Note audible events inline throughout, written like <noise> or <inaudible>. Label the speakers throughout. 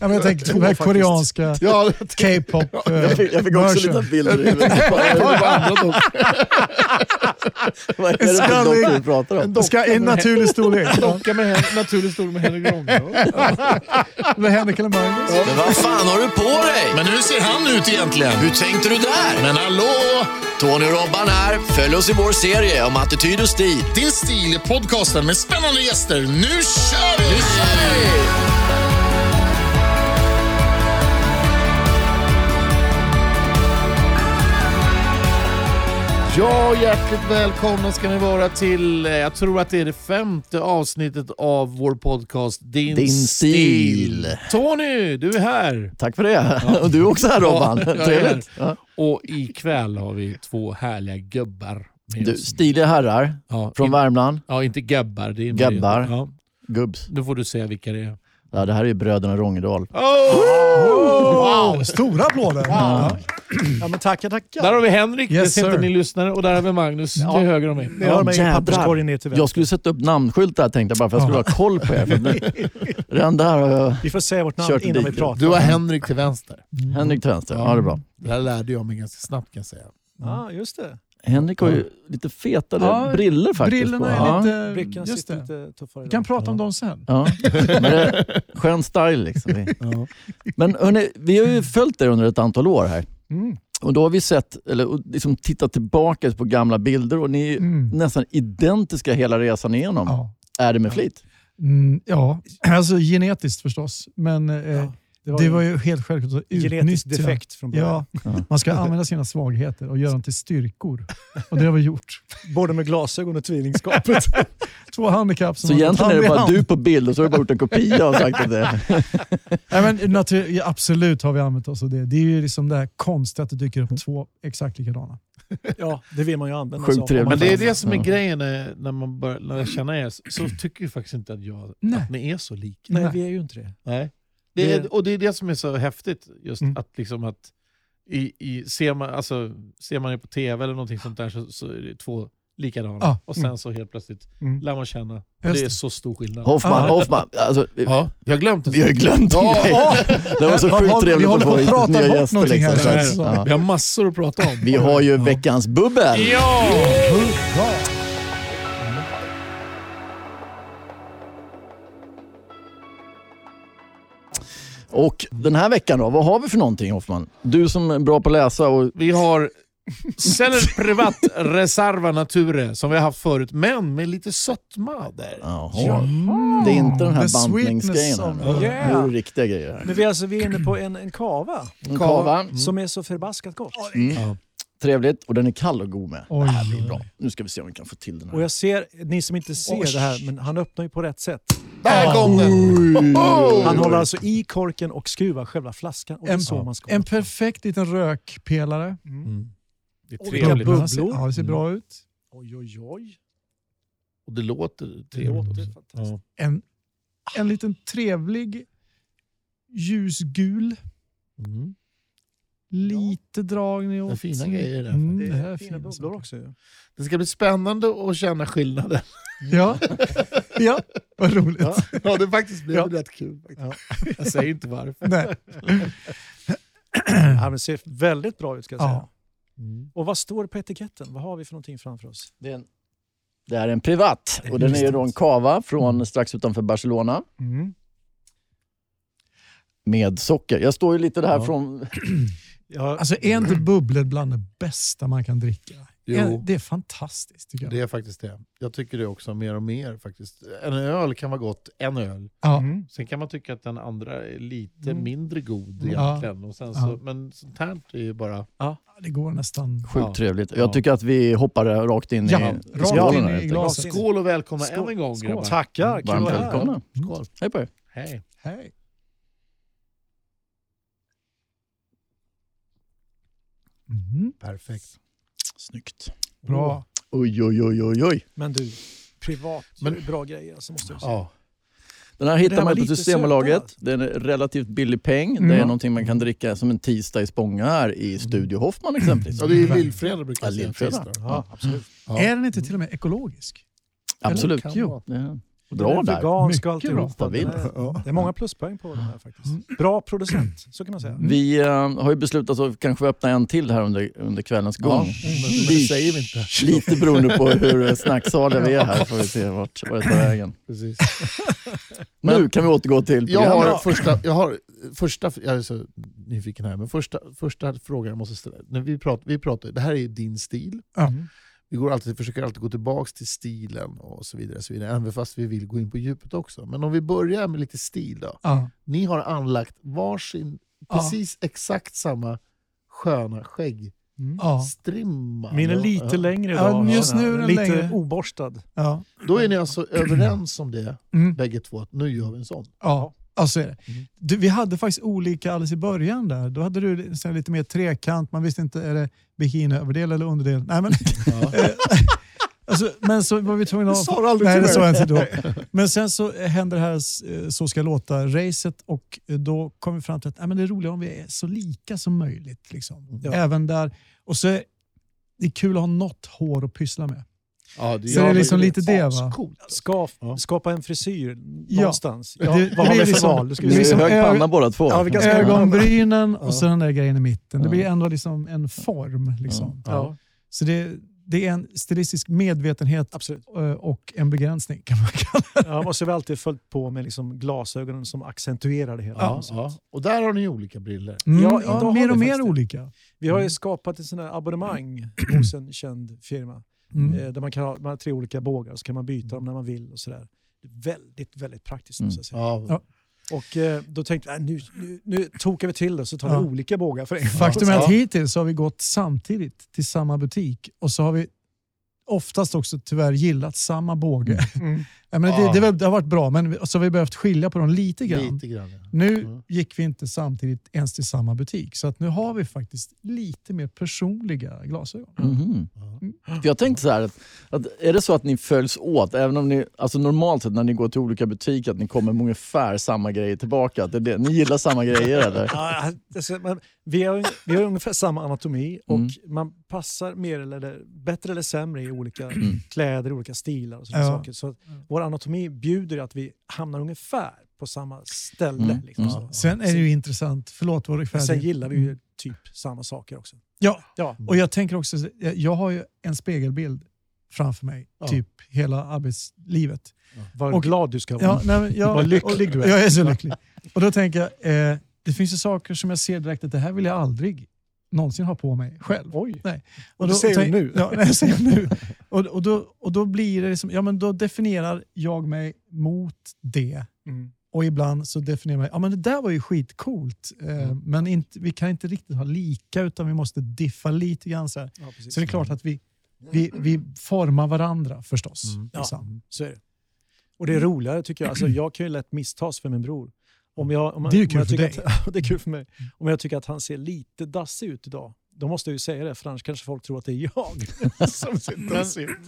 Speaker 1: Ja, men jag tänker de här koreanska <laughs>
Speaker 2: Ja,
Speaker 1: K-pop eh,
Speaker 3: Jag fick, jag fick också lite bilder i huvudet. <laughs> Vad är det för dockor vi pratar om?
Speaker 1: Det ska i en naturlig storlek. Ja.
Speaker 2: Docka med naturlig storlek med Henrik Ronge. <laughs>
Speaker 1: Eller Henrik eller Magnus.
Speaker 4: Men vad fan har du på dig? Men hur ser han ut egentligen? Hur tänkte du där? Men hallå! Tony och Robban här. Följ oss i vår serie om attityd och stil.
Speaker 5: Din stil är podcasten med spännande gäster. Nu kör vi!
Speaker 4: Nu kör vi!
Speaker 2: Ja, hjärtligt välkomna ska ni vara till, eh, jag tror att det är det femte avsnittet av vår podcast Din,
Speaker 3: Din stil.
Speaker 2: Tony, du är här!
Speaker 3: Tack för det. <laughs> Och du är också här Robban.
Speaker 2: Ja,
Speaker 3: Trevligt. Ja.
Speaker 2: Och ikväll har vi två härliga gubbar med
Speaker 3: Du,
Speaker 2: oss.
Speaker 3: stiliga herrar
Speaker 2: Ja,
Speaker 3: från
Speaker 2: in,
Speaker 3: Värmland.
Speaker 2: ja, inte gubbar. Det är
Speaker 3: Gubbar.
Speaker 2: Ja,
Speaker 3: Gubbs.
Speaker 2: nu får du säga vilka det är.
Speaker 3: Ja, det här är ju bröderna Rongedal.
Speaker 1: Wow, stora applåder. Ja.
Speaker 6: Ja, men tackar, tackar.
Speaker 2: Där har vi Henrik,
Speaker 1: Yes,
Speaker 2: det ser inte ni lyssnare, och där har vi Magnus till höger om mig.
Speaker 6: Ni har mig i
Speaker 3: jädrar.
Speaker 6: papperskorgen ner till vänster.
Speaker 3: Jag skulle sätta upp namnskyltar tänkte jag bara för att jag skulle ha koll på er. För <laughs> Redan där har jag
Speaker 6: Vi får säga vårt namn innan vi
Speaker 3: dit.
Speaker 6: pratar.
Speaker 2: Du har Henrik till vänster.
Speaker 3: Henrik till vänster. Ja, det är bra.
Speaker 2: Det här lärde jag mig ganska snabbt kan jag säga.
Speaker 6: Ja, just det.
Speaker 3: Henrik har ju lite fetare
Speaker 1: Ja,
Speaker 3: briller faktiskt.
Speaker 1: Brillorna
Speaker 3: på.
Speaker 1: är
Speaker 3: ja.
Speaker 1: lite...
Speaker 6: Brickan
Speaker 1: Just det.
Speaker 6: lite tuffare.
Speaker 1: Vi kan prata om dem sen.
Speaker 3: Ja. Men det är skön style liksom. Vi- <laughs>
Speaker 2: Ja.
Speaker 3: Men hörni, vi har ju följt er under ett antal år här.
Speaker 1: Mm.
Speaker 3: Och då har vi sett, eller och liksom tittat tillbaka på gamla bilder och ni är
Speaker 1: Mm.
Speaker 3: nästan identiska hela resan igenom.
Speaker 1: Ja.
Speaker 3: Är det med flit?
Speaker 1: Mm, ja, <clears throat> alltså genetiskt förstås. Men eh,
Speaker 6: Ja,
Speaker 1: det var ju helt självklart att
Speaker 6: genetisk
Speaker 1: utnyttja.
Speaker 6: defekt från början.
Speaker 1: Ja, man ska använda sina svagheter och göra dem till styrkor. Och det har vi gjort.
Speaker 6: Både med glasögon och tvillingskapet. <laughs>
Speaker 1: Två handikapp som
Speaker 3: Så egentligen är det bara
Speaker 1: hand.
Speaker 3: du på bild och så har du bara gjort en kopia och <laughs> sagt att det <laughs>
Speaker 1: Nej, men natur, ja, absolut har vi använt oss av det. Det är ju liksom det här konstiga att det dyker upp två exakt likadana.
Speaker 6: ja, det vill man ju använda
Speaker 3: Sjukt
Speaker 6: sig av.
Speaker 3: trevligt.
Speaker 2: Men det är det som är grejen när, när man börjar lära känna er, så tycker jag faktiskt inte att, jag,
Speaker 1: Nej.
Speaker 2: att ni är så lika.
Speaker 6: Nej,
Speaker 1: Nej.
Speaker 6: vi är ju inte det.
Speaker 2: Nej. Det
Speaker 6: Det-
Speaker 2: är, och det är det som är så häftigt, just
Speaker 1: Mm.
Speaker 2: att, liksom att i, i, ser, man, alltså, ser man det på tv eller någonting sånt där så, så är det två likadana.
Speaker 1: Ja.
Speaker 2: Och sen
Speaker 1: Mm.
Speaker 2: så helt plötsligt
Speaker 1: Mm.
Speaker 2: lär man känna. Och
Speaker 1: Just
Speaker 2: det är
Speaker 1: det.
Speaker 2: så stor skillnad.
Speaker 3: Hoffman,
Speaker 1: Ja.
Speaker 3: Hoffman. Alltså, vi,
Speaker 2: Ja, jag har glömt det.
Speaker 3: vi har glömt en
Speaker 2: Ja,
Speaker 3: grej. Det var så
Speaker 1: Vi
Speaker 3: sjukt trevligt
Speaker 1: vi
Speaker 3: att få hit nya gäster.
Speaker 1: här,
Speaker 3: Liksom.
Speaker 1: det som.
Speaker 3: Ja.
Speaker 2: Vi har massor att prata om.
Speaker 3: Vi har ju veckans bubbel.
Speaker 2: Ja!
Speaker 3: Och den här veckan då, vad har vi för någonting Hoffman? Du som är bra på att läsa och
Speaker 2: Vi har Celler Privat Reserva Nature som vi har haft förut, men med lite sötma där.
Speaker 3: Jaha. Det är inte den här bantningsgrejen. här.
Speaker 6: Yeah.
Speaker 3: är det riktiga grejer här.
Speaker 6: Men vi är, alltså, vi är inne på en, en kava
Speaker 3: En kava.
Speaker 6: som är så förbaskat gott.
Speaker 3: Mm.
Speaker 2: Ja.
Speaker 3: Trevligt och den är kall och god med.
Speaker 1: Oj,
Speaker 3: det här blir bra. Nu ska vi se om vi kan få till den
Speaker 6: Och
Speaker 3: här.
Speaker 6: jag ser, ni som inte ser
Speaker 1: Oj.
Speaker 6: det här, men han öppnar ju på rätt sätt.
Speaker 2: Där kom den!
Speaker 6: Han håller alltså i korken och skruvar själva flaskan. Och det är
Speaker 1: En,
Speaker 6: så man ska
Speaker 1: en perfekt liten rökpelare.
Speaker 2: Mm. Det är
Speaker 6: Och
Speaker 2: trevligt.
Speaker 6: bubblor.
Speaker 1: Ser- Ja, det ser bra ut.
Speaker 6: Oj, oj, oj.
Speaker 2: Och det låter
Speaker 6: Det
Speaker 2: trevligt
Speaker 6: låter
Speaker 2: också.
Speaker 6: fantastiskt.
Speaker 2: Ja.
Speaker 1: En, en liten trevlig ljusgul.
Speaker 2: Mm.
Speaker 1: Lite dragning åt...
Speaker 2: Det är fina grejer där
Speaker 1: Mm,
Speaker 6: Det
Speaker 1: det här
Speaker 6: är fina
Speaker 1: fina
Speaker 6: bubblor också. ju.
Speaker 2: Det ska bli spännande att känna skillnaden.
Speaker 1: Ja, <laughs> ja. vad roligt.
Speaker 6: Ja.
Speaker 2: Ja, det faktiskt blev
Speaker 1: Ja.
Speaker 2: rätt kul. Faktiskt. Jag säger inte varför.
Speaker 1: Nej.
Speaker 6: Ja, men det ser väldigt bra ut ska jag säga.
Speaker 1: Ja.
Speaker 2: Mm.
Speaker 6: Och vad står det på etiketten? Vad har vi för någonting framför oss?
Speaker 3: Det är en, det är en privat och den är ju då en cava från strax utanför Barcelona
Speaker 1: Mm.
Speaker 3: med socker. Jag står ju lite där
Speaker 2: Ja.
Speaker 3: från... <clears throat>
Speaker 6: Ja,
Speaker 1: Alltså är inte bubblor bland det bästa man kan dricka?
Speaker 2: Jo.
Speaker 1: Det är fantastiskt tycker jag.
Speaker 2: Det är faktiskt det. Jag tycker det också mer och mer faktiskt. En öl kan vara gott, en öl.
Speaker 1: Ja.
Speaker 6: Mm.
Speaker 2: Sen kan man tycka att den andra är lite
Speaker 6: Mm.
Speaker 2: mindre god
Speaker 1: Ja.
Speaker 2: egentligen. Och sen
Speaker 1: Ja.
Speaker 2: så, Men sånt här är ju bara...
Speaker 1: Det går nästan...
Speaker 3: Sjukt
Speaker 2: Ja.
Speaker 3: trevligt.
Speaker 2: Ja.
Speaker 3: Jag tycker att vi hoppar rakt in
Speaker 1: Ja,
Speaker 3: i skålen.
Speaker 2: Skål och välkomna
Speaker 6: Skål.
Speaker 2: än en gång grabbar.
Speaker 6: Tackar, kul
Speaker 3: Varmt
Speaker 6: att vara här.
Speaker 3: välkomna.
Speaker 2: Skål.
Speaker 3: Hej på er.
Speaker 2: Hej.
Speaker 1: Hej. Mm.
Speaker 2: Perfekt.
Speaker 3: Snyggt.
Speaker 1: Bra.
Speaker 3: Oj, oj, oj, oj, oj.
Speaker 6: Men du, privat
Speaker 2: Men-
Speaker 6: bra grejer alltså, måste jag säga.
Speaker 2: Ja.
Speaker 3: Den här
Speaker 6: Det
Speaker 3: hittar man på Systembolaget. Den är relativt billig peng. Det är
Speaker 1: Mm.
Speaker 3: någonting man kan dricka som en tisdag i Spånga här i Studio Hoffman exempelvis.
Speaker 2: ja, det är ju lillfredag brukar jag
Speaker 3: Ja,
Speaker 2: säga.
Speaker 6: Ja, absolut.
Speaker 2: Ja.
Speaker 1: Är den inte till och med ekologisk?
Speaker 3: Absolut.
Speaker 2: kan
Speaker 3: Bra där.
Speaker 6: Vegansk och
Speaker 1: Mycket
Speaker 6: alltihopa.
Speaker 3: Stabil.
Speaker 6: Den är- Det är många pluspoäng på den här faktiskt. Bra producent, så kan man säga.
Speaker 3: Vi eh, har ju beslutat att kanske öppna en till här under, under kvällens gång.
Speaker 2: Ja, men det säger vi inte.
Speaker 3: Lite beroende på hur snacksaliga vi är här får vi se vart, vart det tar vägen.
Speaker 2: Precis.
Speaker 3: Nu kan vi återgå till
Speaker 2: Jag
Speaker 3: programmet.
Speaker 2: har första, jag har första, jag är så nyfiken här, men första, första frågan jag måste ställa. När vi pratar, vi pratar, det här är ju din stil.
Speaker 1: Ja.
Speaker 2: Vi går alltid, försöker alltid gå tillbaka till stilen och så vidare. Så vidare även fast vi vill gå in på djupet också. Men om vi börjar med lite stil då.
Speaker 1: Ja.
Speaker 2: Ni har anlagt varsin,
Speaker 1: Ja.
Speaker 2: precis exakt samma sköna skäggstrimma.
Speaker 1: Ja.
Speaker 6: Min är lite
Speaker 2: Ja.
Speaker 6: längre
Speaker 1: Ja,
Speaker 6: idag.
Speaker 1: just nu är den
Speaker 6: lite
Speaker 1: längre.
Speaker 6: oborstad.
Speaker 1: Ja.
Speaker 2: Då är ni alltså överens om det,
Speaker 1: Mm.
Speaker 2: bägge två, att nu gör vi en sån.
Speaker 1: Ja, alltså är det.
Speaker 2: Mm.
Speaker 1: Du, vi hade faktiskt olika alldeles i början där. Då hade du så lite mer trekant, man visste inte är det bikiniöverdel eller underdel. Nej, men, <laughs> alltså, men så var vi tvungna att...
Speaker 2: Det sa du aldrig
Speaker 1: Nej, det sa
Speaker 2: mig.
Speaker 1: jag inte då. Men sen så hände det här eh, Så ska låta-racet och eh, då kom vi fram till att nej, men det är roligare om vi är så lika som möjligt. Liksom.
Speaker 6: Ja.
Speaker 1: Även där. Och så är det är kul att ha något hår att pyssla med.
Speaker 2: Ja, det,
Speaker 1: Så det är liksom lite det, va?
Speaker 6: Ska, skapa en frisyr
Speaker 1: Ja.
Speaker 6: någonstans. Ja,
Speaker 1: det
Speaker 6: vad har vi för
Speaker 1: liksom-
Speaker 6: val?
Speaker 1: Det
Speaker 3: är
Speaker 1: liksom
Speaker 3: hög
Speaker 1: ög-
Speaker 3: panna båda två.
Speaker 6: Ja, vi kan-
Speaker 1: Ögonbrynen
Speaker 6: Ja.
Speaker 1: och så den där grejen i mitten. Det blir ändå liksom en form. Liksom.
Speaker 6: Ja,
Speaker 1: Så det, det är en stilistisk medvetenhet
Speaker 6: absolut.
Speaker 1: och en begränsning kan man kalla det.
Speaker 6: Ja, så har vi alltid följt på med liksom glasögonen som accentuerar det hela.
Speaker 2: Ja, ja. Och där har ni olika briller.
Speaker 1: Mm,
Speaker 6: Ja,
Speaker 1: mer och mer olika.
Speaker 6: Vi har ju skapat ett sånt här abonnemang <clears throat> hos en känd firma.
Speaker 1: Mm.
Speaker 6: Eh, där man, kan ha, man har tre olika bågar och så kan man byta dem när man vill. och sådär. Det är väldigt, väldigt praktiskt måste jag säga.
Speaker 2: Ja.
Speaker 1: Ja.
Speaker 6: Och eh, då tänkte jag, nu, nu, nu tokar vi till det så tar vi
Speaker 1: Ja.
Speaker 6: olika bågar för en.
Speaker 1: Faktum är att hittills har vi gått samtidigt till samma butik och så har vi oftast också tyvärr gillat samma båge.
Speaker 6: Mm.
Speaker 1: Ja, men det,
Speaker 2: Ja.
Speaker 1: det, väl- det har varit bra, men så har vi behövt skilja på dem lite grann.
Speaker 2: Lite grann. Ja.
Speaker 1: Nu
Speaker 2: Mm.
Speaker 1: gick vi inte samtidigt ens till samma butik, så att nu har vi faktiskt lite mer personliga glasögon.
Speaker 2: Ja.
Speaker 3: För jag tänkte så här, att, att är det så att ni följs åt, även om ni, alltså normalt sett när ni går till olika butiker, att ni kommer med ungefär samma grejer tillbaka? Att det det, ni gillar samma grejer eller?
Speaker 6: Ja, men vi, har, vi har ungefär samma anatomi och
Speaker 3: Mm.
Speaker 6: man passar mer eller bättre eller sämre i olika
Speaker 3: Mm.
Speaker 6: kläder, olika stilar och sådana
Speaker 1: Ja.
Speaker 6: saker. Så vår anatomi bjuder att vi hamnar ungefär på samma ställe.
Speaker 3: Mm.
Speaker 6: Liksom,
Speaker 3: Mm.
Speaker 6: så.
Speaker 1: Sen är det ju intressant, förlåt var du färdig?
Speaker 6: Sen gillar vi ju typ samma saker också.
Speaker 1: Ja,
Speaker 6: Ja,
Speaker 1: och jag tänker också, jag har ju en spegelbild framför mig,
Speaker 2: Ja.
Speaker 1: typ hela arbetslivet.
Speaker 6: vad
Speaker 1: Och-
Speaker 6: glad du ska vara.
Speaker 1: Ja, nej, jag, <laughs>
Speaker 6: Vad lycklig du är.
Speaker 1: Jag är så lycklig. Och då tänker jag, eh, det finns ju saker som jag ser direkt att det här vill jag aldrig någonsin ha på mig själv.
Speaker 6: Oj,
Speaker 1: Nej.
Speaker 6: Och det säger du nu?
Speaker 1: Ja, nej, jag säger nu. <laughs> Och, och, då, och då blir det liksom, ja men då definierar jag mig mot det.
Speaker 6: mm.
Speaker 1: Och ibland så definierar jag ja men det där var ju skitcoolt. Eh, Men inte, vi kan inte riktigt ha lika utan vi måste diffa lite grann. Så,
Speaker 6: ja,
Speaker 1: så det är klart att vi, vi, vi formar varandra förstås.
Speaker 2: Mm.
Speaker 6: Ja,
Speaker 1: Liksom.
Speaker 6: så är det. Och det är roligare tycker jag. Alltså, jag kan ju lätt misstas för min bror. Om jag, om,
Speaker 1: Det är ju kul för
Speaker 6: tycker Att, <laughs> det är kul för mig. Om jag tycker att han ser lite dassig ut idag, då måste jag ju säga det, för annars kanske folk tror att det är jag <laughs> som ser dassig ut.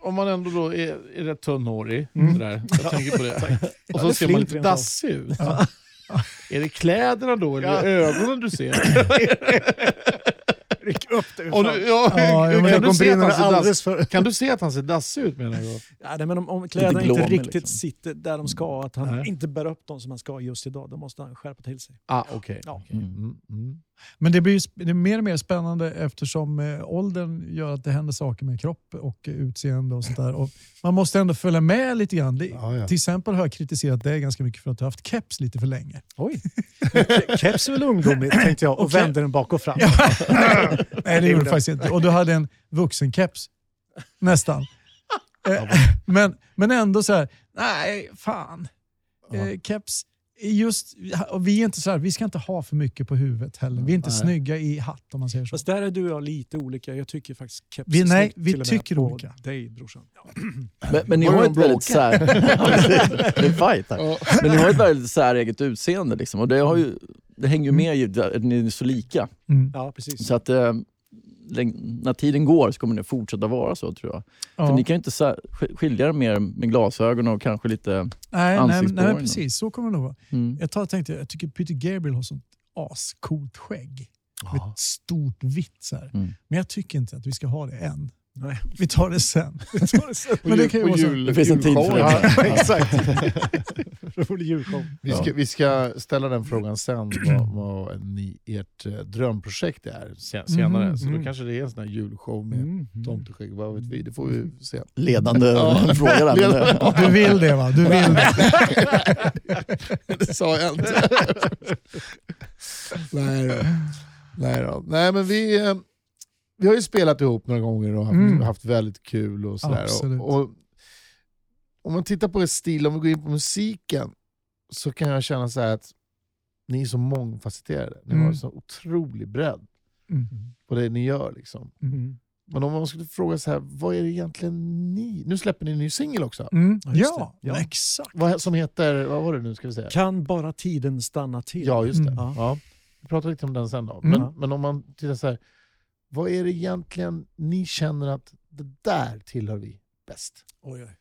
Speaker 2: Om man ändå då är, är rätt tunnhårig,
Speaker 1: Mm.
Speaker 2: sådär, jag tänker på det. Och
Speaker 6: Ja,
Speaker 2: så
Speaker 6: det
Speaker 2: ser man lite dassig ut. Är det kläderna då eller det ögonen du ser? <laughs>
Speaker 6: Ryck upp.
Speaker 2: Och du, ja,
Speaker 1: Ja,
Speaker 2: kan, du se att han ser
Speaker 6: för...
Speaker 2: kan du se att han ser dassig ut menar jag?
Speaker 6: Ja, nej, men om, om kläderna inte riktigt
Speaker 3: liksom.
Speaker 6: sitter där de ska, att han
Speaker 2: Nej.
Speaker 6: inte bär upp dem som han ska just idag, då måste han skärpa till sig.
Speaker 2: Ah, okej.
Speaker 6: Ja.
Speaker 2: okej. Mm, mm.
Speaker 1: Men det blir det är mer och mer spännande eftersom eh, åldern gör att det händer saker med kropp och utseende och sånt där. Och man måste ändå följa med lite grann. Det,
Speaker 2: Ja, ja.
Speaker 1: Till exempel har jag kritiserat dig ganska mycket för att du har haft keps lite för länge.
Speaker 6: Oj! <laughs> Keps är väl ungdomligt, tänkte jag, och
Speaker 1: Okej.
Speaker 6: vände den bak och fram. <laughs>
Speaker 1: Nej, det gjorde du faktiskt inte. Och du hade en vuxenkeps. Nästan. Eh, <laughs> men, men ändå så här, nej, fan. Eh, keps, just, vi är inte så här, vi ska inte ha för mycket på huvudet heller. Vi är inte
Speaker 2: Nej.
Speaker 1: snygga i hatt om man säger så.
Speaker 6: Fast där är du och jag lite olika. Jag tycker faktiskt keps
Speaker 1: Vi- nej, vi
Speaker 6: med
Speaker 1: tycker olika.
Speaker 6: dig brorsan. Ja.
Speaker 3: Men, men ni har ett
Speaker 2: en
Speaker 3: väldigt sär... <laughs> det är fight här. Men ni har ett väldigt säreget utseende liksom, och det, har ju, det hänger ju med i att ni är så lika.
Speaker 1: Mm.
Speaker 6: ja, precis.
Speaker 3: Så att eh, när tiden går så kommer det fortsätta vara så tror jag.
Speaker 1: Ja.
Speaker 3: För ni kan ju inte skilja er mer med glasögon och kanske lite...
Speaker 1: nej, nej, nej, precis. Så kommer det nog vara.
Speaker 3: Mm.
Speaker 1: Jag tar- tänkte, jag tycker Peter Gabriel har sånt ascoolt skägg. Med ett stort vitt så.
Speaker 3: Mm.
Speaker 1: Men jag tycker inte att vi ska ha det än.
Speaker 6: Nej.
Speaker 1: Vi tar det sen.
Speaker 2: På
Speaker 1: Men det kan ju vara så.
Speaker 2: jul-
Speaker 3: Det finns en tid <laughs> för det.
Speaker 2: Exakt.
Speaker 6: Det.
Speaker 2: Vi ska, vi ska ställa den frågan sen, vad, vad ni, ert eh, drömprojekt är se- senare.
Speaker 1: Mm,
Speaker 2: så då
Speaker 6: mm.
Speaker 2: kanske det är en sån här julshow med
Speaker 6: Mm.
Speaker 2: tomteskägg, vad vet vi? Det får vi se.
Speaker 3: Ledande <laughs> fråga där. Det,
Speaker 1: Du vill det va? Du vill det. <laughs>
Speaker 2: det sa jag inte. Nej, då. Nej, då. Nej men vi, eh, vi har ju spelat ihop några gånger och haft,
Speaker 1: Mm.
Speaker 2: haft väldigt kul. och sådär. Och, och, Om man tittar på er stil, om vi går in på musiken, så kan jag känna så här att ni är så mångfacetterade. Ni
Speaker 1: Mm.
Speaker 2: har så otrolig bredd
Speaker 1: Mm.
Speaker 2: på det ni gör. Liksom.
Speaker 6: Mm.
Speaker 2: Men om man skulle fråga så här, vad är det egentligen ni... Nu släpper ni en ny singel också.
Speaker 1: Mm.
Speaker 6: Ja,
Speaker 1: Ja.
Speaker 6: Ja.
Speaker 1: exakt.
Speaker 2: Vad, som heter, vad var det nu ska vi säga?
Speaker 6: Kan bara tiden stanna till?
Speaker 2: Ja, just det.
Speaker 1: Mm.
Speaker 6: Ja.
Speaker 2: Ja. Vi pratar lite om den sen då.
Speaker 1: Mm.
Speaker 2: Men, men om man tittar så här, vad är det egentligen ni känner att det där tillhör vi bäst?
Speaker 6: Oj, oj.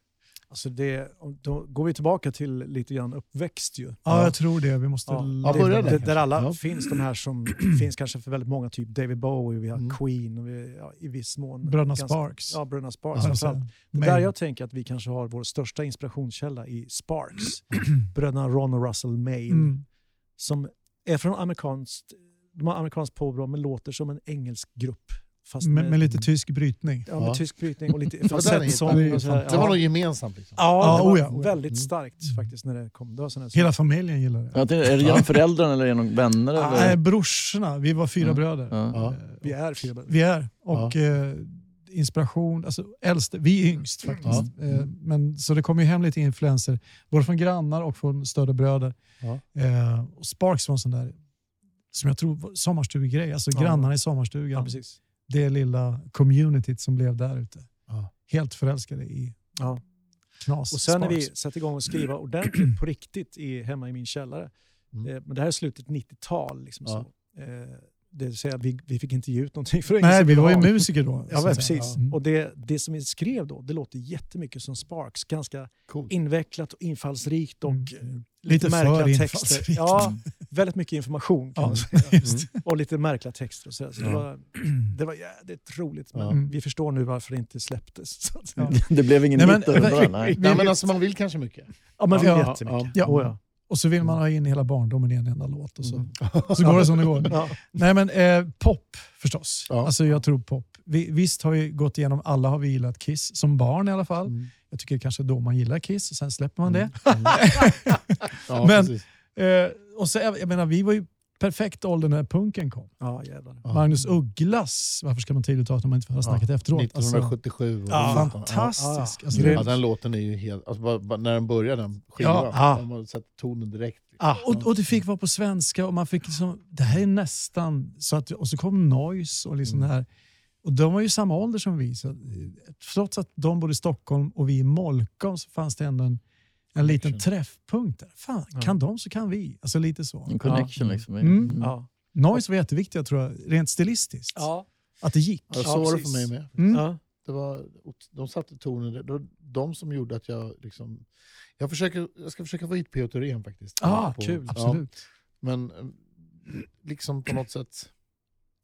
Speaker 6: Alltså det, då går vi tillbaka till lite grann uppväxt ju.
Speaker 1: Ja, jag tror det. Vi måste...
Speaker 6: Ja.
Speaker 2: Ja,
Speaker 6: Det-
Speaker 2: börja där
Speaker 6: där alla
Speaker 2: Ja.
Speaker 6: finns, de här som <clears throat> finns kanske för väldigt många, typ David Bowie, vi har
Speaker 2: Mm.
Speaker 6: Queen och vi, ja, i viss mån...
Speaker 1: Bröderna Sparks.
Speaker 6: Ja, Bröderna
Speaker 1: Ja,
Speaker 6: Sparks.
Speaker 1: alltså,
Speaker 6: framförallt. Det där jag tänker att vi kanske har vår största inspirationskälla i Sparks. <clears throat> Bröderna Ron och Russell Maine.
Speaker 1: Mm.
Speaker 6: Som är från amerikanskt, de har amerikanskt påbrå men låter som en engelsk grupp. Fast
Speaker 1: Med, med lite tysk brytning.
Speaker 6: ja, med
Speaker 2: Ja.
Speaker 6: tysk brytning och lite <laughs> falsettsång. sådär.
Speaker 2: Det var något gemensamt. Liksom.
Speaker 6: Ja,
Speaker 1: Ja,
Speaker 6: det var
Speaker 1: oh ja, oh ja.
Speaker 6: väldigt
Speaker 2: Mm.
Speaker 6: starkt faktiskt när det kom. Det var sån
Speaker 1: Hela familjen gillar det.
Speaker 3: tänkte, är det genom föräldrarna eller genom vänner?
Speaker 1: Nej,
Speaker 3: Eller?
Speaker 1: brorsorna. Vi var fyra
Speaker 3: Ja.
Speaker 1: bröder.
Speaker 6: Vi är fyra bröder.
Speaker 1: Vi är. Och eh, inspiration, alltså äldste, vi är yngst faktiskt.
Speaker 2: Ja.
Speaker 1: Eh, men, så det kommer ju hem lite influenser, både från grannar och från större bröder.
Speaker 2: Ja.
Speaker 1: Eh, och Sparks var en sån där, som jag tror var sommarstugegrej, alltså
Speaker 6: Ja.
Speaker 1: grannarna i sommarstugan.
Speaker 6: Ja, precis.
Speaker 1: det lilla communityt som blev där ute.
Speaker 2: Ja.
Speaker 1: Helt förälskade i
Speaker 6: Ja.
Speaker 1: knas.
Speaker 6: Och sen när vi sätter igång och skriva ordentligt på riktigt i, hemma i min källare.
Speaker 2: Mm.
Speaker 6: Eh, men det här är slutet 90-tal. Liksom så. Eh, det vill säga, vi, vi fick inte ge ut någonting för
Speaker 1: Nej, vi var ju musiker då.
Speaker 6: Ja, men
Speaker 1: säga.
Speaker 6: precis.
Speaker 1: Mm.
Speaker 6: Och det, det som vi skrev då, det låter jättemycket som Sparks. Ganska
Speaker 2: Coolt.
Speaker 6: invecklat och infallsrikt och
Speaker 1: Mm. Lite
Speaker 6: lite, märkliga texter. Ja, väldigt mycket information kan
Speaker 1: Ja,
Speaker 6: man säga. <laughs>
Speaker 1: just det.
Speaker 6: Och lite märkliga texter. Och så, så det,
Speaker 2: Ja.
Speaker 6: var, det var jävligt roligt. Men
Speaker 2: Ja.
Speaker 1: Mm.
Speaker 6: vi förstår nu varför det inte släpptes. Så att säga.
Speaker 1: Ja. <laughs>
Speaker 3: Det blev ingen
Speaker 1: Nej,
Speaker 3: hit
Speaker 1: men-
Speaker 3: över bara, <laughs> nej.
Speaker 2: Nej, men alltså, man vill kanske mycket.
Speaker 6: Ja, men vi
Speaker 1: Ja,
Speaker 6: vet
Speaker 2: ja,
Speaker 6: jättemycket.
Speaker 1: ja.
Speaker 6: Oh, ja.
Speaker 1: Och så vill man ha in hela barndomen i en enda låt och så,
Speaker 6: Mm.
Speaker 1: så går det som det går. <laughs>
Speaker 6: Ja.
Speaker 1: Nej men eh, pop förstås.
Speaker 2: Ja.
Speaker 1: Alltså jag tror pop. Vi, visst har vi gått igenom, alla har vi gillat Kiss, som barn i alla fall.
Speaker 2: Mm.
Speaker 1: Jag tycker kanske då man gillar Kiss och sen släpper man det. <laughs>
Speaker 2: Ja,
Speaker 1: Men-. Eh, och så, jag menar, vi var ju perfekt ålder när punken kom.
Speaker 6: Ja, jävlar.
Speaker 2: Ja.
Speaker 1: Magnus Ugglas, varför ska man tidigt ta att man inte har snackat efteråt? Alltså,
Speaker 2: 1977. och
Speaker 1: ja,
Speaker 2: ja,
Speaker 1: fantastisk.
Speaker 6: Ja,
Speaker 1: Alltså,
Speaker 6: ja.
Speaker 2: Ja, den låten är ju helt... Alltså, bara, bara, när den börjar, den skivan,
Speaker 1: Ja,
Speaker 6: ja.
Speaker 2: man har sett tonen direkt.
Speaker 6: Ah,
Speaker 1: och, och det fick vara på svenska och man fick liksom, det här är nästan, så att, och så kom Noise och liksom
Speaker 2: Mm.
Speaker 1: det här. Och de var ju samma ålder som vi. Så, eh, trots att de bodde i Stockholm och vi i Molkom så fanns det ändå en, en liten träffpunkt. Där. Fan,
Speaker 6: Ja.
Speaker 1: kan de så kan vi. Alltså lite så.
Speaker 3: En connection liksom.
Speaker 1: Mm.
Speaker 3: Mm.
Speaker 6: ja.
Speaker 1: Noise var jätteviktigt tror jag, rent stilistiskt.
Speaker 6: Ja.
Speaker 1: Att det gick.
Speaker 2: Ja, så
Speaker 6: Ja,
Speaker 2: var det för mig med.
Speaker 1: Mm.
Speaker 6: Ja.
Speaker 2: Det var, de satte tonen. Det var de som gjorde att jag... Liksom, jag, försöker, jag ska försöka få hit P.O. Thorén faktiskt.
Speaker 1: Ah,
Speaker 2: På-
Speaker 6: kul.
Speaker 2: Ja,
Speaker 1: Absolut.
Speaker 2: men liksom på något sätt...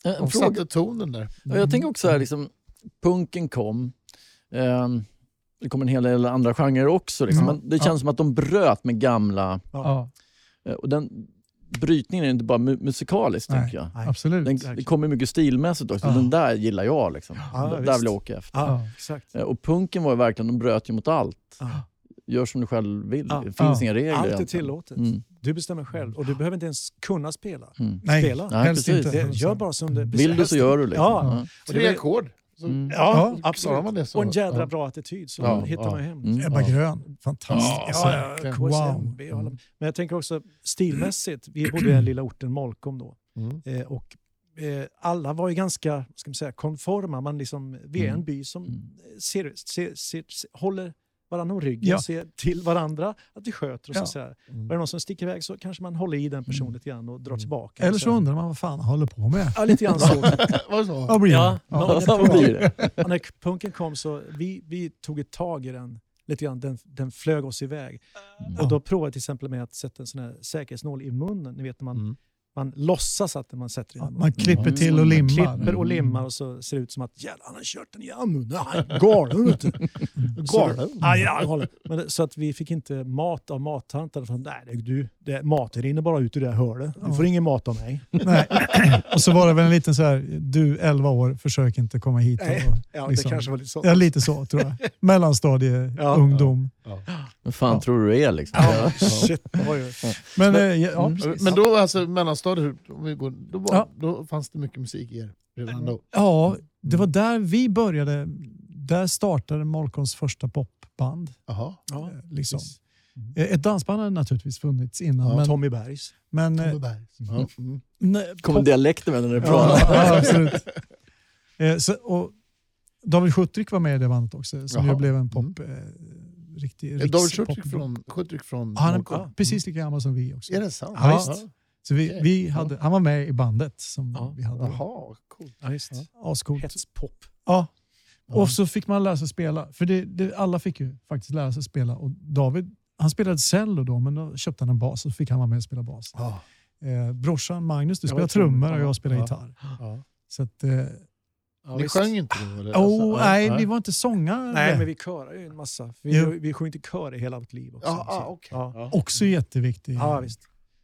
Speaker 3: En
Speaker 2: De
Speaker 3: fråga,
Speaker 2: satte tonen där.
Speaker 3: Ja, jag tänker också här, liksom, punken kom. ehm, det kom en hel del andra genrer också. Liksom.
Speaker 1: Ja,
Speaker 3: Men det
Speaker 1: ja.
Speaker 3: känns som att de bröt med gamla...
Speaker 1: Ja,
Speaker 3: eh, Och den brytningen är inte bara mu musikalisk,
Speaker 1: Nej.
Speaker 3: tänker jag.
Speaker 6: Nej.
Speaker 1: absolut.
Speaker 3: Den, det kommer mycket stilmässigt också.
Speaker 1: Ja.
Speaker 3: Den där gillar jag. Liksom.
Speaker 6: Ja,
Speaker 3: där
Speaker 6: visst.
Speaker 3: vill jag åka efter.
Speaker 6: Ja,
Speaker 1: Ja.
Speaker 6: exakt.
Speaker 3: Eh, Och punken var ju verkligen, de bröt ju mot allt.
Speaker 6: Ja.
Speaker 3: Gör som du själv vill.
Speaker 6: Ja.
Speaker 3: Det finns
Speaker 1: Ja.
Speaker 3: inga regler.
Speaker 6: Allt är
Speaker 3: egentligen.
Speaker 6: tillåtet.
Speaker 3: Mm.
Speaker 6: Du bestämmer själv och du behöver inte ens kunna spela.
Speaker 3: Mm.
Speaker 1: Nej,
Speaker 6: spela.
Speaker 3: Nej,
Speaker 1: helst
Speaker 3: precis.
Speaker 1: inte.
Speaker 6: Det, gör bara som det
Speaker 3: Vill du så gör du. Liksom.
Speaker 6: Ja.
Speaker 3: Ja.
Speaker 6: Det
Speaker 2: Tre ackord. Så-
Speaker 3: Mm.
Speaker 6: Ja, absolut.
Speaker 2: man det så?
Speaker 6: Och en jädra bra attityd så
Speaker 2: Ja,
Speaker 6: hittar
Speaker 2: ja.
Speaker 6: man hem.
Speaker 3: Mm.
Speaker 1: Ebba
Speaker 2: Ja.
Speaker 1: Grön, fantastiskt.
Speaker 2: Ja,
Speaker 6: Ja. KSMB och alla. Men jag tänker också stilmässigt. Vi bodde i den lilla orten Molkom då.
Speaker 2: Mm.
Speaker 6: Eh, och eh, alla var ju ganska ska man säga, konforma. Man liksom, vi är en
Speaker 2: Mm.
Speaker 6: by som
Speaker 3: Mm.
Speaker 6: ser, ser, ser, ser, håller varandra om ryggen,
Speaker 1: Ja.
Speaker 6: ser till varandra att vi sköter oss.
Speaker 1: Ja.
Speaker 6: Och så här.
Speaker 2: Mm.
Speaker 6: Var det någon som sticker iväg så kanske man håller i den personen lite grann och drar tillbaka.
Speaker 1: Eller så undrar man vad fan han håller på med.
Speaker 6: Ja, lite grann så. <laughs>
Speaker 2: Var det så?
Speaker 1: Vad blir det?
Speaker 6: Ja,
Speaker 1: Ja.
Speaker 6: men-
Speaker 3: Ja, vad blir det?
Speaker 6: När punken kom så vi, vi tog ett tag i den lite grann. Den, den flög oss iväg.
Speaker 3: Mm.
Speaker 6: Och då provade jag till exempel med att sätta en sån här säkerhetsnål i munnen. Ni vet när man,
Speaker 2: Mm.
Speaker 6: Man låtsas att man sätter in
Speaker 1: Ja, man klipper till och
Speaker 6: Man
Speaker 1: limmar.
Speaker 6: klipper och limmar och så ser det ut som att jävlar, han har kört den i munnen. Han galen. vet du."
Speaker 2: Galen?
Speaker 6: Ja, ja, galen. Men så att vi fick inte mat av mattanten. För, Nej, det- du, det, maten rinner bara ut ur det här hörnet. Du får ingen mat av mig.
Speaker 1: Nej. <clears throat> Och så var det väl en liten så här, du 11 år, försök inte komma hit.
Speaker 6: Nej.
Speaker 1: Och,
Speaker 6: Ja,
Speaker 1: liksom.
Speaker 6: det kanske var lite så.
Speaker 1: Ja, lite så tror jag. <laughs> Mellanstadie,
Speaker 6: Ja.
Speaker 1: ungdom.
Speaker 3: Vad fan
Speaker 1: Ja.
Speaker 3: tror du det är liksom?
Speaker 6: Ja, shit.
Speaker 1: Men, eh, ja, ja,
Speaker 3: Mm.
Speaker 2: Men då, alltså mellanstadiet, om vi går, då, var,
Speaker 1: Ja.
Speaker 2: då fanns det mycket musik i er redan då?
Speaker 1: Ja, det var där vi började. Där startade Molkons första popband.
Speaker 2: Jaha.
Speaker 6: Ja,
Speaker 1: eh, Liksom.
Speaker 6: precis.
Speaker 1: Eh, Ett dansband hade naturligtvis funnits innan.
Speaker 2: Ja,
Speaker 1: men,
Speaker 6: Tommy Bergs.
Speaker 1: men, eh,
Speaker 2: Tommy Bergs. Ja. Mm.
Speaker 1: nej,
Speaker 3: Kommer dialekten med när du
Speaker 1: ja,
Speaker 3: pratar? <laughs>
Speaker 1: ja, absolut. Eh, så, och David Schutrik var med i det bandet också, som
Speaker 2: Jaha.
Speaker 1: ju blev en pop... Eh, riktig
Speaker 2: David Schutrik från, Schutrik från
Speaker 1: Han är precis lika gammal som vi också.
Speaker 2: Är det sant?
Speaker 1: Ja, visst. Så vi, vi hade, han var med i bandet som
Speaker 6: Ja.
Speaker 1: vi hade.
Speaker 2: Jaha, coolt.
Speaker 6: Ja, just.
Speaker 1: Ascoolt.
Speaker 6: Hetspop.
Speaker 1: Ja. Och så fick man lära sig spela. För det, det, alla fick ju faktiskt lära sig spela. Och David, han spelade cello då, men då köpte han en bas och fick han vara med och spela bas.
Speaker 2: Ja.
Speaker 1: Eh, brorsan Magnus, du
Speaker 6: Jag
Speaker 1: spelar
Speaker 6: trummor.
Speaker 1: trummor och
Speaker 6: Ja.
Speaker 1: jag spelar
Speaker 2: Ja.
Speaker 1: gitarr.
Speaker 2: Ja.
Speaker 1: Så att, eh,
Speaker 6: Ja,
Speaker 2: Ni
Speaker 6: visst.
Speaker 2: sjöng inte då? Eller?
Speaker 1: oh,
Speaker 2: Alltså,
Speaker 1: nej,
Speaker 2: ja.
Speaker 1: vi var inte sångare.
Speaker 6: Nej, men vi körar ju en massa. Vi,
Speaker 1: Jo.
Speaker 6: vi sjöng inte kör i hela vårt liv också.
Speaker 2: Ah, okej.
Speaker 6: ja.
Speaker 2: Ja.
Speaker 1: Också jätteviktigt.
Speaker 6: ja, visst.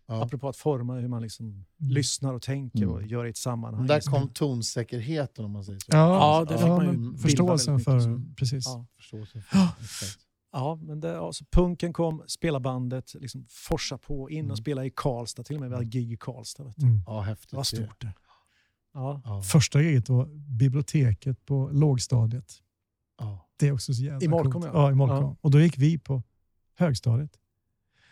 Speaker 2: Ja.
Speaker 6: Apropå att forma hur man liksom lyssnar och tänker och gör i ett sammanhang.
Speaker 2: Där kom tonsäkerheten om man säger så.
Speaker 1: Ja,
Speaker 6: Ja, det
Speaker 1: ja,
Speaker 6: fick man ju
Speaker 1: förståelsen för... Precis.
Speaker 6: Ja.
Speaker 2: Förståelse. Exakt.
Speaker 6: Ja, men det, alltså, punken kom, spela bandet, liksom forsa på, in och
Speaker 2: Mm.
Speaker 6: spela i Karlstad. Till och med vi hade gig i Karlstad. Vet du.
Speaker 1: Mm.
Speaker 2: Ja, häftigt.
Speaker 6: Det var stort det. Ja.
Speaker 2: Ja.
Speaker 1: Första giget var biblioteket på lågstadiet.
Speaker 2: Ja.
Speaker 1: Det är också så jävla
Speaker 6: I
Speaker 1: coolt.
Speaker 6: ja.
Speaker 1: ja. i.
Speaker 6: Ja.
Speaker 1: Och då gick vi på högstadiet.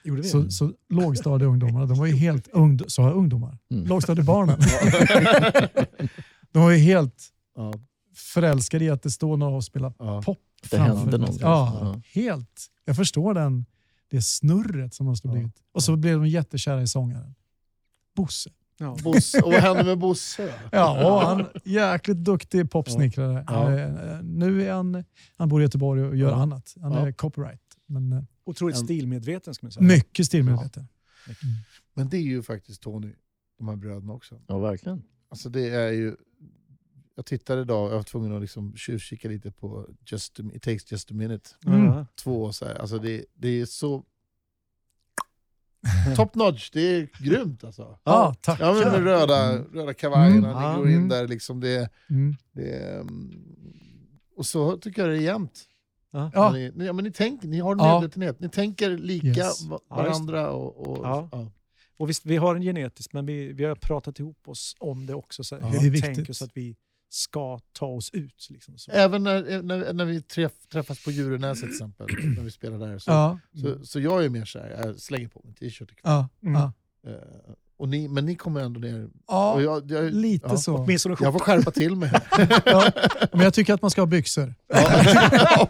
Speaker 6: Gjorde vi?
Speaker 1: Så, så lågstadieungdomarna, de var ju helt ungd- sa jag ungdomar?
Speaker 3: Mm.
Speaker 1: Lågstadiebarnen. <laughs> de var ju helt
Speaker 2: Ja.
Speaker 1: förälskade i att det står några och spelar
Speaker 2: Ja.
Speaker 1: pop.
Speaker 3: Det hände någonting.
Speaker 1: Ja,
Speaker 3: Ja.
Speaker 1: helt. Jag förstår den, det snurret som måste ha
Speaker 2: Ja.
Speaker 1: blivit. Och så blev de jättekära i sångaren. Bosse.
Speaker 6: ja.
Speaker 2: Bosse. Och vad hände med Bosse?
Speaker 1: Ja, och han jäkligt duktig popsnickrare.
Speaker 2: Ja.
Speaker 1: Eh, Nu är han, han bor i Göteborg och gör
Speaker 2: Ja.
Speaker 1: annat. Han
Speaker 2: Ja.
Speaker 1: är copyright. Men eh,
Speaker 6: Otroligt
Speaker 2: En-
Speaker 6: stilmedveten ska man säga.
Speaker 1: mycket stilmedveten.
Speaker 2: Men det är ju faktiskt Tony, de här bröderna också.
Speaker 3: Ja, verkligen.
Speaker 2: Alltså det är ju... Jag tittade idag, jag var tvungen att liksom tjuvkika lite på just a, It takes just a minute.
Speaker 1: Mm.
Speaker 6: Ja.
Speaker 2: Två så här. Alltså det, det är så... Top notch, det är grymt alltså.
Speaker 1: Ja, tack.
Speaker 2: Ja, men med röda, röda kavajerna,
Speaker 1: Mm.
Speaker 2: ni
Speaker 6: Ja.
Speaker 2: går in
Speaker 1: Mm.
Speaker 2: där liksom. Det,
Speaker 1: Mm.
Speaker 2: det, mm, och så tycker jag det är jämnt.
Speaker 6: Ja.
Speaker 1: Ja.
Speaker 2: Ni, ja, men ni, tänk, ni har
Speaker 1: Ja.
Speaker 2: medvetenhet, ni tänker lika
Speaker 1: Yes.
Speaker 2: varandra. och, och,
Speaker 6: Ja.
Speaker 2: ja.
Speaker 6: Och visst, vi har en genetisk, men vi, vi har pratat ihop oss om det också. Så hur
Speaker 1: Det är
Speaker 6: vi
Speaker 1: viktigt.
Speaker 6: tänker så att vi ska ta oss ut. Liksom, så.
Speaker 2: Även när, när, när vi träff, träffas på Djurönäset till exempel, <clears throat> när vi spelar där. Så,
Speaker 1: Ja,
Speaker 2: så, så jag är mer så här, jag slänger på mig en t-shirt ikväll.
Speaker 1: ja,
Speaker 6: Mm.
Speaker 1: ja.
Speaker 2: Och ni, men ni kommer ändå ner.
Speaker 1: ja
Speaker 2: Och jag, jag,
Speaker 1: lite
Speaker 2: ja.
Speaker 1: så.
Speaker 6: Åtminstone
Speaker 2: Jag får skärpa till mig. <laughs>
Speaker 1: Ja. Men jag tycker att man ska ha byxor.
Speaker 2: ja. <laughs>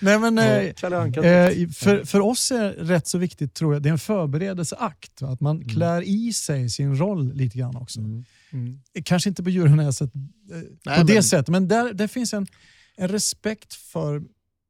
Speaker 1: Nej, men, eh. Eh, för, för oss är det rätt så viktigt, tror jag, det är en förberedelseakt. Va? Att man klär i sig sin roll lite grann också.
Speaker 2: Mm.
Speaker 6: Mm.
Speaker 1: Kanske inte på Djurhönäset eh, på det
Speaker 2: men-
Speaker 1: sättet, men där, där finns en, en respekt för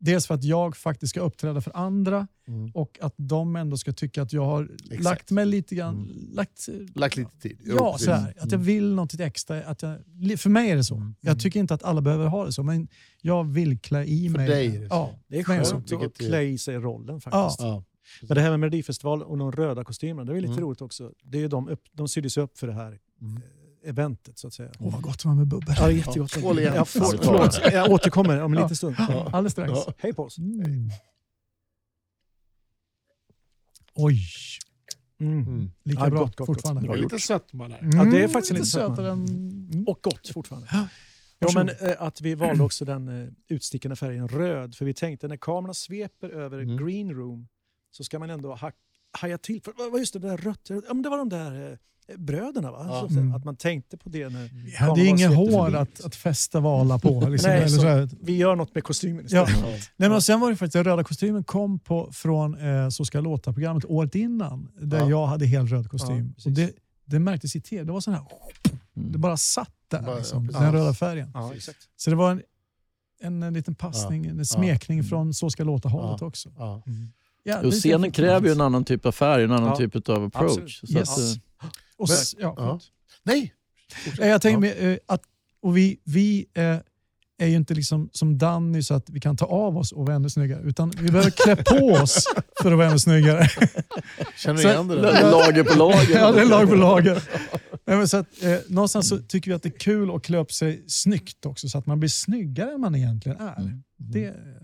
Speaker 1: Dels för att jag faktiskt ska uppträda för andra
Speaker 2: Mm.
Speaker 1: och att de ändå ska tycka att jag har
Speaker 2: Exakt.
Speaker 1: lagt mig lite grann...
Speaker 2: Mm.
Speaker 1: Lagt,
Speaker 2: Lagt lite tid. Jo,
Speaker 1: ja, så här, att jag vill något extra. Att jag, för mig är det så.
Speaker 2: Mm.
Speaker 1: Jag tycker inte att alla behöver ha det så, men jag vill klä i
Speaker 2: För
Speaker 1: mig.
Speaker 2: dig är det så.
Speaker 1: ja,
Speaker 6: Det är
Speaker 1: för
Speaker 6: skönt att klä i sig rollen
Speaker 1: Ja.
Speaker 6: faktiskt.
Speaker 2: Ja.
Speaker 6: Men det här med Melodifestival och de röda kostymerna, det är lite
Speaker 2: Mm.
Speaker 6: roligt också. Det är de, upp, de syddes upp för det här
Speaker 2: Mm.
Speaker 6: eh, eventet så att säga.
Speaker 1: Åh, vad gott det var med bubbel.
Speaker 6: Ja, det jättegott.
Speaker 2: skål igen.
Speaker 6: Ja, förlåt, jag återkommer om en
Speaker 1: Ja.
Speaker 6: liten stund.
Speaker 2: Ja.
Speaker 1: Alldeles strax.
Speaker 2: Ja.
Speaker 6: Hej på oss.
Speaker 1: Mm. Oj,
Speaker 6: Mm.
Speaker 2: Mm.
Speaker 1: lika
Speaker 6: Ja,
Speaker 1: bra
Speaker 6: gott, gott,
Speaker 1: fortfarande.
Speaker 2: Det var lite sötma där.
Speaker 1: Mm,
Speaker 6: Ja, det är faktiskt
Speaker 1: lite
Speaker 6: lite sötma.
Speaker 1: sötare än... Mm.
Speaker 6: Och gott fortfarande.
Speaker 1: Ja.
Speaker 6: Ja, men eh, att vi valde också den eh, utstickande färgen röd. För vi tänkte när kameran sveper över
Speaker 2: Mm.
Speaker 6: green room så ska man ändå ha, haja till. För, vad vad just det där rött? Ja, men det var de där eh, bröderna va?
Speaker 2: Ja.
Speaker 6: Så,
Speaker 1: Mm.
Speaker 6: Att man tänkte på det när
Speaker 1: Vi hade inget hår att, att fästa vala på. <laughs> Liksom,
Speaker 6: Nej,
Speaker 1: eller
Speaker 6: så-
Speaker 1: så här.
Speaker 6: Vi gör något med kostymen
Speaker 1: Ja.
Speaker 6: istället.
Speaker 1: Nej, men sen var det faktiskt, den röda kostymen kom på, från eh, Så ska låta-programmet året innan. Där
Speaker 2: Ja.
Speaker 1: jag hade helt röd kostym.
Speaker 6: Ja,
Speaker 1: och det, det märktes i tv. Det var sån här,
Speaker 3: Mm.
Speaker 1: det bara satt där,
Speaker 2: Bara, ja,
Speaker 1: liksom, den röda färgen.
Speaker 6: Ja, exakt.
Speaker 1: Så det var en, en, en liten passning, en smekning
Speaker 2: Mm.
Speaker 1: från Så ska låta-hållet
Speaker 2: Ja.
Speaker 1: också.
Speaker 2: Ja.
Speaker 1: Ja,
Speaker 3: Och
Speaker 1: lite
Speaker 3: scenen kräver ju en annan typ av färg, en annan
Speaker 6: Ja.
Speaker 3: typ av approach.
Speaker 6: Absolut.
Speaker 3: Så
Speaker 1: Yes.
Speaker 3: att, eh,
Speaker 1: Och,
Speaker 2: Men-
Speaker 1: ja,
Speaker 2: ja. Nej!
Speaker 1: Eh, Jag tänker
Speaker 2: Ja.
Speaker 1: med, eh, att och vi, vi eh, är ju inte liksom som Danny så att vi kan ta av oss och vara ännu snyggare. Utan vi behöver klä på oss för att vara ännu snyggare. <laughs>
Speaker 2: Känner du
Speaker 1: Så-
Speaker 2: igen det där?
Speaker 3: Lager på lager.
Speaker 1: ja, det är lag på lager. Nej, men så att, eh, någonstans så tycker vi att det är kul att klä upp sig snyggt också så att man blir snyggare än man egentligen är.
Speaker 3: Mm.
Speaker 1: Det är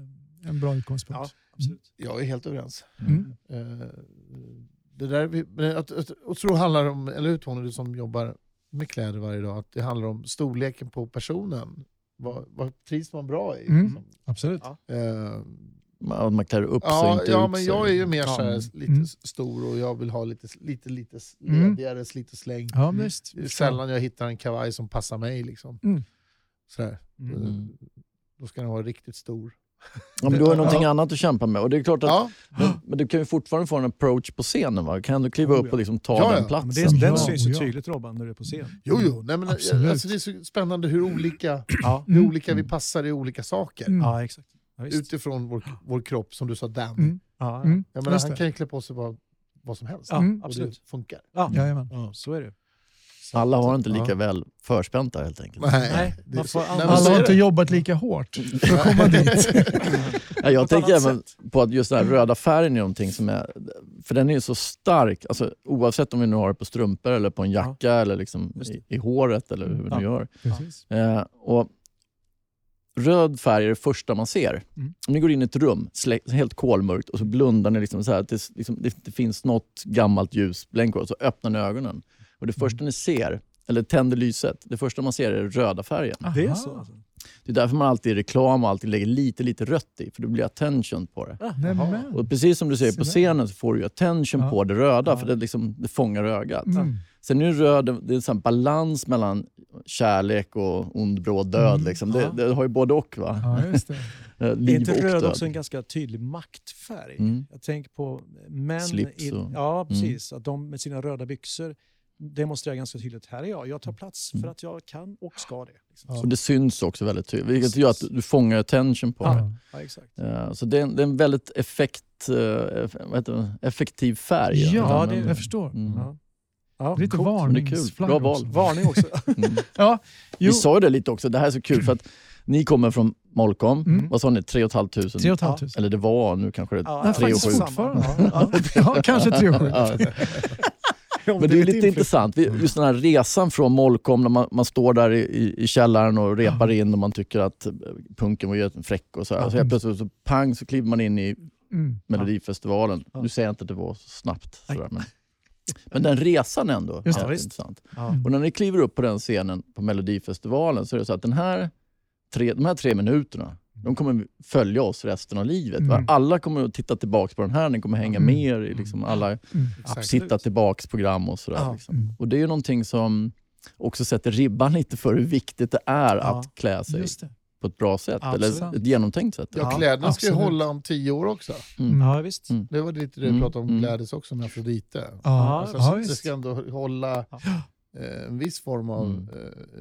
Speaker 1: en bra utgångspunkt.
Speaker 6: Ja, absolut.
Speaker 2: Jag är helt överens.
Speaker 1: Mm.
Speaker 2: Eh, det där att, att, och tror handlar om, eller hur Tony, du som jobbar med kläder varje dag, att det handlar om storleken på personen. Vad, vad trivs man bra i?
Speaker 1: Mm.
Speaker 2: liksom?
Speaker 1: Absolut.
Speaker 6: Ja.
Speaker 2: Eh,
Speaker 3: Man, man klär upp sig,
Speaker 2: ja,
Speaker 3: inte
Speaker 2: ja
Speaker 3: ut
Speaker 2: men
Speaker 3: sig.
Speaker 2: jag är ju mer så här, lite
Speaker 1: Mm.
Speaker 2: stor och jag vill ha lite, lite, lite
Speaker 1: Mm.
Speaker 2: ledigare slit och släng.
Speaker 1: Ja, visst.
Speaker 2: Det är sällan jag hittar en kavaj som passar mig. Liksom.
Speaker 1: Mm.
Speaker 2: Sådär.
Speaker 6: Mm.
Speaker 2: Eh, Då ska den vara riktigt stor.
Speaker 3: Ja, men du har någonting
Speaker 2: Ja.
Speaker 3: annat att kämpa med. Och det är klart att,
Speaker 2: Ja,
Speaker 3: men, men du kan ju fortfarande få en approach på scenen. Va? Kan du kliva
Speaker 6: Oh,
Speaker 3: upp
Speaker 6: ja.
Speaker 3: och liksom ta
Speaker 2: Ja, ja.
Speaker 3: den
Speaker 6: Men
Speaker 3: platsen?
Speaker 6: det, den
Speaker 1: Ja,
Speaker 6: syns ju
Speaker 1: ja.
Speaker 6: tydligt Robban när du är på scen.
Speaker 2: jo, jo. Nej, men, alltså, det är så spännande hur olika,
Speaker 6: Ja,
Speaker 2: hur
Speaker 1: Mm.
Speaker 2: olika vi passar i olika saker.
Speaker 1: Mm.
Speaker 6: ja exakt. Ja.
Speaker 2: Utifrån vår, vår kropp, som du sa, Dan.
Speaker 1: Mm.
Speaker 6: Ja,
Speaker 1: Mm.
Speaker 2: Jag menar,
Speaker 1: Just
Speaker 2: han kan ju klä på sig vad, vad som helst.
Speaker 6: ja,
Speaker 1: Mm.
Speaker 2: Och
Speaker 6: absolut.
Speaker 2: det funkar.
Speaker 6: Ja,
Speaker 1: Jajamän.
Speaker 6: så är det.
Speaker 3: Alla har inte lika
Speaker 2: ja.
Speaker 3: väl förspänta helt enkelt.
Speaker 2: Nej,
Speaker 6: Nej, man får
Speaker 1: Alla har inte
Speaker 2: det.
Speaker 1: jobbat lika hårt för att komma dit. <laughs>
Speaker 3: Ja, jag tänker även på att just den här röda färgen är någonting som är... För den är ju så stark, alltså, oavsett om vi nu har det på strumpor eller på en jacka eller liksom i, i håret eller hur vi
Speaker 6: Ja.
Speaker 3: nu gör. Eh, och röd färg är det första man ser.
Speaker 1: Mm.
Speaker 3: Om ni går in i ett rum, helt kolmörkt, och så blundar ni liksom så här, att det, liksom, det, det finns något gammalt ljusblänk och så öppnar ni ögonen. Och det första ni ser, eller tänder lyset, det första man ser är den röda färgen.
Speaker 6: Det är så? Alltså.
Speaker 3: Det är därför man alltid i reklam och alltid lägger lite, lite rött i, för det blir attention på det.
Speaker 1: Nämen.
Speaker 3: Och precis som du säger på scenen så får du attention
Speaker 1: Ja.
Speaker 3: på det röda,
Speaker 6: Ja.
Speaker 3: för det, liksom, det fångar ögat.
Speaker 1: Mm.
Speaker 3: Sen är det röd, det är en sån balans mellan kärlek och ond, bråd död.
Speaker 1: Mm.
Speaker 3: Liksom. Det, det har ju både och. Va?
Speaker 1: Ja, just det. <laughs>
Speaker 3: Eh,
Speaker 6: Är inte
Speaker 3: och
Speaker 6: röd
Speaker 3: död.
Speaker 6: också en ganska tydlig maktfärg?
Speaker 3: Mm.
Speaker 6: Jag tänker på män
Speaker 3: Slips
Speaker 6: i, ja, precis, att de med sina röda byxor demonstrerar ganska tydligt, här är jag, jag tar plats för mm. att jag kan och ska det. Liksom.
Speaker 2: Ja.
Speaker 3: Och det syns också väldigt tydligt, vilket gör att du fångar attention på ja. det.
Speaker 1: Ja,
Speaker 6: exakt.
Speaker 3: Eh, så det är, en, det är en väldigt effekt, eh, effektiv färg.
Speaker 1: Ja,
Speaker 6: det,
Speaker 1: jag förstår.
Speaker 3: Mm.
Speaker 6: Ja. Ja,
Speaker 1: lite varningsflagg varningsflaggor
Speaker 6: Varning också. <laughs>
Speaker 3: mm. <laughs>
Speaker 1: ja, jo.
Speaker 3: Vi sa ju det lite också, det här är så kul för att ni kommer från Molkom.
Speaker 1: Mm.
Speaker 3: Vad sa ni? 3 500?
Speaker 1: 3
Speaker 3: Eller det var, nu kanske det är
Speaker 6: 3
Speaker 1: 700.
Speaker 6: Ja,
Speaker 1: kanske
Speaker 3: 3
Speaker 6: 700.
Speaker 3: Men det är lite intressant, just den här resan från Molkom, när man, man står där i, i, källaren och repar in och man tycker att eh, punken var fräck och så här.
Speaker 1: Ja.
Speaker 3: Så helt plötsligt så pang så kliver man in i
Speaker 1: Mm.
Speaker 3: Melodifestivalen.
Speaker 6: Ja.
Speaker 3: Nu säger jag inte att det var så snabbt. Sådär, men, men den resan ändå
Speaker 1: Just
Speaker 3: är
Speaker 6: det.
Speaker 3: intressant.
Speaker 6: Ja.
Speaker 3: Och när ni kliver upp på den scenen på Melodifestivalen så är det så att den här tre, de här tre minuterna de kommer följa oss resten av livet.
Speaker 1: Mm.
Speaker 3: Alla kommer att titta tillbaka på den här, ni kommer hänga
Speaker 1: Mm.
Speaker 3: med i liksom alla
Speaker 1: Mm.
Speaker 2: Exakt.
Speaker 3: sitta tillbaks program och sådär.
Speaker 6: Ja.
Speaker 3: Liksom.
Speaker 1: Mm.
Speaker 3: Och det är ju någonting som också sätter ribban lite för hur viktigt det är
Speaker 6: Ja.
Speaker 3: att klä sig
Speaker 1: det.
Speaker 3: på ett bra sätt.
Speaker 6: Absolut.
Speaker 3: Eller ett genomtänkt sätt.
Speaker 2: Ja,
Speaker 6: Ja,
Speaker 2: kläderna ska ju hålla om tio år också.
Speaker 3: Mm.
Speaker 6: Ja, visst.
Speaker 3: Mm.
Speaker 2: Det var lite det
Speaker 3: Mm,
Speaker 2: vi pratade om
Speaker 3: mm.
Speaker 2: Gladys också med Afrodite.
Speaker 1: Ja,
Speaker 2: Alltså,
Speaker 1: ja,
Speaker 2: så det
Speaker 1: visst.
Speaker 2: ska ändå hålla
Speaker 6: Ja.
Speaker 2: En viss form av
Speaker 3: Mm.
Speaker 2: eh,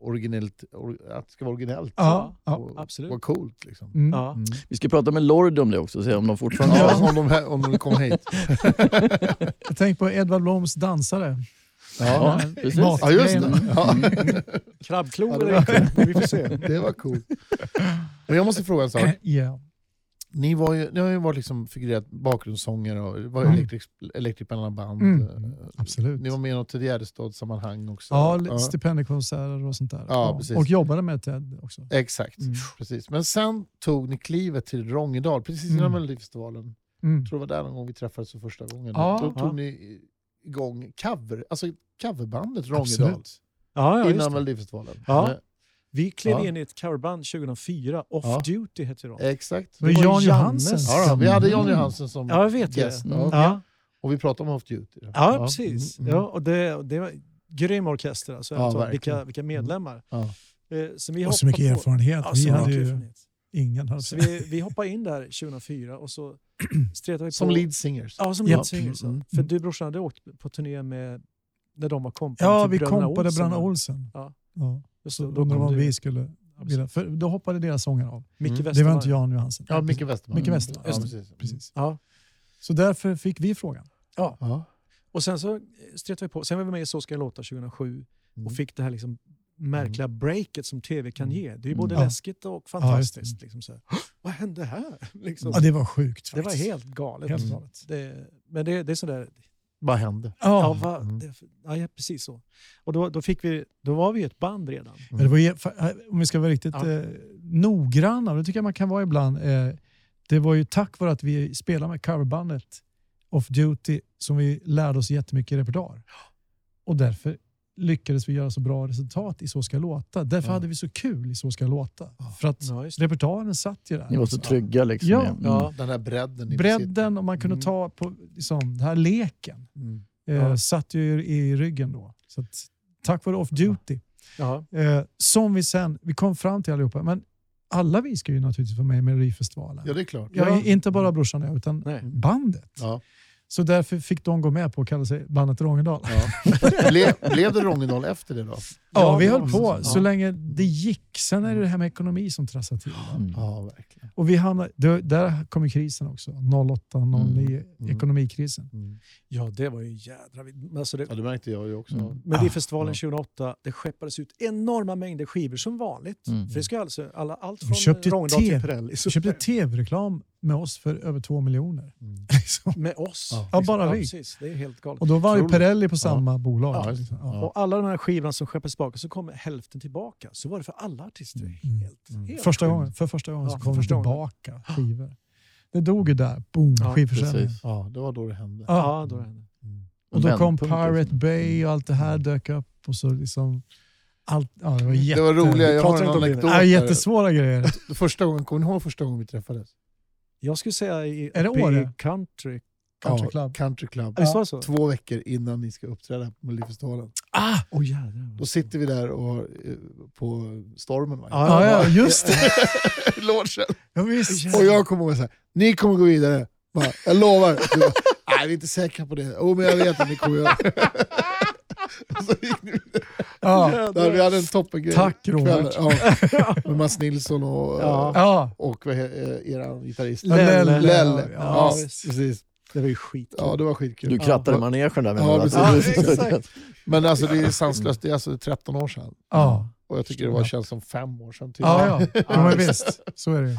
Speaker 2: originellt, or, att det ska vara originellt.
Speaker 1: Ja, ja.
Speaker 2: och,
Speaker 6: absolut.
Speaker 2: Vara coolt liksom.
Speaker 1: Mm.
Speaker 6: Ja.
Speaker 2: Mm.
Speaker 3: Vi ska prata med Lordi om det också, se om de fortfarande
Speaker 2: Ja, om, de här, om de kommer hit. <laughs>
Speaker 1: Jag tänker på Edvard Bloms dansare.
Speaker 3: Ja,
Speaker 1: Eh,
Speaker 3: precis.
Speaker 1: mat-
Speaker 2: Ja, just det. Ja, <laughs>
Speaker 6: Krabbklor
Speaker 2: Ja, det var-
Speaker 6: Vi får se.
Speaker 2: det var coolt. Men jag måste fråga en sak. <clears throat>
Speaker 1: Ja.
Speaker 2: Ni, var ju, ni har ju varit liksom figurerat bakgrundssångare och var
Speaker 1: Mm.
Speaker 2: Electric Banana Band.
Speaker 1: Mm,
Speaker 2: Eh,
Speaker 1: absolut.
Speaker 2: Ni var med i något Ted Gärdestad-sammanhang också.
Speaker 1: Ja, lite stipendiekonserter och sånt där.
Speaker 2: Ja, precis.
Speaker 1: Och jobbade med Ted också.
Speaker 2: Exakt,
Speaker 1: Mm.
Speaker 2: precis. Men sen tog ni klivet till Rångedal, precis innan
Speaker 1: Mm.
Speaker 2: Melodifestivalen.
Speaker 1: Mm.
Speaker 2: Jag tror det var där någon gång vi träffades för första gången.
Speaker 1: Ja,
Speaker 2: Då tog
Speaker 6: ja.
Speaker 2: ni igång cover, alltså coverbandet Rångedal.
Speaker 6: Ja, ja,
Speaker 2: innan. Melodifestivalen.
Speaker 6: Ja. Vi klev
Speaker 2: Ja.
Speaker 6: in i ett coverband 2004, Off
Speaker 2: Ja.
Speaker 6: Duty hette de.
Speaker 2: Exakt.
Speaker 1: Det var Jan. Johansen.
Speaker 2: Ja, vi hade Jan
Speaker 1: Mm.
Speaker 2: Johansen som
Speaker 6: Ja, jag vet det.
Speaker 2: gäst.
Speaker 6: Mm.
Speaker 2: Ja.
Speaker 6: Ja.
Speaker 2: Och vi pratade om Off Duty.
Speaker 6: Ja, precis.
Speaker 2: Mm, mm.
Speaker 6: Ja, och det, det var grym orkester. Alltså,
Speaker 2: Ja,
Speaker 6: alltså, vilka, vilka medlemmar.
Speaker 2: Ja.
Speaker 6: Eh, Så vi
Speaker 1: Och så mycket
Speaker 6: på-
Speaker 1: erfarenhet.
Speaker 6: Ja,
Speaker 1: vi
Speaker 6: så
Speaker 1: hade ju
Speaker 6: erfarenhet.
Speaker 1: ingen. Hade
Speaker 6: Så vi, vi hoppade in där 2004 och så <clears throat> stretade vi på...
Speaker 2: Som lead singers.
Speaker 6: Ja, som
Speaker 1: Ja.
Speaker 6: lead singers.
Speaker 2: Mm.
Speaker 6: För du brorsan hade åkt på turné med när de var kompar
Speaker 1: ja,
Speaker 6: till
Speaker 1: vi kompade
Speaker 6: Olsen.
Speaker 1: Bröderna Olsen.
Speaker 6: Ja.
Speaker 1: Ja.
Speaker 6: Just det,
Speaker 1: då
Speaker 6: kom
Speaker 1: om
Speaker 6: du,
Speaker 1: vi skulle vilja, för då hoppade deras sångare av.
Speaker 6: Micke
Speaker 2: Mm. Det var
Speaker 1: inte Jan Johansen.
Speaker 2: Ja, Micke Westerman.
Speaker 1: Micke Westerman.
Speaker 2: Ja, precis.
Speaker 1: Precis.
Speaker 6: Ja.
Speaker 1: Så därför fick vi frågan.
Speaker 2: Ja.
Speaker 6: Och Och sen så stretade vi på. Sen var vi med i Så ska jag låta 2007
Speaker 2: Mm.
Speaker 6: och fick det här liksom märkliga breaket som tv kan ge. Det är ju både
Speaker 1: Mm. Ja.
Speaker 6: läskigt och
Speaker 1: Ja,
Speaker 6: fantastiskt. liksom så här. Vad hände här? <laughs> Liksom.
Speaker 1: Ja, det var sjukt
Speaker 6: det var
Speaker 1: faktiskt.
Speaker 6: helt galet.
Speaker 1: Helt
Speaker 6: Mm.
Speaker 1: galet.
Speaker 6: Det, men det, det är sådär,
Speaker 2: Vad hände?
Speaker 6: ja,
Speaker 1: Ja,
Speaker 6: va,
Speaker 2: Mm.
Speaker 6: det, ja, precis så. Och då, då, fick vi, då var vi ett band redan.
Speaker 1: Men det var, ju- om vi ska vara riktigt
Speaker 6: Ja.
Speaker 1: eh, noggranna, och det tycker jag man kan vara ibland. Eh, det var ju tack vare att vi spelade med coverbandet Off Duty som vi lärde oss jättemycket repertoar. Och därför lyckades vi göra så bra resultat i Så ska låta. Därför
Speaker 2: Ja.
Speaker 1: hade vi så kul i Så ska låta. För att
Speaker 6: Ja,
Speaker 1: repertoaren satt ju där.
Speaker 3: Ni var så trygga liksom.
Speaker 1: Ja.
Speaker 3: mm.
Speaker 6: Ja.
Speaker 2: Den här bredden.
Speaker 1: Bredden och man kunde
Speaker 6: Mm.
Speaker 1: ta på liksom, den här leken.
Speaker 2: Mm.
Speaker 1: Eh,
Speaker 6: Ja.
Speaker 1: Satt ju i ryggen då. Så att, tack vare Off Duty.
Speaker 6: Ja.
Speaker 1: Eh, som vi sen, vi kom fram till allihopa, men alla vi ska ju naturligtvis vara med i Melodifestivalen.
Speaker 2: Ja, det är klart.
Speaker 1: Ja,
Speaker 6: Ja.
Speaker 1: Inte bara brorsan och jag, utan
Speaker 6: Nej.
Speaker 1: bandet.
Speaker 2: Ja.
Speaker 1: Så därför fick de gå med på att kalla sig bandet Rångedal.
Speaker 2: Ja. <laughs> Ble, blev det Rångedal efter det då?
Speaker 1: Ja,
Speaker 6: Ja,
Speaker 1: vi höll på
Speaker 6: så.
Speaker 1: så
Speaker 6: Ja.
Speaker 1: länge det gick. Sen är det det här med ekonomi som trasslar till.
Speaker 3: Mm.
Speaker 2: Ja, verkligen.
Speaker 1: Och vi hamnade, där, där kom ju krisen också. 08, 09,
Speaker 2: Mm.
Speaker 1: ekonomikrisen.
Speaker 2: Mm.
Speaker 6: ja, det var ju jädra... men Alltså det,
Speaker 2: Ja, det märkte jag ju också.
Speaker 3: Mm.
Speaker 6: Melodifestivalen
Speaker 2: Ja.
Speaker 6: 2008, det skeppades ut enorma mängder skivor som vanligt.
Speaker 3: Mm.
Speaker 6: För det ska alltså, alla, allt från Rångedal till. Pirelli.
Speaker 1: Vi
Speaker 6: Så-
Speaker 1: köpte tv-reklam med oss för över två miljoner.
Speaker 2: Mm. <laughs>
Speaker 1: Liksom.
Speaker 6: Med oss.
Speaker 2: Ja.
Speaker 1: Ja, bara vi.
Speaker 6: precis. Det är helt galet.
Speaker 1: Och då var ju. Pirelli på samma bolag.
Speaker 2: Ja.
Speaker 1: liksom. Ja.
Speaker 2: Ja.
Speaker 6: Och alla de här skivorna som skeppades tillbaka så kom hälften tillbaka. Så var det för alla artister.
Speaker 1: Mm.
Speaker 6: Helt,
Speaker 2: Mm.
Speaker 6: helt
Speaker 1: Första gången, för första gången
Speaker 6: Ja,
Speaker 1: så kom det
Speaker 6: första gången.
Speaker 1: tillbaka skivor. Det dog ju där. Boom,
Speaker 6: Ja,
Speaker 1: skivförsäljning.
Speaker 3: precis.
Speaker 2: Ja, det var då det hände.
Speaker 1: Ja.
Speaker 6: Ja, då det.
Speaker 2: Mm.
Speaker 1: Och då kom Pirate
Speaker 3: liksom.
Speaker 1: Bay och allt det här dök upp. Och så liksom allt, ja, det var jätte,
Speaker 2: Det var roliga, jag har en anekdot.
Speaker 1: Ja, jättesvåra grejer. <laughs>
Speaker 2: Första gången, kommer ni ihåg första gången vi träffades?
Speaker 6: Jag skulle säga i,
Speaker 1: Är det Åre?
Speaker 6: country.
Speaker 1: Country
Speaker 2: ja,
Speaker 1: Club.
Speaker 2: Country Club.
Speaker 6: Ja. Visst var det så?
Speaker 2: Två veckor innan ni ska uppträda på Melodifestivalen.
Speaker 1: Ah!
Speaker 6: Åh jädrar.
Speaker 2: Då sitter vi där och, eh, på Stormen. Va?
Speaker 1: Ja, ja, just det. <laughs>
Speaker 2: Logen.
Speaker 1: Ja, visst.
Speaker 2: Och jag kommer ihåg så här, ni kommer gå vidare. Bara, jag lovar. Bara, Nej, vi är inte säkra på det. Oh, men jag vet att ni kommer göra det. <laughs> <laughs> så gick ni vidare.
Speaker 1: Ja.
Speaker 2: Där vi hade en toppengrej.
Speaker 1: Tack, Robert. <laughs>
Speaker 2: Ja, med Mats Nilsson och,
Speaker 6: Ja.
Speaker 1: Ja.
Speaker 2: och he- eh, eran gitarrist.
Speaker 1: Lelle.
Speaker 2: Lelle.
Speaker 1: Ja,
Speaker 2: Ja, precis.
Speaker 6: Det var ju skit.
Speaker 2: Ja, det var skitkul.
Speaker 3: Du krattade
Speaker 2: Ja.
Speaker 3: manegen där
Speaker 2: Ja,
Speaker 3: menar du?
Speaker 2: precis.
Speaker 6: Exakt.
Speaker 2: Men alltså det är sanslöst, det är alltså 13 år sedan.
Speaker 1: Ja.
Speaker 2: Och jag tycker det var, känns som fem år sedan. Typ.
Speaker 1: Ja, ja. ja men visst. Så är det.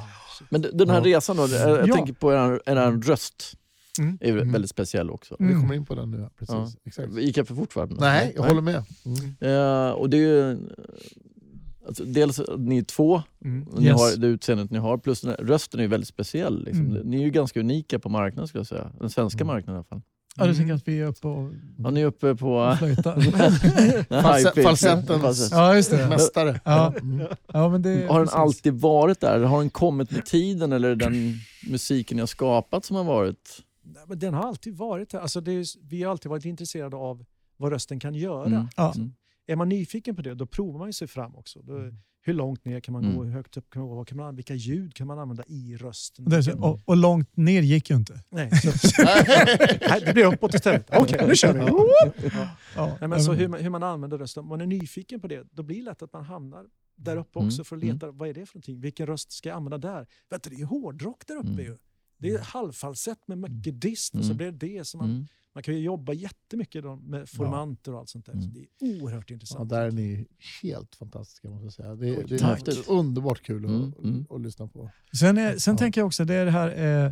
Speaker 3: Men den här
Speaker 2: Ja.
Speaker 3: resan då, jag, jag
Speaker 1: Ja.
Speaker 3: tänker på er, er röst.
Speaker 1: Mm.
Speaker 3: är
Speaker 2: Mm.
Speaker 3: väldigt speciell också.
Speaker 2: Vi
Speaker 1: Mm.
Speaker 2: kommer in på den nu. Precis.
Speaker 3: Ja.
Speaker 2: Exakt.
Speaker 3: Gick jag för fort för
Speaker 2: Nej, jag håller med. Mm.
Speaker 3: Eh, och det är ju, alltså, dels att ni är två,
Speaker 6: Mm.
Speaker 3: ni
Speaker 1: Yes.
Speaker 3: har det utseendet ni har, plus rösten är väldigt speciell. Liksom.
Speaker 1: Mm.
Speaker 3: Ni är ju ganska unika på marknaden skulle jag säga. Den svenska marknaden i alla fall.
Speaker 1: Ja, du tänker att vi är uppe och
Speaker 3: Ja, ni är uppe på... <laughs>
Speaker 2: falsetten.
Speaker 3: Falsett.
Speaker 1: Ja, just det.
Speaker 2: Mästare.
Speaker 1: Ja. Ja, men det
Speaker 3: Har den alltid varit där? Har den kommit med tiden? Eller är det den musiken ni har skapat som har varit...
Speaker 6: Men den har alltid varit här. Alltså är, vi har alltid varit intresserade av vad rösten kan göra.
Speaker 3: Mm. Mm.
Speaker 6: Är man nyfiken på det, då provar man sig fram också. Då, hur långt ner kan man gå?
Speaker 3: Mm.
Speaker 6: Hur högt upp kan man gå? Kan man, vilka ljud kan man använda i rösten?
Speaker 1: Så, och, och långt ner gick ju inte.
Speaker 6: Nej, <laughs> så, <laughs> nej, det blir uppåt istället. Okej, nu kör vi. Ja.
Speaker 1: Ja.
Speaker 6: Nej, men så hur, man, hur man använder rösten. Om man är nyfiken på det, då blir det lätt att man hamnar där uppe
Speaker 3: Mm.
Speaker 6: också för att leta, vad är det för någonting? Vilken röst ska jag använda där? Vet du, det är ju hårdrock där uppe
Speaker 3: Mm.
Speaker 6: ju. Det är halvfalsett med mycket dist och så
Speaker 3: Mm.
Speaker 6: blir det det som man,
Speaker 3: Mm.
Speaker 6: man kan ju jobba jättemycket med formanter och allt sånt där.
Speaker 3: Mm.
Speaker 6: Så det är oerhört
Speaker 2: Ja,
Speaker 6: intressant.
Speaker 2: där är ni helt fantastiska måste jag säga. Det, det är
Speaker 3: Tack.
Speaker 2: underbart kul att,
Speaker 3: Mm, mm.
Speaker 2: att lyssna på.
Speaker 1: Sen, är, sen
Speaker 2: Ja.
Speaker 1: tänker jag också, det är det här, eh,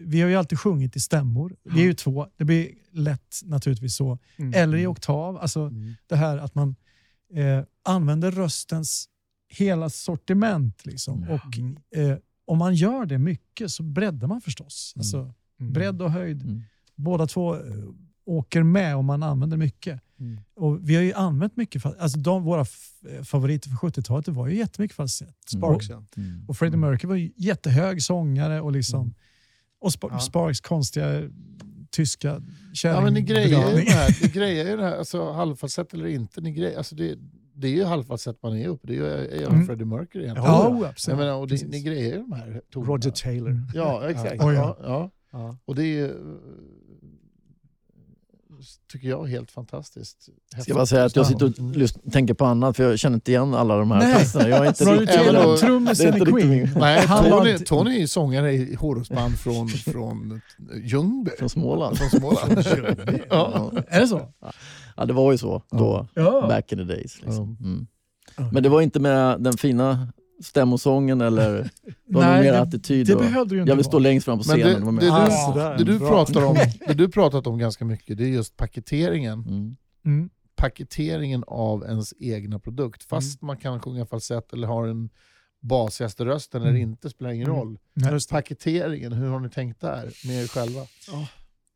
Speaker 1: vi har ju alltid sjungit i stämmor. Vi är ju två, det blir lätt naturligtvis så.
Speaker 6: Mm.
Speaker 1: Eller i oktav, alltså
Speaker 2: Mm.
Speaker 1: det här att man eh, använder röstens hela sortiment. Liksom.
Speaker 3: Mm.
Speaker 1: Och eh, om man gör det mycket så breddar man förstås. Alltså,
Speaker 6: Mm.
Speaker 1: bredd och höjd.
Speaker 3: Mm.
Speaker 1: Båda två eh, åker med om man använder mycket.
Speaker 2: Mm.
Speaker 1: Och vi har ju använt mycket, alltså de, våra f- favoriter för 70-talet det var ju jättemycket falsett.
Speaker 6: Sparks, ja.
Speaker 3: Mm.
Speaker 1: Och Freddie Mercury var ju jättehög sångare och liksom
Speaker 2: Mm.
Speaker 1: och Sp-
Speaker 6: Ja.
Speaker 1: Sparks konstiga tyska
Speaker 2: Ja, men ni grejer ju det här, <laughs> ni grejer ju det här alltså, halvfalsett eller inte. Ni grejer, alltså, det, det är ju halvfalsett man är uppe. Det är ju
Speaker 1: Mm.
Speaker 2: Freddie Mercury egentligen.
Speaker 1: Ja,
Speaker 2: Jag
Speaker 1: oh, absolut.
Speaker 2: menar, och ni,
Speaker 1: Precis.
Speaker 2: ni grejer de här tonerna.
Speaker 6: Roger Taylor.
Speaker 2: Ja, exakt.
Speaker 1: Oj,
Speaker 2: Ja,
Speaker 1: ja.
Speaker 2: ja.
Speaker 6: Ja.
Speaker 2: Och det är ju... tycker jag, helt fantastiskt.
Speaker 3: Ska jag
Speaker 2: häftigt.
Speaker 3: bara säga att jag
Speaker 2: Ja.
Speaker 3: sitter och lys- tänker på annat för jag känner inte igen alla de här
Speaker 1: Nej.
Speaker 3: artisterna. Jag är inte <laughs> riktigt...
Speaker 1: Trummisen i Queen?
Speaker 2: Nej, Tony, Tony är sångare i hårdrocksband från, <laughs> från Ljungby.
Speaker 3: Från Småland.
Speaker 2: Från Småland. ja. <laughs>
Speaker 3: Ja.
Speaker 1: Är det så?
Speaker 3: ja, det var ju så då.
Speaker 1: Ja.
Speaker 3: Back in the days. Liksom. Mm. Men det var inte med den fina stämmosången eller <laughs> det var
Speaker 1: Nej,
Speaker 3: mer
Speaker 1: det-
Speaker 3: attityd.
Speaker 1: Det
Speaker 3: och,
Speaker 1: behövde du inte
Speaker 3: jag vill stå
Speaker 1: vara.
Speaker 3: längst fram på
Speaker 2: Men
Speaker 3: scenen.
Speaker 2: det,
Speaker 3: det
Speaker 2: det, du,
Speaker 6: Ah,
Speaker 2: det, du
Speaker 6: Bra.
Speaker 2: pratar om, det du pratat om ganska mycket, det är just paketeringen.
Speaker 3: Mm.
Speaker 1: Mm.
Speaker 2: Paketeringen av ens egna produkt. Fast man kan sjunga falsett eller har en basigaste rösten eller
Speaker 1: Mm.
Speaker 2: inte, spelar ingen
Speaker 1: Mm.
Speaker 2: roll.
Speaker 1: Nej.
Speaker 6: Just det.
Speaker 2: Paketeringen, hur har ni tänkt där med er själva?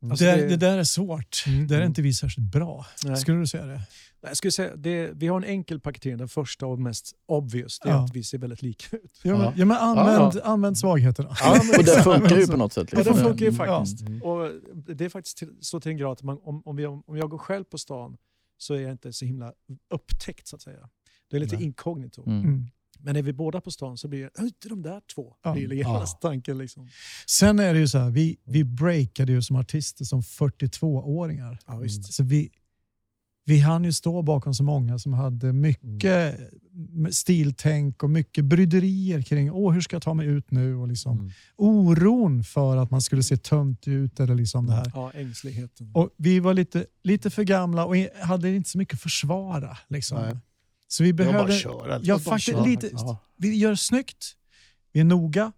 Speaker 6: Alltså,
Speaker 1: det,
Speaker 6: det-
Speaker 1: det där är svårt.
Speaker 6: Mm.
Speaker 1: Där är inte vi särskilt bra.
Speaker 6: Nej.
Speaker 1: Skulle du säga det?
Speaker 6: Nej, Jag skulle säga, det, vi har en enkel paketering, den första och mest obvious, det är
Speaker 1: Ja.
Speaker 6: att vi ser väldigt lika ut.
Speaker 1: Ja, men,
Speaker 2: Ja.
Speaker 1: ja, men använd,
Speaker 2: Ja,
Speaker 1: använd svagheterna.
Speaker 6: Ja, men <laughs>
Speaker 3: Och det funkar ju på något sätt.
Speaker 6: Ja,
Speaker 3: Liksom.
Speaker 6: det funkar ju
Speaker 1: Mm.
Speaker 6: faktiskt.
Speaker 2: Mm.
Speaker 6: Och det är faktiskt till, så till en grad att man, om, om, vi, om jag går själv på stan så är jag inte så himla upptäckt så att säga. Det är lite
Speaker 2: Nej.
Speaker 6: inkognito.
Speaker 3: Mm.
Speaker 1: Mm.
Speaker 6: Men är vi båda på stan så blir det inte de där två.
Speaker 1: Ja.
Speaker 6: Det är genast tanken. Liksom.
Speaker 1: Sen är det ju så här, vi, vi breakade ju som artister som 42-åringar.
Speaker 6: Ja, visst.
Speaker 1: Så vi, vi hann ju stå bakom så många som hade mycket stiltänk och mycket bryderier kring Åh, hur ska jag ta mig ut nu och liksom
Speaker 2: Mm.
Speaker 1: oron för att man skulle se tönt ut eller liksom det här.
Speaker 6: Ja, ängsligheten.
Speaker 1: Och vi var lite, lite för gamla och hade inte så mycket att försvara. Liksom.
Speaker 2: Nej.
Speaker 1: Så vi
Speaker 2: var bara köra.
Speaker 1: Ja,
Speaker 2: bara
Speaker 1: faktiskt,
Speaker 2: köra.
Speaker 1: lite,
Speaker 2: Ja.
Speaker 1: vi gör snyggt, vi är noga,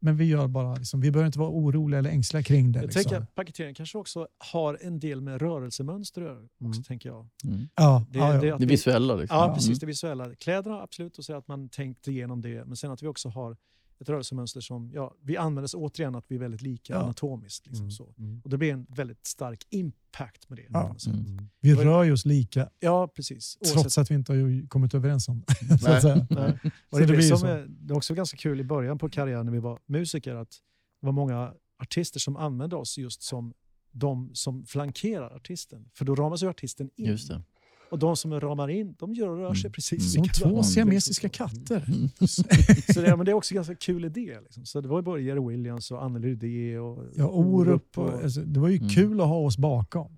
Speaker 1: men vi gör bara, liksom, vi behöver inte vara oroliga eller ängsliga kring det.
Speaker 6: Jag
Speaker 1: Liksom.
Speaker 6: tänker att paketeringen kanske också har en del med rörelsemönster. Också,
Speaker 2: Mm.
Speaker 6: tänker jag.
Speaker 3: Mm.
Speaker 1: ja,
Speaker 6: Det,
Speaker 1: ja, ja.
Speaker 6: det,
Speaker 3: Det
Speaker 6: vi-
Speaker 3: visuella liksom.
Speaker 6: Ja,
Speaker 3: Mm.
Speaker 6: precis. Det visuella. Kläderna, absolut. Och så att man tänkt igenom det. Men sen att vi också har ett rörelsemönster som, ja, vi använder så återigen att vi är väldigt lika
Speaker 1: Ja.
Speaker 6: anatomiskt. Liksom
Speaker 2: Mm.
Speaker 6: så.
Speaker 2: Mm.
Speaker 6: Och det blir en väldigt stark impact med det.
Speaker 1: Ja.
Speaker 6: sätt.
Speaker 3: Mm.
Speaker 1: Vi rör ju oss lika
Speaker 6: Ja, precis.
Speaker 1: trots att vi inte har kommit överens om det. <laughs>
Speaker 2: Nej.
Speaker 6: Nej. <laughs> Och det,
Speaker 1: blir
Speaker 6: som
Speaker 1: så.
Speaker 6: är, det är också ganska kul i början på karriären när vi var musiker att det var många artister som använde oss just som de som flankerar artisten. För då ramas ju artisten in. Och de som ramar in, de gör och rör sig
Speaker 3: Mm.
Speaker 6: precis
Speaker 1: Som
Speaker 6: likadant,
Speaker 1: två siamesiska katter.
Speaker 3: Mm. <laughs>
Speaker 6: Så det, men det är också en ganska kul idé. Liksom. Så det var ju både Jerry Williams och Anneli Rydé och
Speaker 1: Ja, Orup och, alltså, det var ju
Speaker 3: Mm.
Speaker 1: kul att ha oss bakom.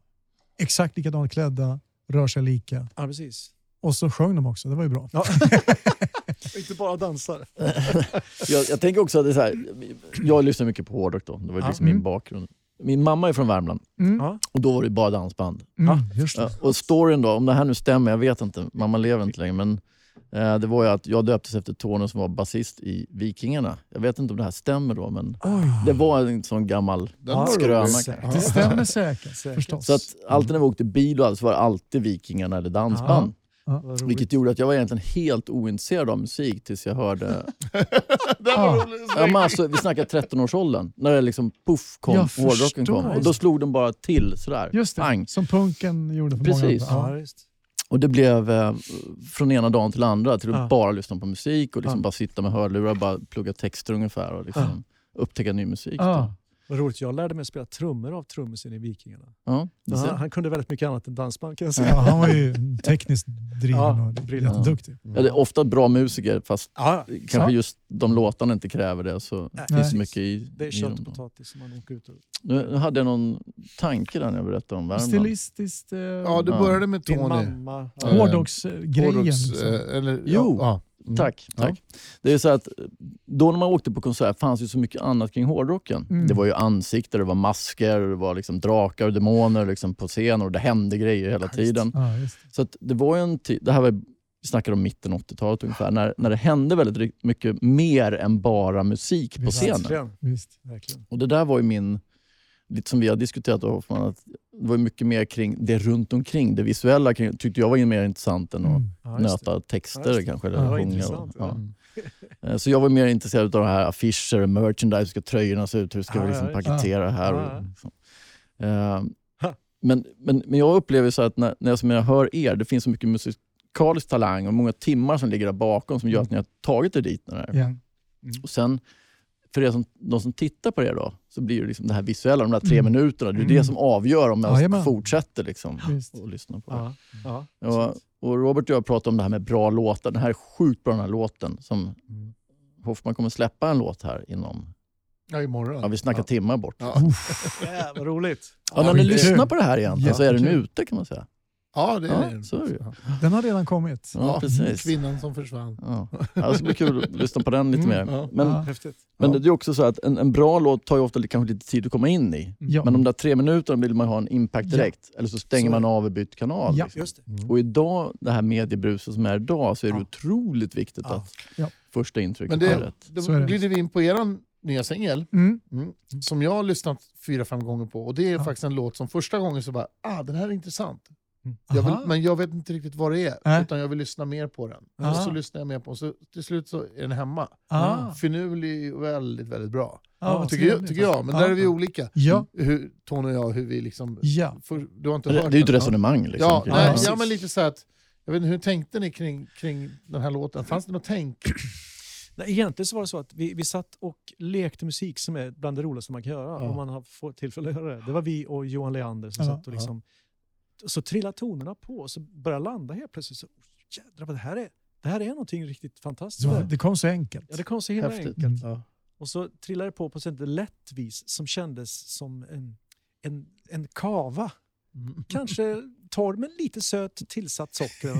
Speaker 1: Exakt likadant klädda, rör sig lika.
Speaker 6: Ja, precis.
Speaker 1: Och så sjöng de också, det var ju bra.
Speaker 6: Ja. <laughs> Inte bara dansar. <laughs>
Speaker 3: jag, jag tänker också att det är så här, jag lyssnar mycket på hårdrock då, det var
Speaker 6: Ja.
Speaker 3: liksom
Speaker 1: Mm.
Speaker 3: min bakgrund. Min mamma är från Värmland
Speaker 1: Mm.
Speaker 3: Och då var det bara dansband.
Speaker 1: Mm, just det.
Speaker 3: Ja, och storyn då, om det här nu stämmer, jag vet inte, mamma lever inte längre, men eh, det var ju att jag döptes efter Tony som var basist i Vikingarna. Jag vet inte om det här stämmer då, men
Speaker 1: Oj,
Speaker 3: det var en sån gammal
Speaker 2: Den
Speaker 3: skröna. kanske.
Speaker 1: det stämmer säkert,
Speaker 6: Säkert.
Speaker 3: Så att alltid när vi åkte bil och allt så var det alltid Vikingarna eller dansband.
Speaker 6: Vad roligt.
Speaker 3: Vilket gjorde att jag var egentligen helt ointresserad av musik tills jag hörde... <laughs>
Speaker 2: Var
Speaker 1: Ja.
Speaker 3: ja, men alltså, vi snackar 13-årsåldern, när det liksom puff kom,
Speaker 1: Jag
Speaker 3: hårdrocken kom.
Speaker 1: förstår.
Speaker 3: Och då slog den bara till sådär.
Speaker 1: Just det,
Speaker 3: Pang.
Speaker 1: som punken gjorde för
Speaker 3: Precis.
Speaker 1: många andra.
Speaker 6: Ja,
Speaker 1: Ja.
Speaker 3: Och det blev eh, från ena dagen till andra till att
Speaker 6: Ja.
Speaker 3: bara lyssna på musik och liksom
Speaker 6: Ja.
Speaker 3: bara sitta med hörlurar och bara plugga texter ungefär och liksom upptäcka ny musik.
Speaker 1: Ja.
Speaker 6: Vad roligt. Jag lärde mig spela trummor av trummisen i Vikingarna.
Speaker 3: Ja,
Speaker 6: Han, han kunde väldigt mycket annat än dansband kan jag säga.
Speaker 1: Ja, han var ju <laughs> tekniskt driven
Speaker 6: Ja,
Speaker 1: och
Speaker 6: briljant.
Speaker 1: jätteduktig.
Speaker 3: Ja, det är ofta bra musiker fast
Speaker 6: Ja,
Speaker 3: kanske just de låtarna inte kräver det så
Speaker 6: Nej.
Speaker 3: finns det mycket i,
Speaker 6: det är kött och potatis som man åker ut och...
Speaker 3: Nu, hade jag någon tanke där när jag berättade om Värmland.
Speaker 1: Stilistiskt, eh,
Speaker 2: Ja, du
Speaker 3: Ja.
Speaker 2: började med
Speaker 6: Din
Speaker 2: Tony.
Speaker 6: mamma.
Speaker 2: Eh,
Speaker 6: Ja.
Speaker 1: hårdrocksgrejen.
Speaker 2: Hårdrocks,
Speaker 1: liksom.
Speaker 2: eh, eller,
Speaker 3: Jo.
Speaker 2: Ja, ja. Mm.
Speaker 3: Tack.
Speaker 2: Ja.
Speaker 3: tack. Det är så att då när man åkte på konsert fanns ju så mycket annat kring hårdrocken.
Speaker 1: Mm.
Speaker 3: Det var ju ansikten, det var masker, det var liksom drakar och demoner liksom på scen och det hände grejer hela tiden.
Speaker 1: Ja.
Speaker 3: Så att det var ju en tid, det här var, vi snackar om mitten 80-talet ungefär, när, när det hände väldigt mycket mer än bara musik på scenen.
Speaker 6: Verkligen.
Speaker 1: Visst.
Speaker 6: Verkligen.
Speaker 3: Och det där var ju min, lite som vi har diskuterat Hoffman, att det var mycket mer kring det runt omkring, det visuella kring, tyckte jag var mer intressant än att
Speaker 1: Mm.
Speaker 6: Ja,
Speaker 3: nöta texter
Speaker 6: Ja,
Speaker 3: kanske.
Speaker 1: Ja,
Speaker 3: Eller sjunga
Speaker 6: intressant,
Speaker 3: och, ja.
Speaker 2: Mm.
Speaker 3: Eh, Så jag var mer intresserad av det här affischer, merchandise, hur ska tröjorna se ut, hur ska
Speaker 6: Ja,
Speaker 3: vi liksom
Speaker 6: ja,
Speaker 3: paketera här.
Speaker 6: Ja,
Speaker 3: Och,
Speaker 6: ja.
Speaker 3: liksom. Eh,
Speaker 6: Ha.
Speaker 3: men, men, men jag upplever så att när, när jag, som jag hör er, det finns så mycket musikalisk talang och många timmar som ligger där bakom som gör att ni har tagit er dit. När det.
Speaker 1: Ja.
Speaker 3: Och sen, för er som, de som tittar på er då, så blir det liksom det här visuella, de där tre
Speaker 1: Mm.
Speaker 3: minuterna, det är
Speaker 1: Mm.
Speaker 3: det som avgör om jag
Speaker 1: Jajamän.
Speaker 3: fortsätter liksom, och lyssna på det.
Speaker 6: Ja. Ja.
Speaker 3: Och, och Robert och jag pratade om det här med bra låtar. Den här är sjukt bra den här låten. Som
Speaker 2: Mm.
Speaker 3: Hoffman kommer släppa en låt här inom
Speaker 2: Ja, imorgon.
Speaker 3: Ja, vi snackar timmar bort.
Speaker 2: Ja.
Speaker 6: Ja, vad roligt.
Speaker 3: Ja, när ni lyssnar på det här egentligen så är den ute kan man säga.
Speaker 2: Ja, det är
Speaker 3: Ja,
Speaker 2: det.
Speaker 3: så är det ju.
Speaker 1: Den har redan kommit.
Speaker 3: Ja, precis.
Speaker 2: Kvinnan som försvann.
Speaker 3: Ja. Ja, det ska bli kul att lyssna på den lite
Speaker 6: Mm,
Speaker 3: mer.
Speaker 2: ja.
Speaker 3: Men,
Speaker 1: Ja.
Speaker 3: Men
Speaker 2: Ja.
Speaker 3: det är också så att en, en bra låt tar ju ofta kanske lite tid att komma in i.
Speaker 1: Ja.
Speaker 3: Men de där tre minuterna vill man ha en impact
Speaker 1: Ja.
Speaker 3: direkt. Eller så stänger
Speaker 6: Så
Speaker 3: man
Speaker 6: det.
Speaker 3: av och byter kanal.
Speaker 1: Ja.
Speaker 3: Liksom.
Speaker 6: Just det.
Speaker 3: Och idag, det här mediebruset som är idag, så är det
Speaker 6: Ja.
Speaker 3: otroligt viktigt
Speaker 6: Ja.
Speaker 3: att
Speaker 1: Ja.
Speaker 3: första intrycket
Speaker 2: Men
Speaker 3: är
Speaker 2: det,
Speaker 3: rätt.
Speaker 2: Då
Speaker 1: det.
Speaker 2: glider vi in på er nya singel.
Speaker 1: Mm.
Speaker 2: Mm. Som jag har lyssnat fyra, fem gånger på. Och det är
Speaker 1: Ja.
Speaker 2: faktiskt en låt som första gången så bara, ah den här är intressant.
Speaker 6: Mm.
Speaker 2: Jag
Speaker 1: Aha.
Speaker 2: vill, men jag vet inte riktigt vad det är,
Speaker 1: Nej.
Speaker 2: utan jag vill lyssna mer på den.
Speaker 1: Ah.
Speaker 2: Och så lyssnar jag mer på den, så till slut så är den hemma.
Speaker 1: Ah.
Speaker 2: Finurlig och väldigt, väldigt bra.
Speaker 1: Ja, vad
Speaker 2: tycker, jag, tycker jag, men
Speaker 1: Ja.
Speaker 2: där är vi olika.
Speaker 1: Ja.
Speaker 2: Hur, Tony och jag, hur vi liksom...
Speaker 1: Ja.
Speaker 2: För, du har inte
Speaker 3: Det, det
Speaker 2: hört
Speaker 3: är ju ett resonemang. Liksom,
Speaker 2: Ja, nej,
Speaker 3: det.
Speaker 2: ja, men lite så att, jag vet inte, hur tänkte ni kring, kring den här låten? Fanns det något tänk? <clears throat>
Speaker 6: Nej, egentligen så var det så att vi, vi satt och lekte musik som är bland det roligaste man kan göra
Speaker 2: Ja.
Speaker 6: om man har fått tillfälle att göra det. Det var vi och Johan Leander som
Speaker 1: Ja,
Speaker 6: satt och liksom... Så trillade tonerna på och så började landa helt plötsligt. Så, oh, jädrar, vad det här är, det här är någonting riktigt fantastiskt. Med det.
Speaker 1: kom så enkelt.
Speaker 6: Ja, det kom så himla
Speaker 2: Häftigt.
Speaker 6: enkelt.
Speaker 2: Ja.
Speaker 6: Och så trillade det på på ett lätt vis som kändes som en, en, en kava.
Speaker 2: Mm.
Speaker 6: Kanske torr men lite söt tillsatt socker.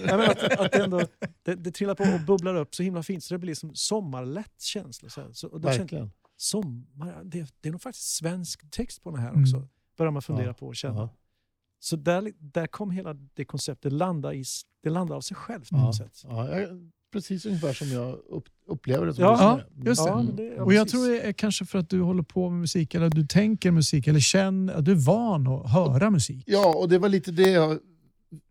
Speaker 6: <laughs> Menar att, att det, ändå, det, det trillar på och bubblar upp så himla fint så det blir som sommarlätt känsla. Så, och då kände,
Speaker 2: Verkligen.
Speaker 6: sommar, det, det är nog faktiskt svensk text på den här
Speaker 1: Mm.
Speaker 6: också. Börjar man fundera
Speaker 2: Ja.
Speaker 6: på och känna.
Speaker 2: Ja.
Speaker 6: Så där, där kom hela det konceptet landa, i, det landade av sig självt på
Speaker 2: Ja.
Speaker 6: något sätt.
Speaker 2: Ja, jag, precis ungefär som jag upp, upplever det som
Speaker 6: Ja,
Speaker 2: lyssnare.
Speaker 1: just det.
Speaker 6: Ja, men det ja,
Speaker 1: Och jag
Speaker 6: precis.
Speaker 1: tror det är kanske för att du håller på med musik, eller du tänker musik, eller känner att du är van att höra musik.
Speaker 2: Ja, och det var lite det jag...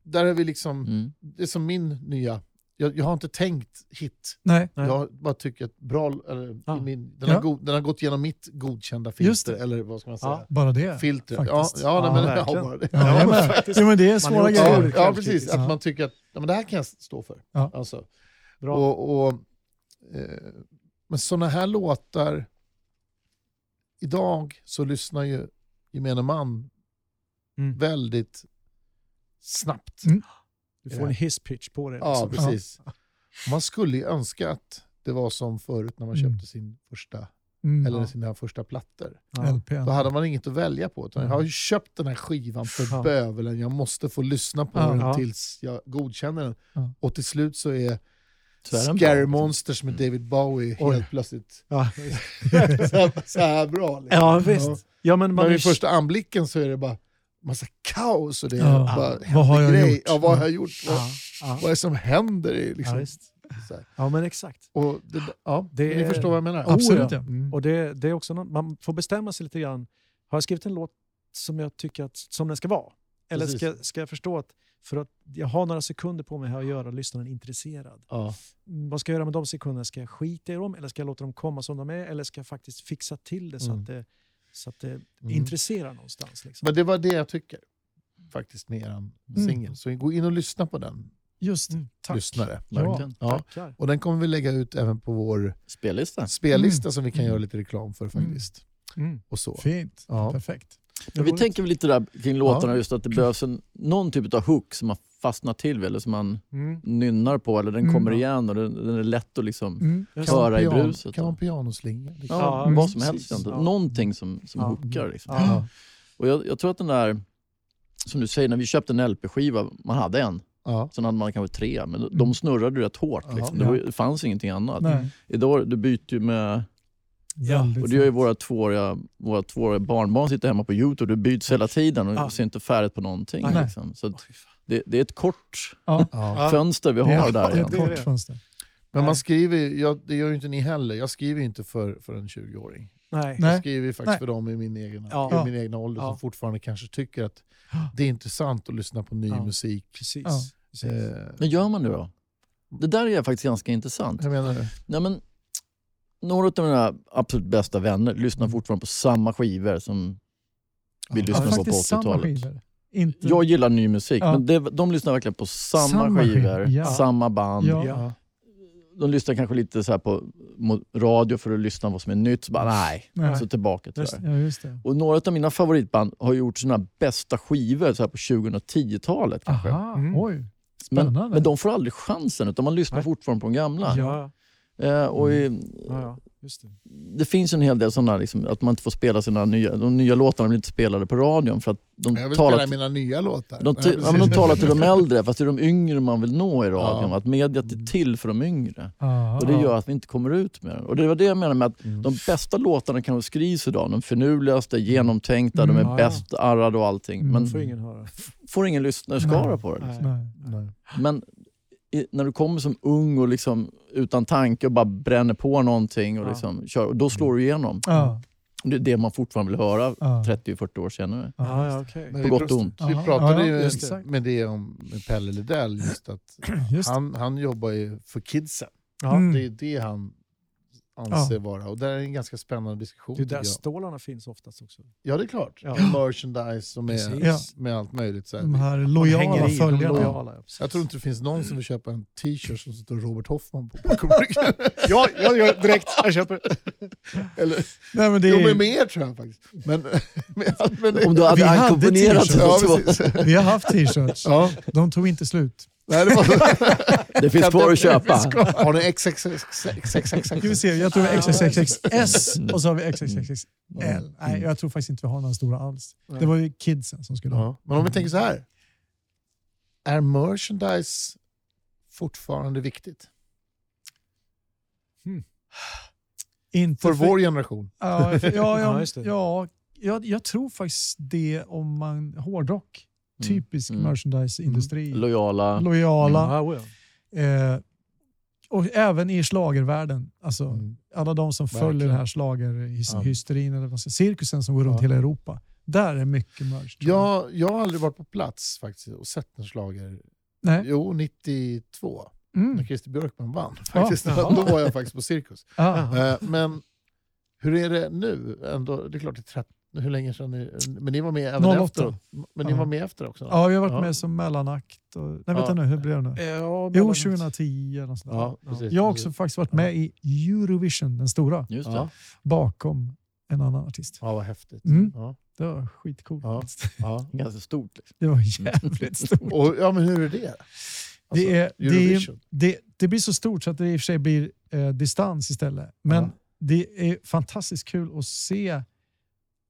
Speaker 2: Där är vi liksom...
Speaker 3: Mm.
Speaker 2: Det är som min nya... Jag, jag har inte tänkt hit.
Speaker 1: Nej.
Speaker 6: Nej.
Speaker 2: Jag bara tycker att bra... Eller,
Speaker 6: Ja.
Speaker 2: i min, den,
Speaker 1: Ja.
Speaker 2: har god, den har gått igenom mitt godkända
Speaker 1: Just
Speaker 2: filter,
Speaker 1: det.
Speaker 2: eller vad ska man säga?
Speaker 6: Ja.
Speaker 1: Bara det.
Speaker 2: Filter. Ja,
Speaker 1: faktiskt.
Speaker 2: ja, nej,
Speaker 6: Ja,
Speaker 2: men, ja, bara det.
Speaker 1: Ja,
Speaker 6: men.
Speaker 1: Jo, men det är svåra grejer.
Speaker 2: ja, precis. Att man tycker att ja, men det här kan jag stå för.
Speaker 1: Ja.
Speaker 2: Alltså.
Speaker 6: Bra.
Speaker 2: Och, och, eh, men såna här låtar... Idag så lyssnar ju gemene man
Speaker 6: Mm.
Speaker 2: väldigt snabbt.
Speaker 1: Mm.
Speaker 6: Du får en hisspitch på det.
Speaker 2: Ja,
Speaker 6: liksom.
Speaker 2: precis. Man skulle ju önska att det var som förut när man
Speaker 1: Mm.
Speaker 2: köpte sin första,
Speaker 1: Mm.
Speaker 2: eller
Speaker 6: Ja.
Speaker 2: sina första plattor.
Speaker 6: Ja.
Speaker 2: Då hade man inget att välja på. Utan jag har ju köpt den här skivan för
Speaker 6: Ja.
Speaker 2: bövelen. Jag måste få lyssna på
Speaker 1: Ja.
Speaker 2: den
Speaker 6: Ja.
Speaker 2: tills jag godkänner den.
Speaker 1: Ja.
Speaker 2: Och till slut så är Scary
Speaker 3: bra.
Speaker 2: Monsters med David Bowie
Speaker 6: Oj.
Speaker 2: helt plötsligt
Speaker 6: Ja. <laughs>
Speaker 2: så, här, så här bra. Liksom.
Speaker 6: ja, visst. Ja, men man
Speaker 2: Men vid första anblicken så är det bara massa kaos och det är
Speaker 1: Ja.
Speaker 2: bara
Speaker 1: Vad har jag
Speaker 2: grej.
Speaker 1: gjort?
Speaker 2: Ja, vad har jag gjort? Vad,
Speaker 6: ja,
Speaker 2: vad är det som händer? Liksom,
Speaker 6: ja, men exakt.
Speaker 2: Och det, ja,
Speaker 6: Det
Speaker 2: ni
Speaker 6: är-
Speaker 2: förstår vad jag menar?
Speaker 1: Absolut,
Speaker 6: Oh.
Speaker 2: Mm.
Speaker 6: Och det, det är också något, man får bestämma sig lite grann. Har jag skrivit en låt som jag tycker att som den ska vara? Eller
Speaker 2: Precis.
Speaker 6: ska, ska jag förstå att för att jag har några sekunder på mig här att göra lyssnaren intresserad.
Speaker 2: Ja.
Speaker 6: Mm, vad ska jag göra med de sekunderna? Ska jag skita i dem eller ska jag låta dem komma som de är? Eller ska jag faktiskt fixa till det så
Speaker 2: Mm.
Speaker 6: att det, så att det
Speaker 2: Mm.
Speaker 6: intresserar någonstans? Liksom.
Speaker 2: Men det var det jag tycker faktiskt med er
Speaker 1: Mm.
Speaker 2: singel. Så gå in och lyssna på den,
Speaker 1: Just det.
Speaker 6: Mm.
Speaker 1: Tack.
Speaker 2: lyssnare. Ja.
Speaker 6: Tackar.
Speaker 2: Och den kommer vi lägga ut även på vår
Speaker 3: Spellista.
Speaker 2: spellista som vi kan
Speaker 1: Mm.
Speaker 2: göra lite reklam för faktiskt.
Speaker 6: Mm.
Speaker 2: Och så.
Speaker 1: Fint.
Speaker 2: Ja.
Speaker 1: Perfekt.
Speaker 3: Men vi tänker väl lite där kring låtarna,
Speaker 2: Ja.
Speaker 3: just att det behövs en, någon typ av hook som man fastnar till vid, eller som man
Speaker 6: Mm.
Speaker 3: nynnar på, eller den
Speaker 1: Mm.
Speaker 3: kommer igen och den, den är lätt att liksom
Speaker 1: Mm.
Speaker 3: Höra i
Speaker 2: pian-
Speaker 3: bruset.
Speaker 2: Kan vara en pianoslinga. Liksom.
Speaker 3: Ja,
Speaker 6: Ja,
Speaker 3: vad som helst egentligen.
Speaker 6: Ja.
Speaker 3: Någonting som, som
Speaker 6: Ja.
Speaker 3: hookar. Liksom.
Speaker 6: Ja.
Speaker 3: Och jag, jag tror att den där, som du säger, när vi köpte en LP-skiva, man hade en,
Speaker 2: Ja.
Speaker 3: sen hade man kanske tre, men de snurrade rätt hårt.
Speaker 2: Ja.
Speaker 3: Liksom. Det, var, det fanns ingenting annat.
Speaker 1: Nej.
Speaker 3: Idag, du byter ju med,
Speaker 1: Väldigt
Speaker 3: och det gör ju våra tvååriga, våra tvååriga barnbarn sitter hemma på Youtube, det byts hela tiden och
Speaker 6: Ja.
Speaker 3: ser inte färdigt på någonting.
Speaker 1: Nej.
Speaker 3: Liksom. Så det, det är ett kort
Speaker 1: Ja.
Speaker 2: Ja.
Speaker 3: fönster vi har där.
Speaker 1: Det är ett kort fönster.
Speaker 2: Men man skriver, jag, det gör ju inte ni heller, jag skriver inte för, för en 20-åring.
Speaker 6: Nej.
Speaker 1: Nej.
Speaker 2: Jag skriver faktiskt
Speaker 1: Nej.
Speaker 2: för dem i min egen,
Speaker 6: Ja.
Speaker 2: i min egna ålder
Speaker 6: Ja.
Speaker 2: som fortfarande kanske tycker att det är intressant att lyssna på ny
Speaker 6: Ja.
Speaker 2: musik.
Speaker 6: Precis.
Speaker 1: Ja.
Speaker 6: Precis.
Speaker 2: Eh,
Speaker 3: Men gör man det då? Det där är faktiskt ganska intressant.
Speaker 2: jag menar det.
Speaker 3: Nej, men, några av mina absolut bästa vänner lyssnar fortfarande på samma skivor som vi
Speaker 2: Ja,
Speaker 3: lyssnade på på
Speaker 1: faktiskt samma
Speaker 3: 80-talet.
Speaker 1: skivor. Inte...
Speaker 3: Jag gillar ny musik,
Speaker 1: Ja.
Speaker 3: men det, de lyssnar verkligen på samma,
Speaker 1: Samma
Speaker 3: skivor,
Speaker 1: skivor, ja.
Speaker 3: samma band.
Speaker 1: Ja.
Speaker 3: De lyssnar kanske lite så här på radio för att lyssna på vad som är nytt. Så bara, nej,
Speaker 1: Nej.
Speaker 3: så tillbaka till
Speaker 6: Just
Speaker 3: det.
Speaker 1: Ja, just det.
Speaker 3: Och några av mina favoritband har gjort sina bästa skivor så här på 2010-talet. kanske.
Speaker 1: Aha,
Speaker 6: Mm.
Speaker 1: oj.
Speaker 3: Men,
Speaker 1: Spännande.
Speaker 3: men de får aldrig chansen, utan man lyssnar
Speaker 6: Nej.
Speaker 3: fortfarande på de gamla. Eh, och i,
Speaker 6: Ja, ja. Just det.
Speaker 3: det finns en hel del sådana, liksom, att man inte får spela sina nya, de nya låtarna blir inte spelade på radion för att de
Speaker 2: Jag vill
Speaker 3: talar
Speaker 2: spela mina nya låtar.
Speaker 3: De,
Speaker 2: Nej,
Speaker 3: ja, de talar till de äldre, fast det är de yngre man vill nå i radion.
Speaker 2: Ja.
Speaker 3: Att mediet är till för de yngre.
Speaker 1: Ja,
Speaker 3: Och det gör att vi inte kommer ut med den. Och det var det jag menade med att
Speaker 2: Mm.
Speaker 3: de bästa låtarna kanske skrivs idag. De finurligaste, genomtänkta,
Speaker 1: Mm.
Speaker 3: de är
Speaker 6: ja.
Speaker 3: bäst arrade och allting.
Speaker 1: Mm.
Speaker 3: Men
Speaker 6: får ingen höra.
Speaker 3: får ingen lyssnarskara
Speaker 1: Nej.
Speaker 3: på det. Liksom.
Speaker 6: Nej.
Speaker 1: Nej.
Speaker 3: Men i, när du kommer som ung och liksom utan tanke och bara bränner på någonting och
Speaker 6: Ja.
Speaker 3: liksom kör, och då slår du igenom.
Speaker 1: Ja,
Speaker 3: Det är det man fortfarande vill höra
Speaker 1: ja.
Speaker 3: 30-40 år senare.
Speaker 6: Ja, ja, okej.
Speaker 2: Men
Speaker 3: På
Speaker 2: vi
Speaker 3: gott och ont.
Speaker 2: Vi
Speaker 1: Ja,
Speaker 2: pratade
Speaker 1: ja, det.
Speaker 2: med det om med Pelle Lidell, just att
Speaker 1: Just
Speaker 2: han, han jobbar ju för kidsen.
Speaker 6: Ja.
Speaker 1: Mm.
Speaker 2: Det är det han anser vara. Och det är en ganska spännande diskussion.
Speaker 6: Det är där
Speaker 2: jag.
Speaker 6: stålarna finns oftast också.
Speaker 2: Ja, det är klart.
Speaker 6: Ja.
Speaker 2: Merchandise och med,
Speaker 6: Precis.
Speaker 1: Ja.
Speaker 2: med allt möjligt. Så här.
Speaker 1: De här lojala följarna.
Speaker 6: lojala. ja.
Speaker 2: Jag tror inte det finns någon som vill köpa en t-shirt som står Robert Hoffman på. <laughs>
Speaker 6: Ja, ja, ja, direkt. Jag köper.
Speaker 2: Eller,
Speaker 1: Nej, men det
Speaker 2: jo,
Speaker 1: är,
Speaker 2: men mer tror jag faktiskt. Men, <laughs> men, men,
Speaker 3: Om du hade ackompanjerat
Speaker 2: ja, precis.
Speaker 1: vi har haft t-shirts.
Speaker 2: Ja.
Speaker 1: De tog inte slut.
Speaker 2: Nej, det var,
Speaker 3: Det finns kvar att köpa.
Speaker 2: har ni?
Speaker 1: Ska vi se, jag tror det är XXXS och så har vi XXXL. Nej, jag tror faktiskt inte vi har några stora alls. Det var ju kidsen som skulle ha.
Speaker 2: Ja. Men om vi tänker så här. Är merchandise fortfarande viktigt?
Speaker 1: Inte
Speaker 2: För vår generation?
Speaker 1: Ja, för- ja,
Speaker 6: Ja,
Speaker 1: ja, jag, jag tror faktiskt det om man hårdrock. Typisk
Speaker 3: Mm.
Speaker 1: merchandise-industri.
Speaker 3: Lojala.
Speaker 1: Lojala.
Speaker 6: Ja, oh ja.
Speaker 1: Eh, och även i slagervärlden. Alltså,
Speaker 2: Mm.
Speaker 1: Alla de som
Speaker 2: Verkligen.
Speaker 1: följer den här
Speaker 2: Ja.
Speaker 1: slagerhysterin, eller vad man ska, cirkusen som går runt
Speaker 2: Ja.
Speaker 1: hela Europa. Där är mycket merch. jag.
Speaker 2: Jag, jag har aldrig varit på plats faktiskt och sett en slager.
Speaker 1: Nej?
Speaker 2: Jo, 92. När
Speaker 1: Mm.
Speaker 2: Christer Björkman vann.
Speaker 1: Ja,
Speaker 2: Faktiskt.
Speaker 6: jaha.
Speaker 2: Då var jag faktiskt på cirkus. Eh, Men hur är det nu? Ändå, det är klart det är 30, hur länge sedan ni, Men ni var med även
Speaker 1: 08.
Speaker 2: efter? Men ni
Speaker 1: Ja.
Speaker 2: var med efter också?
Speaker 1: Ja, vi har varit
Speaker 2: Ja.
Speaker 1: med som mellanakt. Och, nej,
Speaker 2: Ja.
Speaker 1: vänta nu, hur blev det nu?
Speaker 6: Ja,
Speaker 1: Jo,
Speaker 6: mellan-
Speaker 1: 2010 eller något sånt.
Speaker 2: Ja, precis.
Speaker 1: Jag har också faktiskt varit med i Eurovision, den stora,
Speaker 3: Just det.
Speaker 2: Ja.
Speaker 1: bakom en annan artist.
Speaker 2: ja, vad häftigt.
Speaker 1: Mm.
Speaker 2: Ja.
Speaker 1: Det var skitcoolt.
Speaker 2: Ja. Ja. <laughs>
Speaker 3: Ganska stort. Liksom.
Speaker 1: Det var jävligt stort.
Speaker 2: Och, ja, men hur är det? Alltså,
Speaker 1: Det, är, det,
Speaker 2: Eurovision.
Speaker 1: det, det blir så stort så att det i och för sig blir eh, distans istället. Men
Speaker 2: Ja.
Speaker 1: det är fantastiskt kul att se.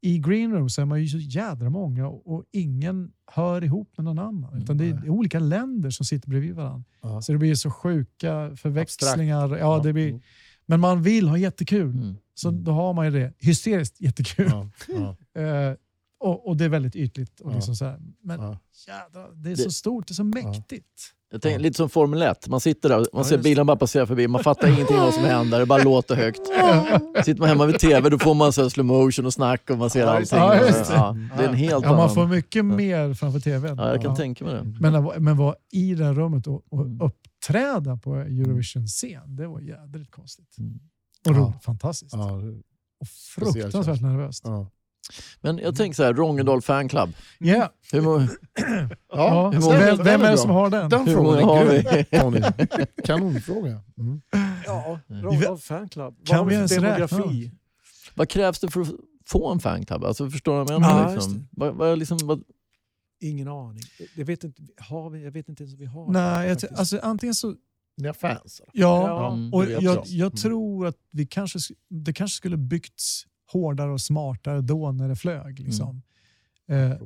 Speaker 1: I green room så är man ju så jädra många och, ingen hör ihop med någon annan. Utan det är, olika länder som sitter bredvid varandra.
Speaker 2: Ja.
Speaker 1: Så det blir så sjuka förväxlingar. Ja, det blir,
Speaker 2: Mm.
Speaker 1: men man vill ha jättekul.
Speaker 3: Mm.
Speaker 1: Så då har man ju det. Hysteriskt jättekul.
Speaker 2: Ja. Ja. <laughs>
Speaker 1: Och, och det är väldigt ytligt. Och
Speaker 2: Ja.
Speaker 1: liksom så här. Men
Speaker 2: Ja.
Speaker 1: jädrar, det är
Speaker 3: Det-
Speaker 1: så stort, det är så mäktigt.
Speaker 3: Jag tänker, Lite som Formel 1. Man sitter där, man
Speaker 6: Ja,
Speaker 3: ser bilen bara passera förbi, man fattar ingenting vad som händer, det bara låter högt. <laughs> Sitter man hemma vid TV då får man så här slow motion och snack och man ser allting.
Speaker 1: Ja, det.
Speaker 3: ja, det är en helt
Speaker 1: Ja, man
Speaker 3: annan...
Speaker 1: får mycket mer framför tvn.
Speaker 3: Ja, jag kan
Speaker 1: Ja.
Speaker 3: tänka mig det.
Speaker 1: Men, att vara- men vara i det här rummet och, och
Speaker 3: Mm.
Speaker 1: uppträda på Eurovision-scen, det var jädrigt konstigt.
Speaker 3: Mm.
Speaker 1: Och
Speaker 2: Ja.
Speaker 1: roligt, fantastiskt.
Speaker 2: Ja, det-
Speaker 1: Och fruktansvärt nervöst.
Speaker 2: ja.
Speaker 3: Men jag tänker så här, Rongedal fanclub.
Speaker 1: Yeah.
Speaker 3: Hur, må, <coughs>
Speaker 1: Ja.
Speaker 3: hur många-
Speaker 1: Vem, vem är det som har den?
Speaker 2: Den
Speaker 3: hur
Speaker 2: frågan är
Speaker 3: vi?
Speaker 2: grym. <laughs> Kanonfråga. Mm.
Speaker 6: Ja,
Speaker 1: Vi-
Speaker 6: Rondal fanclub.
Speaker 1: Kan
Speaker 6: Vad
Speaker 1: vi
Speaker 6: har
Speaker 1: ens
Speaker 6: demografi?
Speaker 3: Vad krävs det för att få en fanclub? Alltså, förstår du vad jag
Speaker 6: Ja,
Speaker 3: menar?
Speaker 6: just
Speaker 3: liksom? vad, vad, liksom, vad,
Speaker 6: Ingen aning. Jag vet inte, har vi, jag vet inte ens om vi har
Speaker 1: Nej, jag,
Speaker 6: faktiskt.
Speaker 1: alltså, antingen så...
Speaker 2: Ni har fans?
Speaker 1: Ja,
Speaker 6: Ja,
Speaker 3: Mm.
Speaker 1: och
Speaker 2: det vet
Speaker 1: jag,
Speaker 2: jag.
Speaker 1: jag
Speaker 2: Mm.
Speaker 1: tror att vi kanske, sk- det kanske skulle byggts hårdare och smartare då när det flög. Liksom.
Speaker 2: Mm.
Speaker 1: Eh,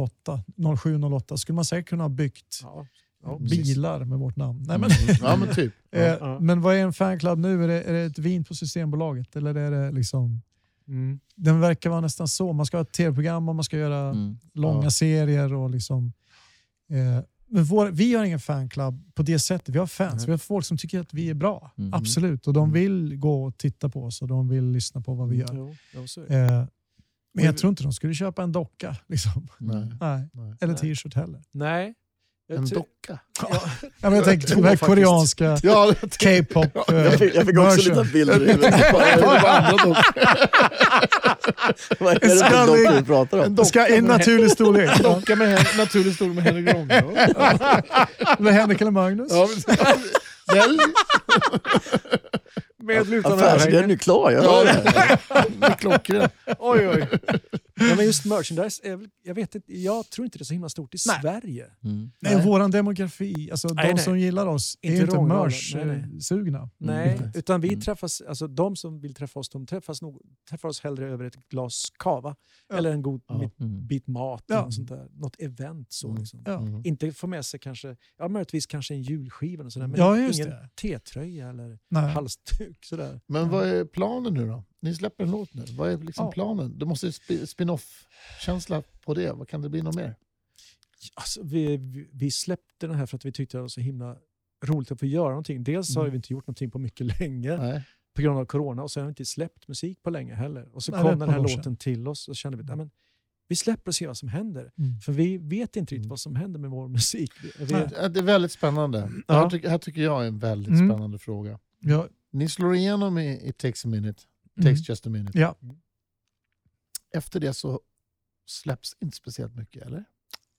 Speaker 1: 08, 07-08 skulle man säkert kunna ha byggt
Speaker 6: Ja, ja,
Speaker 1: bilar med vårt namn. Nej, men,
Speaker 2: Mm. <laughs> Ja, men typ. <laughs>
Speaker 1: eh, men vad är en fanclub nu? Är det, är det ett vin på Systembolaget? Eller är det liksom,
Speaker 6: Mm.
Speaker 1: den verkar vara nästan så. Man ska ha ett tv-program och man ska göra
Speaker 3: mm.
Speaker 1: långa serier. och liksom, eh, men vår, Vi har ingen fanclub på det sättet. Vi har fans.
Speaker 2: Nej.
Speaker 1: Vi har folk som tycker att vi är bra.
Speaker 3: Mm.
Speaker 1: Absolut. Och de vill gå och titta på oss och de vill lyssna på vad vi gör.
Speaker 6: Jo.
Speaker 1: Eh, men jag tror inte de skulle köpa en docka. Liksom.
Speaker 2: Nej.
Speaker 1: Nej.
Speaker 2: Nej.
Speaker 1: Eller t-shirt heller.
Speaker 6: Nej.
Speaker 2: En docka?
Speaker 1: Ja, men jag tänker
Speaker 6: Två
Speaker 1: de här koreanska
Speaker 2: Ja,
Speaker 1: K-pop. eh,
Speaker 3: Jag fick, jag fick också lite bilder i huvudet. Vad är det för <laughs> dockor vi pratar om?
Speaker 2: En docka
Speaker 1: Ska en naturlig storlek.
Speaker 2: En docka med naturlig storlek med Henrik Ronge.
Speaker 1: Eller Henrik eller Magnus.
Speaker 2: Ja, men-! <laughs>
Speaker 6: Med utan
Speaker 3: Affärsidén är ju klar, jag
Speaker 2: Ja,
Speaker 3: hör det.
Speaker 2: det är klockrent.
Speaker 6: Oj, oj. Ja, men just merchandise, är väl, jag, vet inte, jag tror inte det är så himla stort i
Speaker 1: Nej.
Speaker 6: Sverige.
Speaker 3: Mm.
Speaker 1: Nej.
Speaker 6: Nej.
Speaker 1: Våran demografi, alltså
Speaker 6: Nej,
Speaker 1: de
Speaker 6: nej.
Speaker 1: som gillar oss, är
Speaker 6: Inte
Speaker 1: ju inte
Speaker 6: rångalna, nej, nej.
Speaker 1: mörs-sugna.
Speaker 6: Nej,
Speaker 1: Mm.
Speaker 6: utan vi
Speaker 3: Mm.
Speaker 6: träffas, alltså de som vill träffa oss, de träffas, nog, träffar oss hellre över ett glas kava
Speaker 1: Ja.
Speaker 6: eller en god
Speaker 2: Ja.
Speaker 6: bit,
Speaker 3: Mm.
Speaker 6: bit mat,
Speaker 1: Ja.
Speaker 6: eller något, sånt där. något event. så
Speaker 2: Mm.
Speaker 6: liksom.
Speaker 1: Ja.
Speaker 2: Mm.
Speaker 6: Inte få med sig kanske, ja möjligtvis kanske en julskiva och sådär, men
Speaker 1: Ja, just
Speaker 6: ingen
Speaker 1: det.
Speaker 6: T-tröja eller
Speaker 1: Nej.
Speaker 6: halsduk. Sådär.
Speaker 2: Men vad är planen nu då? Ni släpper en låt nu. Vad är liksom
Speaker 1: Ja.
Speaker 2: planen? Det måste ju sp- spin-off-känsla på det. Vad kan det bli något mer?
Speaker 6: Alltså, vi, vi, släppte den här för att vi tyckte det var så himla roligt att få göra någonting. Dels har
Speaker 2: Mm.
Speaker 6: vi inte gjort någonting på mycket länge
Speaker 2: Nej.
Speaker 6: på grund av corona och så har vi inte släppt musik på länge heller. Och så
Speaker 1: Nej, det
Speaker 6: kom den här
Speaker 1: år sedan.
Speaker 6: låten till oss och kände vi att vi släpper och ser vad som händer.
Speaker 1: Mm.
Speaker 6: För vi vet inte riktigt
Speaker 2: Mm.
Speaker 6: vad som händer med vår musik. Vi,
Speaker 2: Det är väldigt spännande. Det
Speaker 6: Ja.
Speaker 2: här, tycker, här tycker jag är en väldigt
Speaker 1: Mm.
Speaker 2: spännande fråga.
Speaker 1: Ja.
Speaker 2: Ni slår igenom i It takes a minute,
Speaker 1: Mm.
Speaker 2: takes just a minute.
Speaker 1: Ja.
Speaker 2: Efter det så släpps inte speciellt mycket, eller?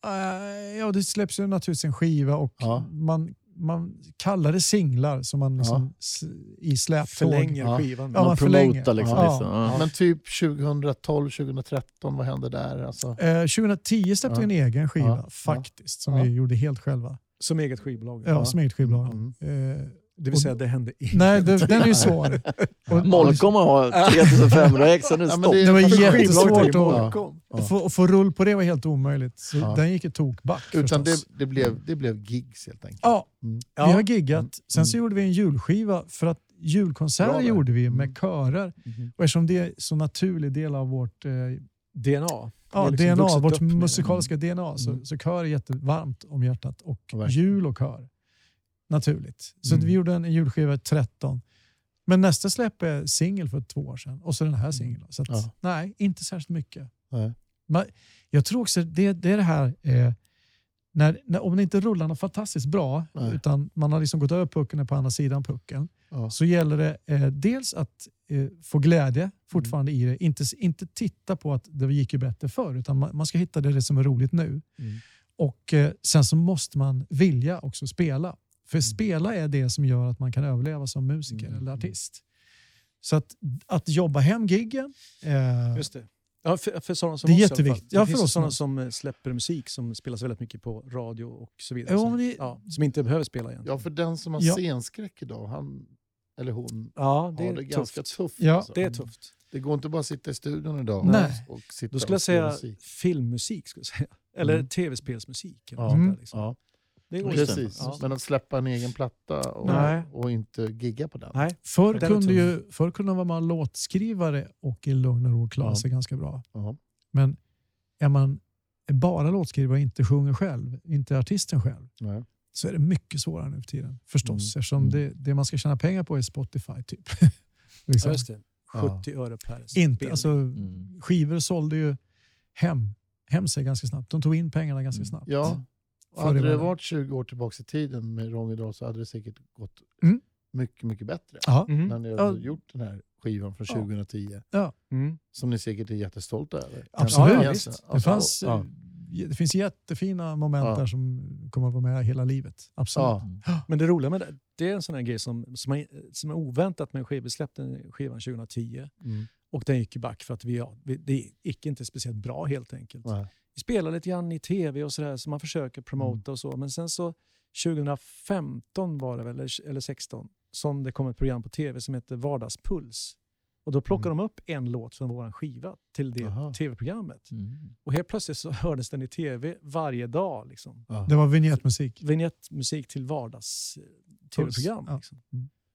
Speaker 1: Eh, ja, det släpps ju naturligtvis en skiva och
Speaker 2: Ja.
Speaker 1: man, man kallar det singlar som man liksom s- i släptåg.
Speaker 6: förlänger
Speaker 2: Ja.
Speaker 6: skivan.
Speaker 1: Ja,
Speaker 3: Man,
Speaker 1: man förlänger.
Speaker 3: promotar liksom.
Speaker 1: Ja.
Speaker 3: liksom. Ja.
Speaker 2: Men typ 2012, 2013, vad hände där? Alltså,
Speaker 1: Eh, 2010 släppte vi
Speaker 2: Ja.
Speaker 1: en egen skiva
Speaker 2: Ja.
Speaker 1: faktiskt, som
Speaker 2: Ja.
Speaker 1: vi gjorde helt själva.
Speaker 6: Som eget skivbolag.
Speaker 1: Ja, som eget skivbolag.
Speaker 2: Mm.
Speaker 1: Eh,
Speaker 6: Det vill säga, det hände inte.
Speaker 1: nej, det, den är ju svår. <laughs>
Speaker 3: Molkom har 3500 ex, det
Speaker 2: Ja, det
Speaker 1: Det var jättesvårt att-.
Speaker 2: Ja.
Speaker 1: Att få, att få rull på det var helt omöjligt. Så
Speaker 2: Ja.
Speaker 1: Den gick ett tokback
Speaker 2: Utan det, det, blev, det blev gigs helt enkelt.
Speaker 1: Ja,
Speaker 2: Mm.
Speaker 1: vi har giggat.
Speaker 2: Mm.
Speaker 1: Sen så gjorde vi en julskiva för att julkonserter gjorde vi
Speaker 2: Mm.
Speaker 1: med körer.
Speaker 2: Mhm.
Speaker 1: Och eftersom det är en så naturlig del av vårt, eh,
Speaker 6: DNA.
Speaker 1: ja,
Speaker 6: liksom
Speaker 1: DNA, vårt musikaliska DNA, så,
Speaker 2: Mm.
Speaker 1: så kör är jättevarmt om hjärtat. Och jul och kör. Naturligt. Så
Speaker 2: Mm.
Speaker 1: vi gjorde en julskiva 13. Men nästa släpp är singel för två år sedan och så den här singeln. Så att,
Speaker 2: Ja.
Speaker 1: nej, inte särskilt mycket.
Speaker 2: Nej.
Speaker 1: Men jag tror också det, det är det här, eh, när, när, om det inte rullar något fantastiskt bra,
Speaker 2: Nej.
Speaker 1: utan man har liksom gått över pucken och på andra sidan pucken,
Speaker 2: Ja.
Speaker 1: så gäller det eh, dels att eh, få glädje fortfarande
Speaker 2: Mm.
Speaker 1: i det. Inte, inte titta på att det gick ju bättre förr, utan man, man ska hitta det som är roligt nu.
Speaker 2: Mm.
Speaker 1: Och eh, Sen så måste man vilja också spela. För spela är det som gör att man kan överleva som musiker
Speaker 2: Mm.
Speaker 1: eller artist. Så att, att jobba hem giggen, eh,
Speaker 6: Just det. Ja, för, för sådana som
Speaker 1: Det är
Speaker 6: oss
Speaker 1: jätteviktigt.
Speaker 6: Det
Speaker 1: Ja,
Speaker 6: finns
Speaker 1: för
Speaker 6: ju
Speaker 1: oss
Speaker 6: sådana
Speaker 1: som-
Speaker 6: som eh, släpper musik som spelas väldigt mycket på radio och så vidare.
Speaker 1: Men det-
Speaker 6: ja, som inte behöver spela egentligen.
Speaker 2: Ja, för den som har
Speaker 1: Ja.
Speaker 2: scenskräck idag, han eller hon
Speaker 6: Ja, det
Speaker 2: har
Speaker 6: är
Speaker 2: det ganska
Speaker 6: tufft.
Speaker 2: tufft.
Speaker 1: Ja.
Speaker 2: alltså.
Speaker 6: Det är tufft.
Speaker 2: Det går inte bara att sitta i studion idag
Speaker 1: Nej.
Speaker 2: och sitta
Speaker 6: Då skulle jag
Speaker 2: och spela
Speaker 6: säga
Speaker 2: musik.
Speaker 6: filmmusik. Skulle jag säga. Eller
Speaker 2: Mm.
Speaker 6: tv-spelsmusik. eller
Speaker 2: Ja.
Speaker 6: där,
Speaker 1: Mm.
Speaker 6: liksom.
Speaker 2: Ja,
Speaker 6: Det går inte.
Speaker 2: precis.
Speaker 6: Ja.
Speaker 2: Men att släppa en egen platta och,
Speaker 6: Nej.
Speaker 2: och inte gigga på den.
Speaker 6: Nej.
Speaker 1: Förr
Speaker 6: Den
Speaker 1: kunde, ju, förr kunde man vara låtskrivare och i lugn och ro klara
Speaker 2: Ja.
Speaker 1: sig ganska bra.
Speaker 2: Ja.
Speaker 1: Men är man bara låtskrivare och inte sjunger själv, inte artisten själv,
Speaker 2: Nej.
Speaker 1: så är det mycket svårare nu för tiden. Förstås,
Speaker 2: Mm.
Speaker 1: eftersom
Speaker 2: Mm.
Speaker 1: det, det man ska tjäna pengar på är Spotify. typ. <laughs>
Speaker 6: Ja,
Speaker 1: liksom.
Speaker 6: just det. 70 öre per
Speaker 1: inte,
Speaker 6: spelning.
Speaker 1: alltså,
Speaker 3: Mm.
Speaker 1: skivor sålde ju hem, hem sig ganska snabbt. De tog in pengarna ganska
Speaker 3: Mm.
Speaker 1: snabbt.
Speaker 2: Ja, och hade det varit 20 år tillbaka i tiden med Rång idag så hade det säkert gått
Speaker 1: Mm.
Speaker 2: mycket, mycket bättre.
Speaker 1: Ja.
Speaker 6: Mhm.
Speaker 2: När ni
Speaker 1: Ja.
Speaker 2: hade gjort den här skivan från
Speaker 1: Ja.
Speaker 2: 2010.
Speaker 6: Mm.
Speaker 2: Som ni säkert är jättestolta över.
Speaker 1: Absolut.
Speaker 2: Ja,
Speaker 6: Ja,
Speaker 2: visst.
Speaker 1: Det,
Speaker 2: Alltså,
Speaker 1: fanns,
Speaker 2: ja.
Speaker 1: eh, det finns jättefina moment
Speaker 2: Ja.
Speaker 1: där som kommer att vara med hela livet. Absolut.
Speaker 2: Ja.
Speaker 6: Men det roliga med det, det är en sån här grej som, som, är, som är oväntat med en skiva. Vi släppte skivan 2010
Speaker 2: Mm.
Speaker 6: och den gick ju back för att vi, ja, vi, det gick inte speciellt bra helt enkelt.
Speaker 2: Nej.
Speaker 6: Vi spelar lite grann i tv och sådär så man försöker promota och så. Men sen så 2015 var det väl, eller, eller 16, som det kom ett program på tv som heter Vardagspuls. Och då plockade de upp en låt från vår skiva till det tv-programmet.
Speaker 3: Mm.
Speaker 6: Och helt plötsligt så hördes den i tv varje dag. Liksom.
Speaker 2: Ja.
Speaker 1: Det var vignettmusik.
Speaker 6: Vignettmusik till vardags-tv-program.
Speaker 1: Ja.
Speaker 6: Liksom.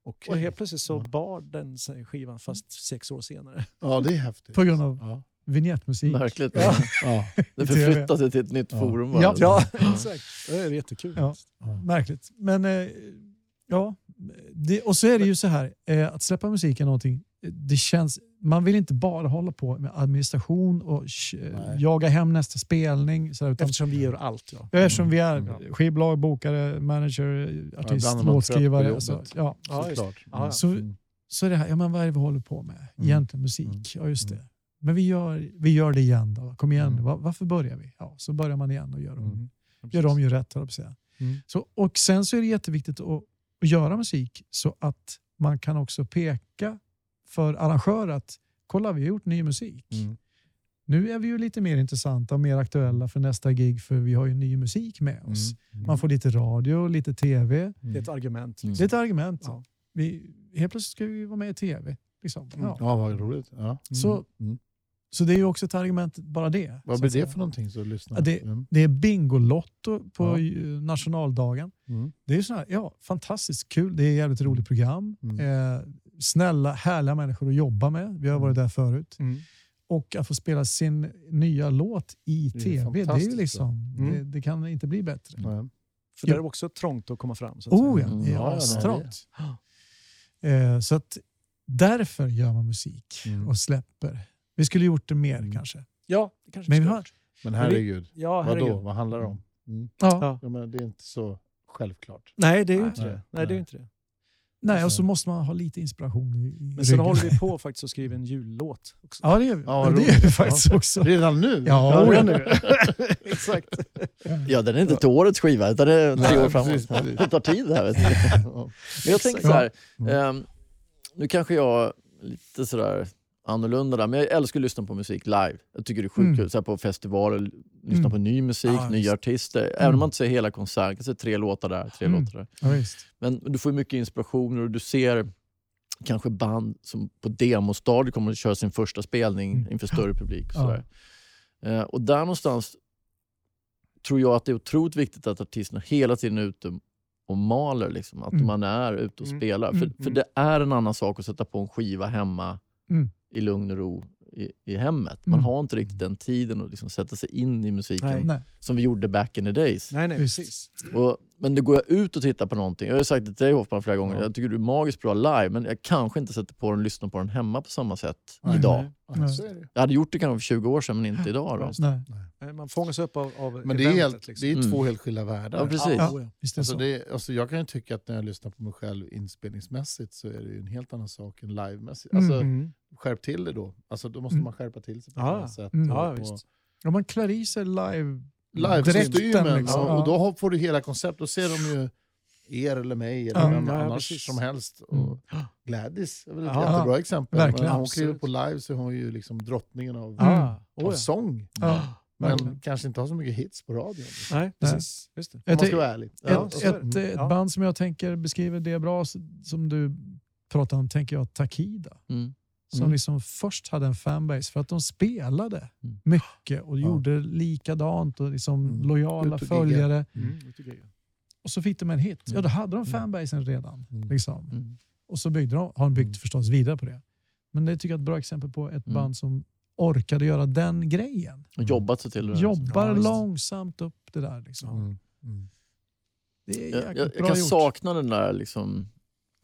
Speaker 2: Okej.
Speaker 6: Och helt plötsligt så
Speaker 2: Ja.
Speaker 6: bar den skivan fast sex år senare.
Speaker 2: ja, det är häftigt.
Speaker 1: På grund av
Speaker 2: Ja.
Speaker 1: Vignettmusik.
Speaker 3: Märkligt.
Speaker 6: Ja.
Speaker 2: Ja.
Speaker 3: Det förflyttar sig till ett nytt
Speaker 2: Ja.
Speaker 3: forum bara.
Speaker 1: Ja.
Speaker 6: Ja, <laughs> exakt. Det är jättekul.
Speaker 1: Ja. Märkligt. Men eh, ja, det, och så är det ju så här, eh, att släppa musik är någonting, eh, det känns, man vill inte bara hålla på med administration och sh-
Speaker 2: Nej.
Speaker 1: jaga hem nästa spelning. Så här, utan,
Speaker 6: Eftersom vi gör allt. Ja.
Speaker 1: Ja, Eftersom vi är
Speaker 2: Mm.
Speaker 1: skivbolag, bokare, manager, artist, låtskrivare. ja,
Speaker 6: Ja, just
Speaker 2: Såklart.
Speaker 6: Ja, ja.
Speaker 1: Så-
Speaker 2: Mm.
Speaker 1: så är det här, ja, men vad är det vi håller på med?
Speaker 2: Mm.
Speaker 1: Egentligen musik. Ja, just det. Men vi gör, vi gör det igen då. Kom igen
Speaker 2: Mm.
Speaker 1: Varför börjar vi? Ja, så börjar man igen och gör om,
Speaker 2: Mm.
Speaker 1: gör om ju rätt, höll jag.
Speaker 6: Mm.
Speaker 1: Så, och sen så är det jätteviktigt att, att göra musik så att man kan också peka för arrangörer att kolla, vi har gjort ny musik.
Speaker 2: Mm.
Speaker 1: nu är vi ju lite mer intressanta och mer aktuella för nästa gig för vi har ju ny musik med oss.
Speaker 2: Mm.
Speaker 1: Man får lite radio, lite tv.
Speaker 6: Det är ett argument.
Speaker 3: Mm.
Speaker 1: Det är ett argument.
Speaker 6: Ja.
Speaker 1: Vi, helt plötsligt ska vi vara med i tv. Liksom. Ja.
Speaker 2: Ja, vad roligt. Ja.
Speaker 1: Så,
Speaker 2: Mm.
Speaker 1: Så det är ju också ett argument, bara det.
Speaker 2: Vad blir det för någonting? Så lyssna.
Speaker 1: Ja, det-
Speaker 2: Mm.
Speaker 1: Det är Bingolotto på
Speaker 2: Ja.
Speaker 1: nationaldagen.
Speaker 2: Mm.
Speaker 1: Det är här, ja, fantastiskt kul. Det är ett jävligt roligt program.
Speaker 2: Mm.
Speaker 1: Eh, snälla, härliga människor att jobba med. Vi har varit där förut.
Speaker 6: Mm.
Speaker 1: Och att få spela sin nya låt i
Speaker 2: Det är
Speaker 1: tv, det är liksom.
Speaker 6: Mm.
Speaker 1: det, det kan inte bli bättre.
Speaker 2: Ja.
Speaker 6: För där är det också trångt att komma fram. Så att
Speaker 1: Oh ja,
Speaker 6: säga.
Speaker 3: Mm.
Speaker 2: Ja, ja,
Speaker 1: astrångt. Eh, så att därför gör man musik
Speaker 2: Mm.
Speaker 1: och släpper. Vi skulle gjort det mer
Speaker 2: Mm.
Speaker 1: kanske.
Speaker 6: Ja, det kanske
Speaker 1: Men
Speaker 6: vi
Speaker 1: har,
Speaker 2: Men herregud,
Speaker 6: Ja, herregud.
Speaker 2: då? Vad handlar det om? Mm.
Speaker 1: ja.
Speaker 6: Ja.
Speaker 2: Men det är inte så självklart.
Speaker 6: Nej, det är ju inte det.
Speaker 2: Nej.
Speaker 6: Det är inte det.
Speaker 1: Nej, och så måste man ha lite inspiration i, i
Speaker 6: Men sen
Speaker 1: ryggen.
Speaker 6: håller vi på <laughs> faktiskt att skriva en jullåt också.
Speaker 1: Ja, det gör vi.
Speaker 2: Ja,
Speaker 1: det gör vi faktiskt också.
Speaker 2: Redan nu?
Speaker 1: Ja,
Speaker 2: redan nu. <laughs>
Speaker 6: Exakt.
Speaker 3: Ja, den är inte till årets skiva, utan det är tre
Speaker 2: Nej,
Speaker 3: år framåt.
Speaker 2: precis, precis.
Speaker 3: Det tar tid det här. Vet. <laughs> Men jag tänker så här,
Speaker 2: Mm.
Speaker 3: ehm, nu kanske jag lite sådär annorlunda där, men jag älskar att lyssna på musik live. Jag tycker det är sjukt
Speaker 1: Mm.
Speaker 3: kul, så på festivaler, lyssna
Speaker 1: Mm.
Speaker 3: på ny musik,
Speaker 1: Ja,
Speaker 3: nya
Speaker 1: visst.
Speaker 3: artister. Även om man inte ser hela konserten, kanske tre låtar där, tre
Speaker 1: Mm.
Speaker 3: låtar där.
Speaker 1: Ja.
Speaker 3: Men du får mycket inspirationer och du ser kanske band som på demostadiet kommer att köra sin första spelning
Speaker 1: Mm.
Speaker 3: inför större publik. Och,
Speaker 1: Ja.
Speaker 3: Eh, och där någonstans tror jag att det är otroligt viktigt att artisterna hela tiden är ute och maler. Liksom. Att
Speaker 1: Mm.
Speaker 3: man är ute och
Speaker 6: Mm.
Speaker 3: spelar.
Speaker 1: Mm.
Speaker 3: För, för
Speaker 6: Mm.
Speaker 3: det är en annan sak att sätta på en skiva hemma
Speaker 1: Mm.
Speaker 3: I lugn och ro i, i hemmet. Man
Speaker 1: Mm.
Speaker 3: har inte riktigt den tiden att liksom sätta sig in i musiken
Speaker 6: Nej.
Speaker 1: Nej.
Speaker 3: som vi gjorde back in the days.
Speaker 6: Nej, nej, precis.
Speaker 3: Och, men det går jag ut och tittar på någonting, jag har ju sagt det till dig Hoffman flera gånger,
Speaker 2: Ja.
Speaker 3: jag tycker du är magiskt bra live men jag kanske inte sätter på den och lyssnar på den hemma på samma sätt
Speaker 2: Nej.
Speaker 3: idag.
Speaker 2: Ja, är det.
Speaker 3: Jag hade gjort det kanske för 20 år sedan men inte idag. Då.
Speaker 6: Ja.
Speaker 1: Nej.
Speaker 6: Nej, Man fångas upp av, av
Speaker 2: Men det är, helt,
Speaker 6: liksom.
Speaker 2: det är
Speaker 3: Mm.
Speaker 2: två helt skilda världar.
Speaker 3: Ja, precis.
Speaker 6: Ja,
Speaker 1: Ja.
Speaker 6: oh, ja.
Speaker 1: Visst
Speaker 2: Alltså
Speaker 1: så.
Speaker 2: det, alltså jag kan ju tycka att när jag lyssnar på mig själv inspelningsmässigt så är det ju en helt annan sak än livemässigt. Alltså,
Speaker 6: Mm.
Speaker 2: skärp till det då. Alltså, då måste
Speaker 1: Mm.
Speaker 2: man skärpa till sig på
Speaker 6: Ja.
Speaker 2: ett annat sätt.
Speaker 1: Mm.
Speaker 6: Ja,
Speaker 2: Och-
Speaker 6: visst.
Speaker 1: Om man klär i sig live
Speaker 2: Live-kostymen.
Speaker 1: liksom.
Speaker 2: ja, och då får du hela konceptet. Då ser de ju er eller mig eller
Speaker 1: Ja.
Speaker 2: vem
Speaker 6: Ja, ja,
Speaker 2: annars
Speaker 6: precis.
Speaker 2: som helst.
Speaker 1: Mm.
Speaker 2: Och Gladys är väl ett
Speaker 6: Ja.
Speaker 2: jättebra exempel.
Speaker 1: Verkligen,
Speaker 2: hon kliver på live så är hon ju liksom drottningen av,
Speaker 1: Mm.
Speaker 6: Ah, oh,
Speaker 2: av
Speaker 6: ja.
Speaker 2: sång.
Speaker 1: Ja,
Speaker 2: Men
Speaker 1: verkligen.
Speaker 2: kanske inte har så mycket hits på radion.
Speaker 6: Nej, precis. Just det.
Speaker 2: Om
Speaker 1: Jag
Speaker 2: man ska vara ärlig.
Speaker 6: Ja,
Speaker 1: ett, ett, ett
Speaker 6: Ja.
Speaker 1: band som jag tänker beskriver det bra, som du pratar om, tänker jag Takida.
Speaker 3: Mm.
Speaker 1: Som
Speaker 2: Mm.
Speaker 1: liksom först hade en fanbase för att de spelade
Speaker 3: Mm.
Speaker 1: mycket och
Speaker 2: Ja.
Speaker 1: gjorde likadant och liksom
Speaker 2: Mm.
Speaker 1: lojala följare.
Speaker 6: Mm, jag.
Speaker 1: Och så fick de en hit. Ja, då hade de
Speaker 2: Mm.
Speaker 1: fanbasen redan.
Speaker 2: Mm.
Speaker 1: Liksom.
Speaker 3: Mm.
Speaker 1: Och så byggde de, har de byggt
Speaker 2: Mm.
Speaker 1: förstås vidare på det. Men det tycker jag är ett bra exempel på ett
Speaker 3: Mm.
Speaker 1: band som orkade göra den grejen.
Speaker 3: Och jobbat sig till det. där.
Speaker 1: Jobbar
Speaker 6: Ja,
Speaker 1: långsamt upp det där. Liksom.
Speaker 2: Mm. Mm.
Speaker 1: Det är
Speaker 3: Jag, jag, jag kan
Speaker 1: gjort.
Speaker 3: sakna den där liksom,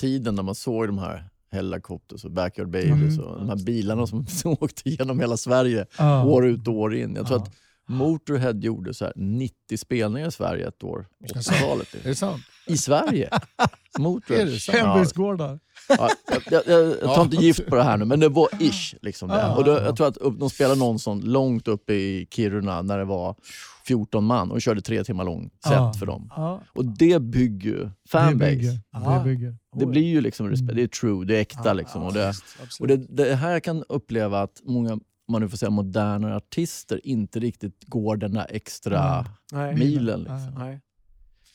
Speaker 3: tiden när man såg de här Hellacopters och Backyard Babies
Speaker 1: Mm.
Speaker 3: och de här bilarna <laughs> som åkte genom hela Sverige
Speaker 1: Ja.
Speaker 3: år ut och år in. Jag tror
Speaker 1: Ja.
Speaker 3: att Motorhead gjorde så här 90 spelningar i Sverige ett år.
Speaker 2: Jaså?
Speaker 3: 80-talet.
Speaker 2: Är det sant?
Speaker 3: I Sverige! <laughs> Motorhead.
Speaker 1: Hembygdsgårdar.
Speaker 3: ja, jag, jag, jag, <laughs> tar inte gift på det här nu, men det var ish. Liksom det. Och då,
Speaker 1: ja.
Speaker 3: jag tror att de spelade någon sån långt uppe i Kiruna när det var 14 man och körde tre timmar lång set
Speaker 1: Ja.
Speaker 3: för dem.
Speaker 1: Ja,
Speaker 3: Och det bygger ju
Speaker 1: det
Speaker 3: fanbase.
Speaker 1: bygger.
Speaker 6: Ah.
Speaker 1: Det bygger.
Speaker 3: Det blir ju liksom respekt,
Speaker 1: Mm.
Speaker 3: det är true, det är äkta. liksom. och det, och det, det här jag kan uppleva att många, man nu får säga moderna artister, inte riktigt går den där extra
Speaker 6: Nej.
Speaker 3: milen. Liksom.
Speaker 6: Nej.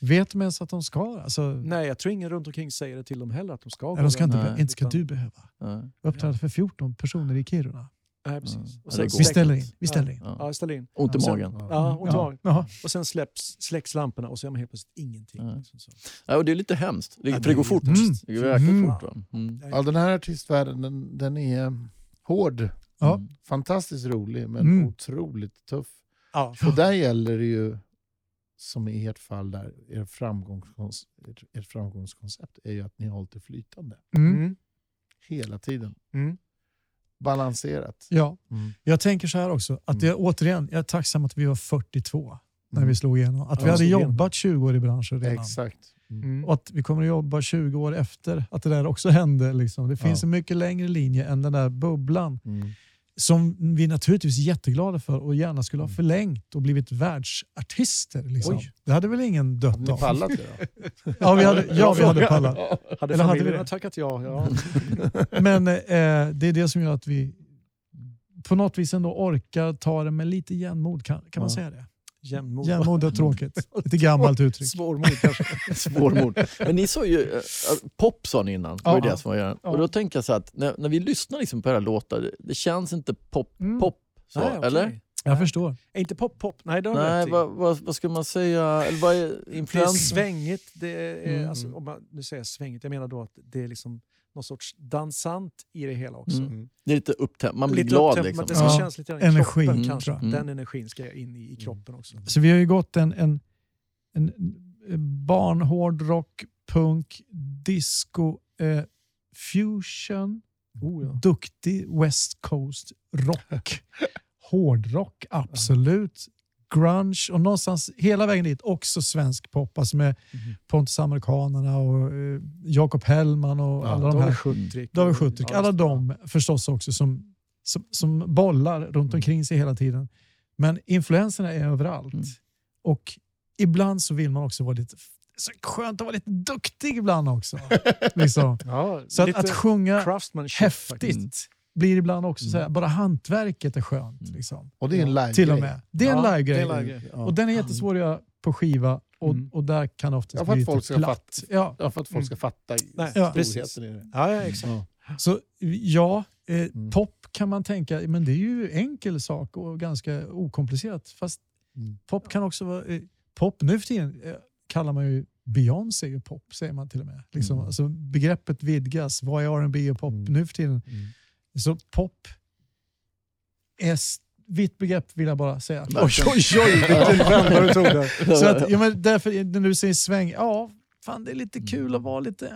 Speaker 1: Vet de ens att de ska? Alltså,
Speaker 6: Nej, jag tror ingen runt omkring säger det till dem heller att de ska
Speaker 1: eller de ska inte,
Speaker 3: Nej.
Speaker 1: inte ska
Speaker 6: Utan-
Speaker 1: du behöva
Speaker 3: Ja.
Speaker 1: uppträda för 14 personer i Kiruna.
Speaker 6: Nej, precis.
Speaker 3: Ja.
Speaker 6: Och sen.
Speaker 1: Vi ställer in. Vi ställer in.
Speaker 3: Ja.
Speaker 6: Ja, ställ in.
Speaker 3: Ont i
Speaker 6: Och sen-
Speaker 3: magen.
Speaker 6: Ja, ont i
Speaker 1: Ja.
Speaker 6: magen.
Speaker 1: Ja.
Speaker 6: Och sen släpps, släcks lamporna och så är man helt plötsligt ingenting.
Speaker 3: Ja.
Speaker 6: Liksom så.
Speaker 3: Ja, och det är lite hemskt, det,
Speaker 6: Ja,
Speaker 3: för
Speaker 6: det
Speaker 3: går
Speaker 6: är
Speaker 3: fort.
Speaker 1: jättehemskt.
Speaker 3: Det går jäkligt
Speaker 1: Mm.
Speaker 3: fort. Va? Mm.
Speaker 2: Ja, den här artistvärlden den, den är hård.
Speaker 1: Ja.
Speaker 3: Mm.
Speaker 2: Fantastiskt rolig men
Speaker 1: Mm.
Speaker 2: otroligt tuff.
Speaker 6: Ja.
Speaker 2: Och där gäller det ju, som i ert fall, där, er framgångskons, ert, ert framgångskoncept är ju att ni har hållit det flytande.
Speaker 1: Mm.
Speaker 6: Mm.
Speaker 2: Hela tiden.
Speaker 6: Mm.
Speaker 2: Balanserat.
Speaker 1: Ja,
Speaker 2: Mm.
Speaker 1: jag tänker så här också. Att jag, återigen, jag är tacksam att vi var 42 när
Speaker 2: Mm.
Speaker 1: vi slog igenom. Att
Speaker 6: Ja,
Speaker 1: vi hade jobbat 20 år i branschen redan.
Speaker 2: Exakt. Mm.
Speaker 6: Mm.
Speaker 1: Och att vi kommer att jobba 20 år efter att det där också hände. Liksom. Det finns
Speaker 2: Ja.
Speaker 1: en mycket längre linje än den där bubblan.
Speaker 2: Mm.
Speaker 1: Som vi naturligtvis är jätteglada för och gärna skulle ha
Speaker 2: Mm.
Speaker 1: förlängt och blivit världsartister. Liksom. Det hade väl ingen
Speaker 2: Hade
Speaker 1: dött
Speaker 2: ni
Speaker 1: av?
Speaker 2: pallat det då? <laughs>
Speaker 1: Ja, vi hade, ja, vi hade pallat.
Speaker 6: Hade
Speaker 1: Eller hade vi det?
Speaker 6: tackat ja? ja. <laughs>
Speaker 1: Men eh, det är det som gör att vi på något vis ändå orkar ta det med lite jämnmod. Kan, kan man
Speaker 2: Ja.
Speaker 1: säga det?
Speaker 6: Jämnmod.
Speaker 1: Jämnmod är <laughs> tråkigt. Lite gammalt uttryck.
Speaker 6: Svårmod kanske. <laughs>
Speaker 3: Svårmod. Men ni sa ju, äh, pop sa ni innan, var
Speaker 1: Ja.
Speaker 3: det som var.
Speaker 1: Ja.
Speaker 3: Och då tänker jag så att när, när vi lyssnar liksom på era låtar, det- det känns inte pop,
Speaker 1: Mm.
Speaker 3: pop så,
Speaker 6: Nej, okej.
Speaker 3: eller?
Speaker 1: Jag förstår.
Speaker 6: Är inte pop-pop? Nej, det
Speaker 3: Nej, vad, vad, vad ska man säga? Eller vad är
Speaker 6: Det är svängigt. Det är,
Speaker 1: Mm.
Speaker 6: alltså, om man, nu säger jag svängigt, jag menar då att det är liksom någon sorts dansant i det hela också.
Speaker 3: Mm. Det är lite upptänt, man blir
Speaker 6: Lite
Speaker 3: glad liksom.
Speaker 6: Det ska
Speaker 1: Ja.
Speaker 6: kännas lite grann i
Speaker 1: Energin,
Speaker 6: kroppen
Speaker 1: tror
Speaker 6: kanske.
Speaker 3: Mm.
Speaker 6: Den energin ska jag in i, i kroppen också.
Speaker 1: Så vi har ju gått en, en, en barnhårdrock, punk, disco, eh, fusion,
Speaker 6: Oh, ja.
Speaker 1: duktig West Coast rock. <laughs> Hårdrock, absolut. Grunge och någonstans hela vägen dit också svensk pop. Alltså med
Speaker 6: Mhm.
Speaker 1: Pontus Amerikanerna och eh, Jakob Hellman och
Speaker 2: Ja,
Speaker 1: alla de här. David Schutrik.
Speaker 6: Ja,
Speaker 1: Alla de förstås också som, som, som bollar runt omkring sig hela tiden. Men influenserna är överallt.
Speaker 3: Mm.
Speaker 1: Och ibland så vill man också vara lite... Så skönt att vara lite duktig ibland också. <laughs> liksom.
Speaker 6: Ja,
Speaker 1: Så att, att sjunga häftigt. Blir ibland också så här, bara hantverket är skönt.
Speaker 3: Mm.
Speaker 1: Liksom.
Speaker 2: Och det är en live
Speaker 1: Till och med. Det är en
Speaker 6: Ja,
Speaker 1: live-grej.
Speaker 6: det är en live-grej.
Speaker 2: Ja.
Speaker 1: Och den är jättesvår att göra på skiva och,
Speaker 6: Mm.
Speaker 1: och där kan det oftast
Speaker 2: Ja,
Speaker 1: bli
Speaker 2: att folk
Speaker 1: lite
Speaker 2: ska
Speaker 1: platt. Ja.
Speaker 2: Ja, för att folk ska fatta
Speaker 6: Nej,
Speaker 2: storheten i det.
Speaker 6: Ja, ja, exakt.
Speaker 2: Ja.
Speaker 1: Så ja, eh,
Speaker 2: Mm.
Speaker 1: pop kan man tänka, men det är ju enkel sak och ganska okomplicerat. Fast
Speaker 2: Mm.
Speaker 1: pop kan också vara... Eh, pop nu för tiden eh, kallar man ju Beyoncé är ju pop, säger man till och med. Liksom,
Speaker 2: Mm.
Speaker 1: alltså, begreppet vidgas. Vad är R&B och pop
Speaker 2: Mm.
Speaker 1: nu för tiden?
Speaker 2: Mm.
Speaker 1: Så pop är vitt begrepp vill jag bara säga.
Speaker 6: Oj, oj, oj, vilken vända du tog där. <laughs>
Speaker 1: Så att, ja, men därför, när du säger sväng, ja, fan det är lite kul att vara lite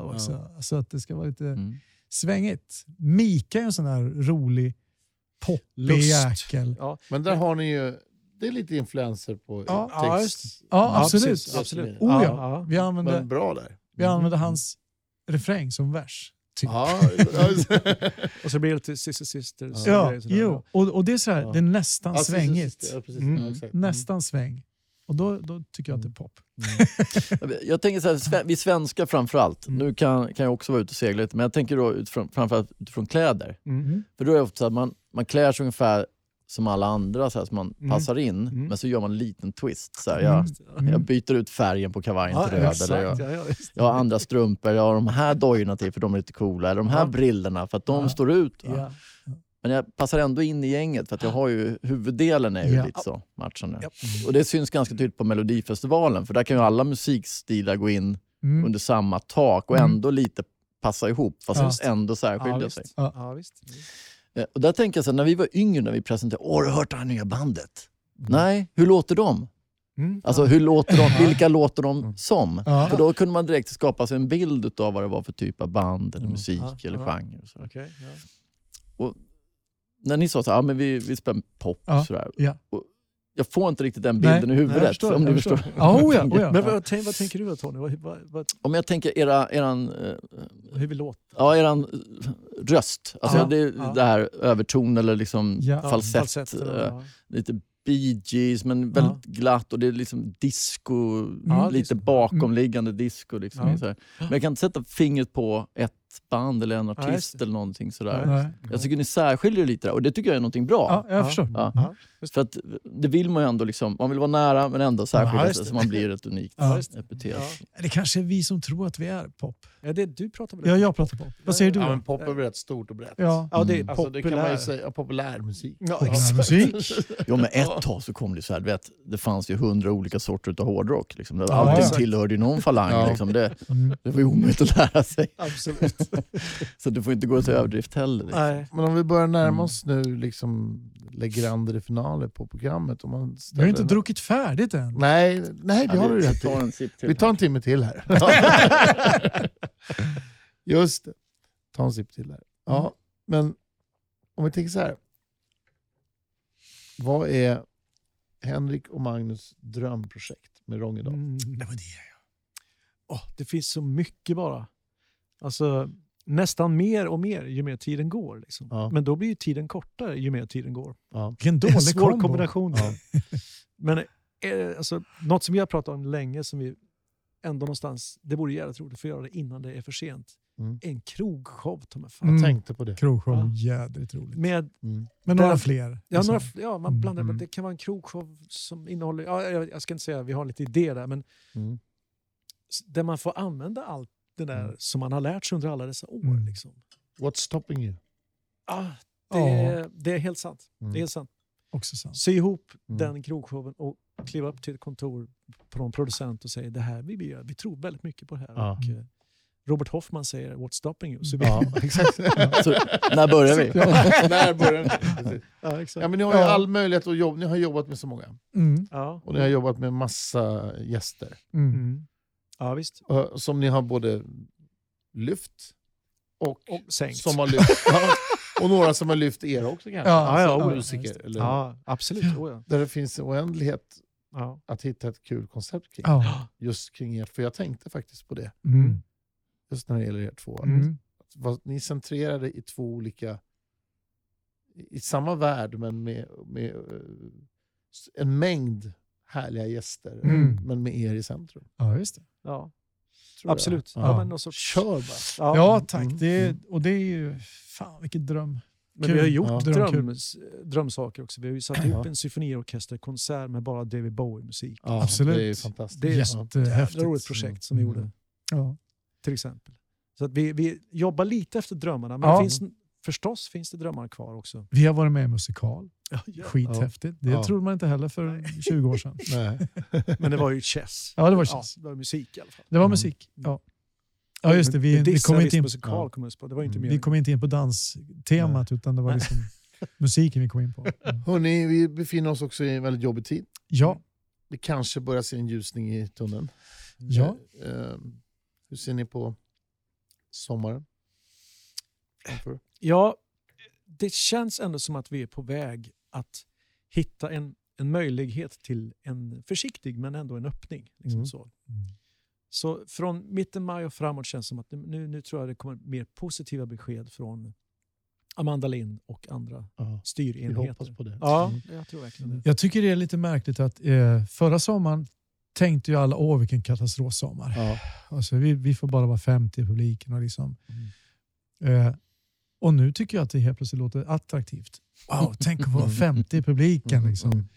Speaker 1: också. Så att det ska vara lite
Speaker 3: Mm.
Speaker 1: svängigt. Mika är en sån här rolig, poppig jäkel.
Speaker 6: Ja,
Speaker 2: Men där har ni ju, det är lite influenser på
Speaker 1: Ja,
Speaker 6: ja,
Speaker 2: text.
Speaker 1: Ja, absolut.
Speaker 6: precis, absolut.
Speaker 1: Oh, ja.
Speaker 6: Ja,
Speaker 1: Vi använder,
Speaker 2: Men bra där.
Speaker 1: vi använder hans refräng som vers. Typ.
Speaker 2: Ja, <laughs>
Speaker 6: Och så blir det lite Sister Sisters. och
Speaker 1: Ja, jo. Och, och det är så här,
Speaker 2: Ja.
Speaker 1: det är nästan
Speaker 2: Ja,
Speaker 1: svängigt.
Speaker 2: Ja, precis.
Speaker 6: Mm.
Speaker 2: Ja, exakt.
Speaker 1: Nästan sväng. Och då, då tycker jag att det är pop.
Speaker 3: Jag tänker så här, vi svenskar framförallt,
Speaker 1: Mm.
Speaker 3: nu kan, kan jag också vara ute och segla lite, men jag tänker då utifrån, framförallt utifrån kläder.
Speaker 6: Mm.
Speaker 3: För då är det ofta så att man, man klär sig ungefär som alla andra, så, här, så man
Speaker 6: Mm.
Speaker 3: passar in,
Speaker 6: Mm.
Speaker 3: men så gör man en liten twist. Så här, jag,
Speaker 1: Mm.
Speaker 3: jag byter ut färgen på kavajen
Speaker 6: Ja,
Speaker 3: till röd,
Speaker 6: exakt.
Speaker 3: eller jag,
Speaker 6: Ja,
Speaker 3: jag har andra strumpor, jag har de här dojorna till för de är lite coola, eller de här
Speaker 6: Ja.
Speaker 3: brillorna för att de står ut. Men jag passar ändå in i gänget för att jag har ju, huvuddelen är ju
Speaker 1: Ja.
Speaker 3: lite så matchande. Och det syns ganska tydligt på Melodifestivalen för där kan ju alla musikstilar gå in
Speaker 1: Mm.
Speaker 3: under samma tak och
Speaker 1: Mm.
Speaker 3: ändå lite passa ihop fast ändå
Speaker 6: Ja,
Speaker 3: särskilja sig.
Speaker 1: Ja,
Speaker 6: visst.
Speaker 3: Eh, Och där tänker jag så här, när vi var yngre när vi presenterade, åh har du hört det här nya bandet? Nej, hur låter de?
Speaker 6: Mm.
Speaker 3: Alltså hur låter de, vilka låter de som?
Speaker 1: Ja.
Speaker 3: För då kunde man direkt skapa sig en bild av vad det var för typ av band eller
Speaker 2: Mm.
Speaker 3: musik
Speaker 6: Ja,
Speaker 3: eller genre. Och så.
Speaker 6: Okej, ja.
Speaker 3: När ni sa så här, men vi, vi spelar pop
Speaker 1: Ja,
Speaker 3: och. Och jag får inte riktigt den
Speaker 1: Nej,
Speaker 3: bilden i
Speaker 6: Nej,
Speaker 3: huvudet.
Speaker 6: jag förstår,
Speaker 3: om ni förstår.
Speaker 6: förstår.
Speaker 1: Ja, oh ja, <laughs> oh ja.
Speaker 6: Men vad, tänk, vad tänker du då Tony? Vad, vad, vad,
Speaker 3: Om jag tänker era, eran, eh,
Speaker 6: hur vi låter?
Speaker 3: ja, eran eh, röst, alltså
Speaker 6: Ja,
Speaker 3: det,
Speaker 6: ja.
Speaker 3: det här överton eller liksom
Speaker 1: Ja.
Speaker 6: Ja,
Speaker 3: falsett.
Speaker 6: falsetter och-
Speaker 3: eh,
Speaker 6: ja.
Speaker 3: lite Bee Gees, men väldigt glatt och det är liksom disco,
Speaker 6: Ja,
Speaker 3: lite bakomliggande disco. Liksom,
Speaker 6: Ja.
Speaker 3: så här. Men jag kan inte sätta fingret på ett band eller en artist
Speaker 6: det.
Speaker 3: eller någonting sådär.
Speaker 6: Nej.
Speaker 3: Jag tycker ni särskiljer lite där och det tycker jag är någonting bra.
Speaker 1: Ja, jag förstår.
Speaker 3: Ja.
Speaker 6: Ja,
Speaker 3: För att det vill man ju ändå, liksom, man vill vara nära men ändå särskilja sig
Speaker 6: det.
Speaker 3: så man blir ett unikt
Speaker 1: Ja.
Speaker 6: det.
Speaker 3: epitet.
Speaker 6: Ja.
Speaker 1: Det kanske är vi som tror att vi är pop.
Speaker 6: Ja, det, du pratar väl
Speaker 1: Ja, jag pratar pop. Vad säger du
Speaker 2: Ja, men pop är väl rätt stort och brett.
Speaker 1: Ja.
Speaker 6: Ja, det är
Speaker 3: Mm.
Speaker 2: Alltså, det kan man ju säga, ja, populär musik.
Speaker 6: Ja,
Speaker 1: Populär
Speaker 6: exakt.
Speaker 1: musik.
Speaker 3: Jo men ett tag så kom det så här, vet, det fanns ju hundra olika sorter av hårdrock. Liksom.
Speaker 1: Ja,
Speaker 3: Allting tillhörde ju någon falang.
Speaker 2: Ja.
Speaker 3: Liksom. Det,
Speaker 1: Mm.
Speaker 3: det var ju omöjligt att lära sig.
Speaker 6: Absolut. <laughs>
Speaker 3: Så det får inte gå till överdrift heller. Liksom.
Speaker 6: Nej.
Speaker 2: Men om vi börjar närma
Speaker 3: Mm.
Speaker 2: oss nu liksom Legrander finaler på programmet. Om man
Speaker 1: Vi har
Speaker 2: ställer
Speaker 1: inte
Speaker 2: en-
Speaker 1: druckit färdigt än.
Speaker 2: Nej, nej det
Speaker 3: Ja,
Speaker 2: har
Speaker 3: vi-
Speaker 2: du
Speaker 3: vi
Speaker 2: rätt
Speaker 3: tar
Speaker 2: i.
Speaker 3: en sipp till.
Speaker 2: Vi tar en timme till här. <laughs> Just det. Ta en sipp till här. Ja, men om vi tänker så här. Vad är Henrik och Magnus drömprojekt med Rångedal?
Speaker 6: Mm.
Speaker 1: Det var det.
Speaker 6: Åh, det finns så mycket bara. Alltså, nästan mer och mer ju mer tiden går. Liksom.
Speaker 2: Ja.
Speaker 6: Men då blir ju tiden kortare ju mer tiden går.
Speaker 1: Vilken
Speaker 6: Det är en
Speaker 1: dålig <laughs>
Speaker 6: svår
Speaker 1: kombo.
Speaker 6: kombination.
Speaker 2: Ja. <laughs>
Speaker 6: Men eh, alltså, något som vi har pratat om länge, som vi ändå någonstans, det vore jävligt roligt att få göra det innan det är för sent.
Speaker 2: Mm.
Speaker 6: en krogshow ta mig fan.
Speaker 1: Mm.
Speaker 2: Jag tänkte på det.
Speaker 1: Krogshow,
Speaker 6: Ja.
Speaker 1: jädrigt roligt.
Speaker 6: Med,
Speaker 2: Mm.
Speaker 1: Men några
Speaker 6: där-
Speaker 1: fler.
Speaker 6: ja,
Speaker 1: liksom.
Speaker 6: några, f- ja, man
Speaker 1: Mm,
Speaker 6: blandar, men
Speaker 1: mm.
Speaker 6: det kan vara en krogshow som innehåller, ja, jag, jag ska inte säga vi har lite idé där, men
Speaker 2: Mm.
Speaker 6: där man får använda allt det där
Speaker 2: Mm.
Speaker 6: som man har lärt sig under alla dessa år.
Speaker 1: Mm.
Speaker 6: Liksom.
Speaker 2: What's stopping you?
Speaker 6: Ah, det,
Speaker 1: Ja.
Speaker 6: det är helt sant.
Speaker 2: Mm.
Speaker 6: Det är helt sant.
Speaker 1: Också sant.
Speaker 6: Sy ihop
Speaker 2: Mm.
Speaker 6: den krogshowen och kliva upp till ett kontor på någon producent och säga det här vill vi göra. Vi tror väldigt mycket på det här.
Speaker 2: Ja.
Speaker 6: Och, eh, Robert Hoffman säger What's stopping you? Så vi,
Speaker 2: Ja, <laughs> exakt.
Speaker 3: Så, när börjar vi? <laughs> <laughs>
Speaker 2: När börjar? Precis.
Speaker 6: ja, exakt.
Speaker 2: Ja, men ni har ju
Speaker 1: Ja.
Speaker 2: all möjlighet att jobba. Ni har jobbat med så många.
Speaker 1: Mm.
Speaker 6: Ja.
Speaker 2: Och ni har jobbat med massa gäster.
Speaker 1: Mm.
Speaker 6: Ja, visst.
Speaker 2: Som ni har både lyft och,
Speaker 6: Och sänkt.
Speaker 2: som har lyft. <laughs> ja, och några som har lyft er också kanske.
Speaker 1: Ja,
Speaker 6: ja,
Speaker 2: Som
Speaker 6: ja,
Speaker 2: musiker. eller,
Speaker 6: Ja, absolut. Oh, ja.
Speaker 2: Där det finns en oändlighet
Speaker 6: Ja.
Speaker 2: att hitta ett kul koncept kring.
Speaker 1: Ja.
Speaker 2: Just kring er. För jag tänkte faktiskt på det.
Speaker 1: Mm.
Speaker 2: Just när det gäller er två.
Speaker 1: Mm.
Speaker 2: Att Ni centrerade i två olika... I samma värld men med, med eh, en mängd härliga gäster.
Speaker 1: Mm.
Speaker 2: Men med er i centrum.
Speaker 1: Ja, just det.
Speaker 6: Ja,
Speaker 2: tror jag.
Speaker 6: absolut. Ja.
Speaker 2: Ja.
Speaker 6: men någon sorts...
Speaker 2: Kör bara.
Speaker 6: Ja.
Speaker 1: Ja, tack.
Speaker 2: Mm.
Speaker 1: Det är, och det är ju... Fan, vilken dröm.
Speaker 6: Men vi har gjort
Speaker 2: Ja.
Speaker 6: Dröm, drömsaker också. Vi har ju satt
Speaker 2: Ja.
Speaker 6: ihop en symfoniorkesterkonsert med bara David Bowie-musik.
Speaker 2: Ja,
Speaker 1: Absolut.
Speaker 2: Det är fantastiskt.
Speaker 6: Det är ett
Speaker 1: Jättehäftigt.
Speaker 6: jävla roligt projekt som vi
Speaker 2: Mm.
Speaker 6: gjorde,
Speaker 1: Ja.
Speaker 6: till exempel. Så att vi, vi jobbar lite efter drömmarna, men
Speaker 1: Ja.
Speaker 6: det finns, förstås finns det drömmar kvar också.
Speaker 1: Vi har varit med i musikal.
Speaker 6: Ja,
Speaker 1: Skithäftigt. Det
Speaker 2: Ja.
Speaker 1: trodde man inte heller för 20 år sedan. <laughs>
Speaker 2: Nej.
Speaker 6: Men det var ju chess.
Speaker 1: Ja, det var
Speaker 6: Ja,
Speaker 1: chess.
Speaker 6: det var musik i alla fall.
Speaker 1: Det var musik. Ja, ja just det. Vi, vi, kom inte in,
Speaker 6: musikal
Speaker 2: Ja.
Speaker 6: kom på. Det var inte
Speaker 2: Mm.
Speaker 6: mer.
Speaker 1: vi kom inte in på danstemat utan det var liksom <laughs> musiken vi kom in på. Mm.
Speaker 2: Hörrni, vi befinner oss också i en väldigt jobbig tid.
Speaker 1: Ja,
Speaker 2: Vi kanske börjar se en ljusning i tunneln.
Speaker 1: ja.
Speaker 2: Eh, eh, hur ser ni på sommaren?
Speaker 6: Ja, det känns ändå som att vi är på väg att hitta en, en möjlighet till en försiktig men ändå en öppning. Liksom
Speaker 2: Mm.
Speaker 6: så. så från mitten maj och framåt känns det som att nu, nu tror jag det kommer mer positiva besked från Amanda Lind och andra
Speaker 2: Ja, vi
Speaker 6: styrenheter.
Speaker 2: hoppas på det.
Speaker 6: Ja,
Speaker 2: Mm.
Speaker 6: jag tror verkligen det.
Speaker 1: Jag tycker det är lite märkligt att eh, förra sommaren tänkte ju alla åh vilken katastrofsommar.
Speaker 2: Ja.
Speaker 1: Alltså, vi, vi får bara vara 50 i publiken. Och, liksom.
Speaker 2: Mm.
Speaker 1: eh, och nu tycker jag att det helt plötsligt låter attraktivt. Wow, <laughs> tänk att vara 50 i publiken.
Speaker 2: Mm,
Speaker 1: Liksom.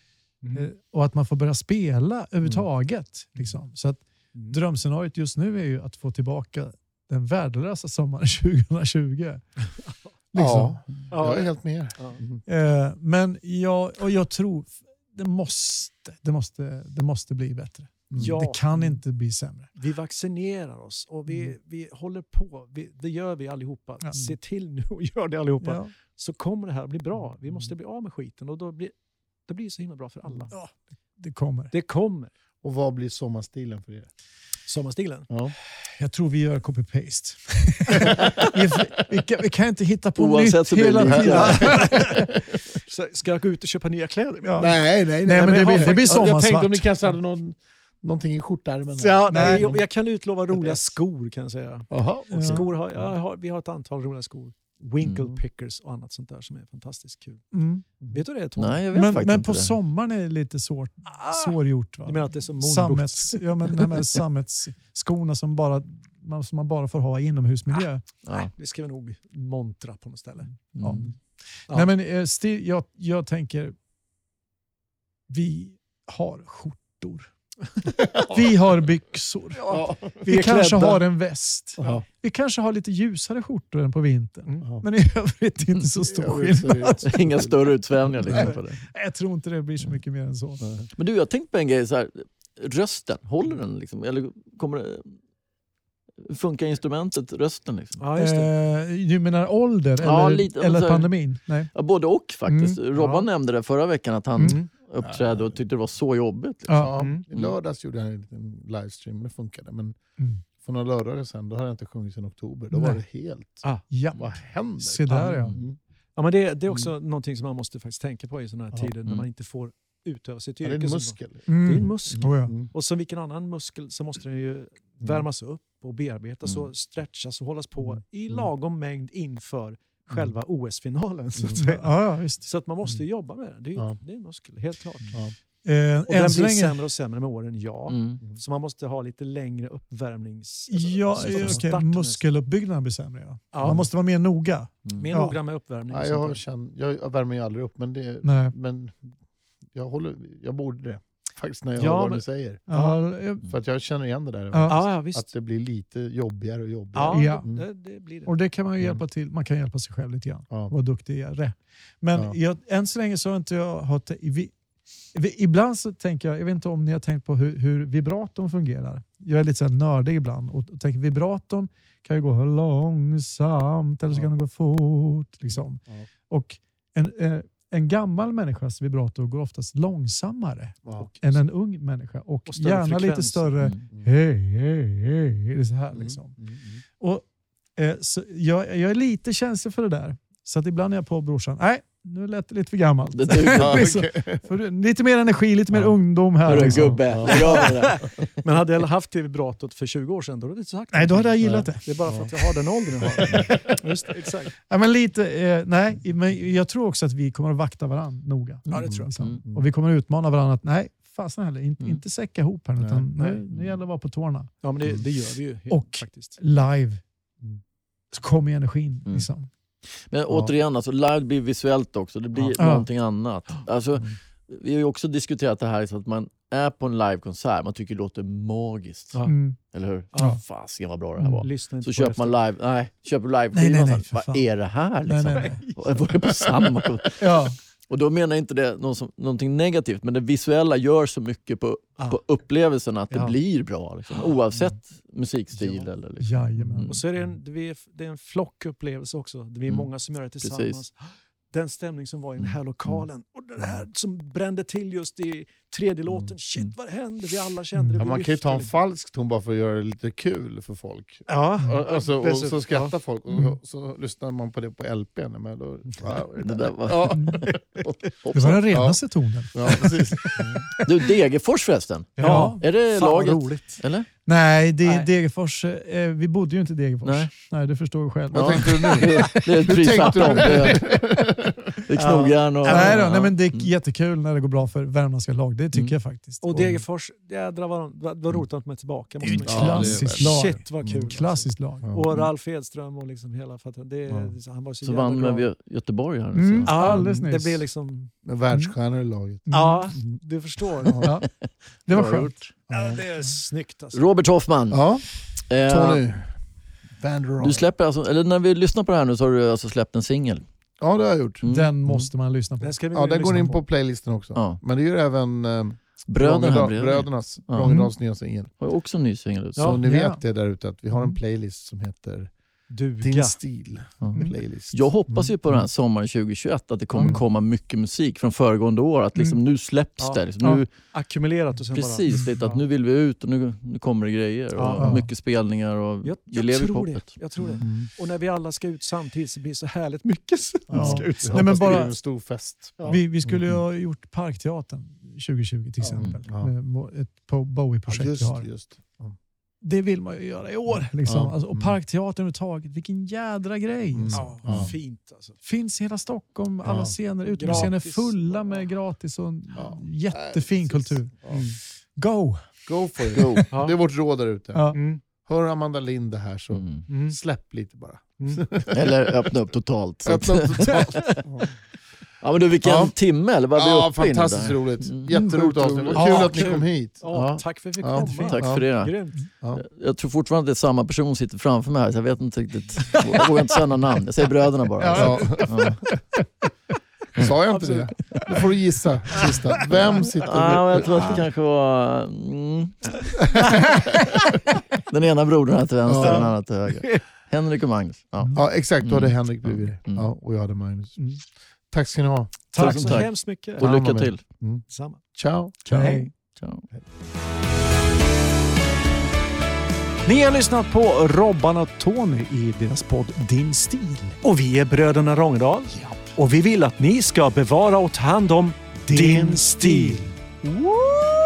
Speaker 2: mm.
Speaker 1: Eh, och att man får börja spela överhuvudtaget. Liksom. Så att
Speaker 6: Mm.
Speaker 1: drömscenariot just nu är ju att få tillbaka den värdelösa sommaren <laughs> 2020. <laughs> Liksom.
Speaker 2: Ja, jag är helt med.
Speaker 6: Ja.
Speaker 2: Mm.
Speaker 1: Eh, men jag, och jag tror det måste, det måste, det måste bli bättre.
Speaker 6: Ja.
Speaker 1: Det kan inte bli sämre.
Speaker 6: Vi vaccinerar oss och vi,
Speaker 1: Mm.
Speaker 6: vi håller på. Vi, det gör vi allihopa.
Speaker 1: Ja.
Speaker 6: Se till nu och <laughs> gör det allihopa.
Speaker 1: Ja.
Speaker 6: Så kommer det här att bli bra. Vi måste bli av med skiten och då blir det blir så himla bra för alla.
Speaker 1: Ja, det kommer.
Speaker 6: Det kommer.
Speaker 2: Och vad blir sommarstilen för er?
Speaker 6: Sommarstilen.
Speaker 2: Ja.
Speaker 1: Jag tror vi gör copy-paste. <laughs> vi, vi, kan, vi kan inte hitta på
Speaker 3: Oavsett
Speaker 1: nytt
Speaker 3: så det
Speaker 1: hela tiden. <laughs>
Speaker 6: Ska jag gå ut och köpa nya kläder?
Speaker 1: Ja.
Speaker 2: Nej, nej,
Speaker 1: Nej, men det
Speaker 2: jag
Speaker 1: blir- det blir
Speaker 2: Jag tänkte
Speaker 1: sommarsvart.
Speaker 2: om ni kanske hade någon, någonting i skjortärmen.
Speaker 6: Ja, nej,
Speaker 1: Nej.
Speaker 6: jag, jag kan utlova roliga skor kan jag säga.
Speaker 2: Jaha,
Speaker 1: Ja.
Speaker 6: Skor har, jag har, vi har ett antal roliga skor. Winkle
Speaker 2: Mm.
Speaker 6: pickers och annat sånt där som är fantastiskt kul.
Speaker 1: Mm.
Speaker 6: Vet du det Tony?
Speaker 3: Nej, jag vet
Speaker 1: Men,
Speaker 3: faktiskt
Speaker 1: men
Speaker 3: inte
Speaker 1: på
Speaker 3: det.
Speaker 1: sommaren är det lite svårt,
Speaker 6: Ah.
Speaker 1: svårgjort. Va?
Speaker 6: Du menar att det är som?
Speaker 1: Sammets, ja, men, nej, men <laughs> sammetsskorna som, bara, man, som man bara får ha i inomhusmiljö.
Speaker 3: Ja.
Speaker 6: Det ska vi nog montra på något ställe.
Speaker 1: Ja.
Speaker 3: Mm.
Speaker 6: Ja.
Speaker 1: Nej, men, eh, sti, jag, jag tänker, vi har skjortor. <laughs> Vi har byxor.
Speaker 2: Ja.
Speaker 1: Vi,
Speaker 6: är
Speaker 1: kanske
Speaker 6: klädda.
Speaker 1: har en väst.
Speaker 2: Ja.
Speaker 1: Vi kanske har lite ljusare skjortor än på vintern.
Speaker 6: Mm.
Speaker 2: Ja.
Speaker 1: Men i övrigt inte så stor skillnad.
Speaker 3: Inga större utsvävningar liksom på det.
Speaker 1: Jag tror inte det blir så mycket mer än så.
Speaker 2: Nej.
Speaker 3: Men du, jag har tänkt på en grej. Så här, rösten, håller den? Liksom? Eller kommer det, funkar instrumentet, rösten? Liksom?
Speaker 6: Ja, just det.
Speaker 1: Eh, du menar ålder
Speaker 3: Ja,
Speaker 1: eller,
Speaker 3: lite,
Speaker 1: eller
Speaker 3: så här-
Speaker 1: pandemin? Nej.
Speaker 3: Ja, både och faktiskt.
Speaker 1: Mm,
Speaker 3: Robban
Speaker 6: ja.
Speaker 3: nämnde det förra veckan att han
Speaker 1: Mm.
Speaker 3: Uppträdde och tyckte det var så jobbigt. Liksom.
Speaker 1: Ja.
Speaker 6: Mm.
Speaker 2: I lördags gjorde jag en liten livestream, det funkade. Men
Speaker 1: Mm.
Speaker 2: för några lördagar sen, då hade jag inte sjungit sedan oktober. Då var
Speaker 1: Nej.
Speaker 2: det helt...
Speaker 6: Ah.
Speaker 1: ja.
Speaker 2: Vad händer?
Speaker 1: Se där ja.
Speaker 2: Mm.
Speaker 6: Ja, men det, det är också någonting som man måste faktiskt tänka på i sådana här tider när
Speaker 3: Mm.
Speaker 6: man inte får utöva sitt
Speaker 2: Ja,
Speaker 6: yrke.
Speaker 2: det är en muskel.
Speaker 1: Mm.
Speaker 6: Det är en muskel.
Speaker 1: Oh, ja.
Speaker 2: Mm.
Speaker 6: Och som vilken annan muskel så måste den ju värmas upp och bearbetas
Speaker 2: Mm.
Speaker 6: och stretchas och hållas på
Speaker 2: Mm.
Speaker 6: i
Speaker 2: Mm.
Speaker 6: lagom mängd inför själva OS-finalen. Så, att
Speaker 2: Mm.
Speaker 1: Ja, ja, visst.
Speaker 6: så att man måste jobba med det. Det är,
Speaker 2: Ja.
Speaker 6: det är en muskel, helt klart.
Speaker 2: Ja.
Speaker 1: Eh,
Speaker 6: Och den
Speaker 1: så
Speaker 6: blir
Speaker 1: länge...
Speaker 6: sämre och sämre med åren, ja.
Speaker 3: Mm.
Speaker 6: Så man måste ha lite längre uppvärmnings... alltså,
Speaker 1: Ja, eh, okej,
Speaker 6: start-
Speaker 1: muskeluppbyggnaden blir sämre. Ja.
Speaker 6: Ja.
Speaker 1: Man måste vara mer noga.
Speaker 3: Mm.
Speaker 6: Mer
Speaker 1: Ja.
Speaker 6: noggrann med uppvärmning. sånt
Speaker 2: jag, känner, jag, värmer ju aldrig upp, men, det, men jag, håller, jag borde det. Faktiskt när jag
Speaker 6: Ja,
Speaker 2: hör vad
Speaker 6: men-
Speaker 2: du säger.
Speaker 1: Ja,
Speaker 2: För att jag känner igen det där.
Speaker 1: Ja.
Speaker 6: Ja, ja, visst.
Speaker 2: Att det blir lite jobbigare och jobbigare.
Speaker 6: Ja.
Speaker 2: Mm.
Speaker 6: Det, det blir det.
Speaker 1: och det kan man ju
Speaker 2: Mm.
Speaker 1: hjälpa till. Man kan hjälpa sig själv lite grann.
Speaker 2: Ja.
Speaker 1: Vara duktigare. Men
Speaker 2: Ja.
Speaker 1: jag, än så länge så har inte jag... Har, te- vi, vi, ibland så tänker jag, jag vet inte om ni har tänkt på hur, hur vibratorn fungerar. Jag är lite så här nördig ibland och, och tänker vibratorn kan ju gå långsamt eller så
Speaker 2: Ja.
Speaker 1: kan den gå fort. Liksom.
Speaker 2: Ja.
Speaker 1: Och en, eh, en gammal människas vibrator går oftast långsammare
Speaker 2: Ja.
Speaker 1: än en ung människa och,
Speaker 6: Och större
Speaker 1: gärna lite
Speaker 6: frekvens.
Speaker 1: större
Speaker 3: Mm.
Speaker 1: hej, hej, hej. Det är så här liksom.
Speaker 2: Mm, mm,
Speaker 1: Och, eh, så jag, jag är lite känslig för det där. Så att ibland är jag på brorsan, nej, nu lät det lite för gammalt.
Speaker 3: Det. <laughs>
Speaker 2: Ja.
Speaker 1: För lite mer energi, lite mer
Speaker 2: Ja.
Speaker 1: ungdom här.
Speaker 3: Hörru
Speaker 1: liksom.
Speaker 3: gubbe, det. <laughs>
Speaker 6: Men hade jag haft det vibratot för 20 år sedan, då hade jag inte sagt
Speaker 1: Nej, då hade jag gillat det.
Speaker 6: Det är bara för att jag har den åldern jag har. <laughs> Just det, exakt.
Speaker 1: Ja, men lite, eh, nej, men jag tror också att vi kommer att vakta varandra noga.
Speaker 6: Ja, det tror jag.
Speaker 1: Liksom.
Speaker 2: Mm.
Speaker 1: Och vi kommer att utmana varandra att nej, fasen heller, inte,
Speaker 3: Mm.
Speaker 1: inte säcka ihop här utan
Speaker 6: Nej.
Speaker 1: nu, nu gäller det att vara på tårna.
Speaker 6: Ja, men det, det gör vi ju helt,
Speaker 1: Och-
Speaker 6: faktiskt.
Speaker 1: Live.
Speaker 2: Mm.
Speaker 1: Så kommer energin.
Speaker 3: Mm.
Speaker 1: Liksom.
Speaker 3: Men återigen, alltså, live blir visuellt också. Det blir
Speaker 1: Ja.
Speaker 3: någonting annat. Alltså,
Speaker 2: Mm.
Speaker 3: Vi har ju också diskuterat det här så att man är på en livekonsert, man tycker det låter magiskt.
Speaker 6: Ja.
Speaker 1: Mm.
Speaker 3: Eller hur?
Speaker 6: Ja.
Speaker 3: Fasiken vad bra det här var.
Speaker 6: Lyssna inte
Speaker 3: Så köper man live, nej, köper live
Speaker 1: Nej, nej, nej,
Speaker 3: Vad är det här
Speaker 1: Nej,
Speaker 3: liksom?
Speaker 1: nej, nej.
Speaker 3: Och Var det på samma? <laughs>
Speaker 1: Ja.
Speaker 3: Och då menar jag inte det någon som, någonting negativt, men det visuella gör så mycket på,
Speaker 6: Ja.
Speaker 3: på upplevelsen att det
Speaker 6: Ja.
Speaker 3: blir bra. Liksom, oavsett musikstil.
Speaker 1: Ja.
Speaker 3: Eller liksom.
Speaker 1: Jajamän.
Speaker 3: Mm.
Speaker 6: Och så är det en, det är, det är en flockupplevelse också. Vi är
Speaker 3: Mm.
Speaker 6: många som gör det tillsammans.
Speaker 3: Precis.
Speaker 6: Den stämning som var i den
Speaker 1: Mm.
Speaker 6: här lokalen och det här som brände till just i tredje låten.
Speaker 3: Mm.
Speaker 6: Shit vad hände, vi alla kände det.
Speaker 2: Ja, man kan ju ta en falsk ton bara för att göra det lite kul för folk.
Speaker 6: Ja,
Speaker 2: Alltså, och så skrattar
Speaker 6: ja.
Speaker 2: folk och
Speaker 1: Mm.
Speaker 2: så lyssnar man på det på LP. Men då, ja, <laughs>
Speaker 3: Det där var...
Speaker 2: ja, <laughs>
Speaker 1: Det var den renaste tonen.
Speaker 2: ja, precis. <laughs>
Speaker 3: Du, Degerfors förresten.
Speaker 6: Ja.
Speaker 3: Är det
Speaker 6: fan
Speaker 3: laget?
Speaker 6: roligt.
Speaker 3: Eller?
Speaker 1: Nej, det,
Speaker 6: Nej.
Speaker 1: Degerfors, eh, vi bodde ju inte i Degerfors.
Speaker 3: Nej.
Speaker 1: Nej, det förstår du själv.
Speaker 2: Vad
Speaker 3: Ja.
Speaker 2: tänkte du nu? <laughs>
Speaker 3: Det är tvärtom. <laughs>
Speaker 2: du?
Speaker 3: Det <laughs> det är knogjärn och...
Speaker 1: Nej, då, nej, men det är
Speaker 3: Mm.
Speaker 1: jättekul när det går bra för värmländska lag. Det tycker
Speaker 3: Mm.
Speaker 1: jag faktiskt.
Speaker 6: Och Degerfors, jädrar vad, vad, roligt att de är tillbaka.
Speaker 1: det är ett klassiskt lag.
Speaker 6: Shit vad kul.
Speaker 1: Mm, Klassiskt lag.
Speaker 2: Ja.
Speaker 6: Och Ralf Edström och liksom hela... För att det,
Speaker 2: Ja.
Speaker 6: han var så,
Speaker 3: Så vann med Göteborg här.
Speaker 1: Mm.
Speaker 6: Ja,
Speaker 1: Alldeles
Speaker 6: det
Speaker 1: nyss.
Speaker 6: blir liksom...
Speaker 2: Världsstjärnor i laget.
Speaker 6: Ja, du förstår.
Speaker 1: Ja, det var skönt.
Speaker 6: Ja, det är snyggt alltså.
Speaker 3: Robert Hoffman.
Speaker 2: Ja,
Speaker 3: eh,
Speaker 2: Tony. Vanderall.
Speaker 3: du släpper alltså, eller när vi lyssnar på det här nu så har du alltså släppt en singel.
Speaker 2: Ja, det har jag gjort.
Speaker 3: Mm.
Speaker 1: Den måste man lyssna på.
Speaker 6: Den ska vi
Speaker 2: Ja, den
Speaker 6: lyssna
Speaker 2: går in på playlisten också.
Speaker 3: Ja.
Speaker 2: Men det gör även eh,
Speaker 3: Bröderna här
Speaker 2: Rångedal-
Speaker 3: bredvid
Speaker 2: Brödernas,
Speaker 3: Ja.
Speaker 2: Rångedals nya singel.
Speaker 3: har ju också en ny singel ut.
Speaker 2: Så
Speaker 6: Ja,
Speaker 2: ni vet det där ute att vi har en
Speaker 1: Mm.
Speaker 2: playlist som heter
Speaker 6: Duga.
Speaker 2: Din stil.
Speaker 3: Ja.
Speaker 1: Mm.
Speaker 2: Playlist.
Speaker 3: Jag hoppas ju på den här sommaren 2021 att det kommer
Speaker 1: Mm.
Speaker 3: komma mycket musik från föregående år. Att liksom nu släpps
Speaker 6: Ja.
Speaker 3: det. Liksom
Speaker 1: Ja.
Speaker 3: nu,
Speaker 6: Ackumulerat och sen
Speaker 3: precis, lite att
Speaker 6: Ja.
Speaker 3: nu vill vi ut och nu, nu kommer det grejer. Och
Speaker 6: Ja.
Speaker 3: Mycket spelningar och
Speaker 6: Jag,
Speaker 3: vi
Speaker 6: jag,
Speaker 3: lever
Speaker 6: det.
Speaker 3: poppet.
Speaker 6: jag tror det.
Speaker 2: Mm.
Speaker 6: Och när vi alla ska ut samtidigt så blir det så härligt mycket som
Speaker 1: Ja.
Speaker 6: ska ut
Speaker 1: Nej, men
Speaker 2: det
Speaker 1: bara-
Speaker 2: blir en stor fest.
Speaker 6: Ja.
Speaker 1: Vi, vi skulle ju ha gjort Parkteatern 2020 till exempel.
Speaker 2: Ja.
Speaker 1: Ett Bowie-projekt vi
Speaker 2: just,
Speaker 1: har.
Speaker 2: just. Ja.
Speaker 1: Det vill man ju göra i år. Liksom.
Speaker 2: Ja.
Speaker 1: Alltså, och
Speaker 2: Mm.
Speaker 1: Parkteatern överhuvudtaget, vilken jädra grej.
Speaker 2: Mm.
Speaker 1: Alltså.
Speaker 6: Ja,
Speaker 2: Ja.
Speaker 6: fint alltså.
Speaker 1: Finns i hela Stockholm, alla
Speaker 2: Ja.
Speaker 1: scener, utomhusscener fulla med gratis och
Speaker 2: Ja.
Speaker 1: jättefin
Speaker 2: precis.
Speaker 1: kultur.
Speaker 2: Ja.
Speaker 1: Go!
Speaker 2: Go for it.
Speaker 3: Go. <laughs>
Speaker 2: Det är vårt råd där ute.
Speaker 1: Ja.
Speaker 6: Mm.
Speaker 2: Hör Amanda Lind det här så
Speaker 3: Mm.
Speaker 6: Mm.
Speaker 2: släpp lite bara. <laughs>
Speaker 3: Eller öppna upp totalt.
Speaker 2: Öppna upp <laughs> totalt.
Speaker 3: Ja, men du, vilken
Speaker 2: Ja.
Speaker 3: timme, eller vad vi
Speaker 2: Ja, fantastiskt
Speaker 3: där?
Speaker 2: roligt.
Speaker 3: Mm.
Speaker 2: Jätteroligt
Speaker 3: Sjukt
Speaker 2: avsnitt.
Speaker 3: roligt.
Speaker 2: Kul
Speaker 1: Ja,
Speaker 2: att ni kom hit.
Speaker 6: Ja. Tack för att vi fick
Speaker 2: Ja,
Speaker 6: komma.
Speaker 3: Tack för det. Jag tror fortfarande att det är samma person som sitter framför mig här, så jag vet inte riktigt. Jag vågar inte säga några namn. Jag säger bröderna bara.
Speaker 2: Ja.
Speaker 3: Ja.
Speaker 2: Sa jag inte det? Nu får du gissa sista. Vem sitter
Speaker 3: Ja, jag tror att det kanske var... Mm. Den ena brodern här till vänster,
Speaker 2: Ja.
Speaker 3: den andra till höger. Henrik och Magnus. Ja.
Speaker 2: Ja, exakt. Då hade
Speaker 3: Mm.
Speaker 2: Henrik blivit det.
Speaker 3: Mm.
Speaker 2: Ja, och jag hade Magnus.
Speaker 1: Mm.
Speaker 2: Tack ska ni ha.
Speaker 6: Tack så
Speaker 3: tack.
Speaker 6: hemskt mycket.
Speaker 3: Och lycka till.
Speaker 6: Samma.
Speaker 2: Ciao.
Speaker 1: Hej.
Speaker 3: Ciao.
Speaker 6: Ni har lyssnat på Robban och Tony i deras podd Din stil. Och vi är bröderna Rångedal. Och vi vill att ni ska bevara och ta hand om din, stil. Woo!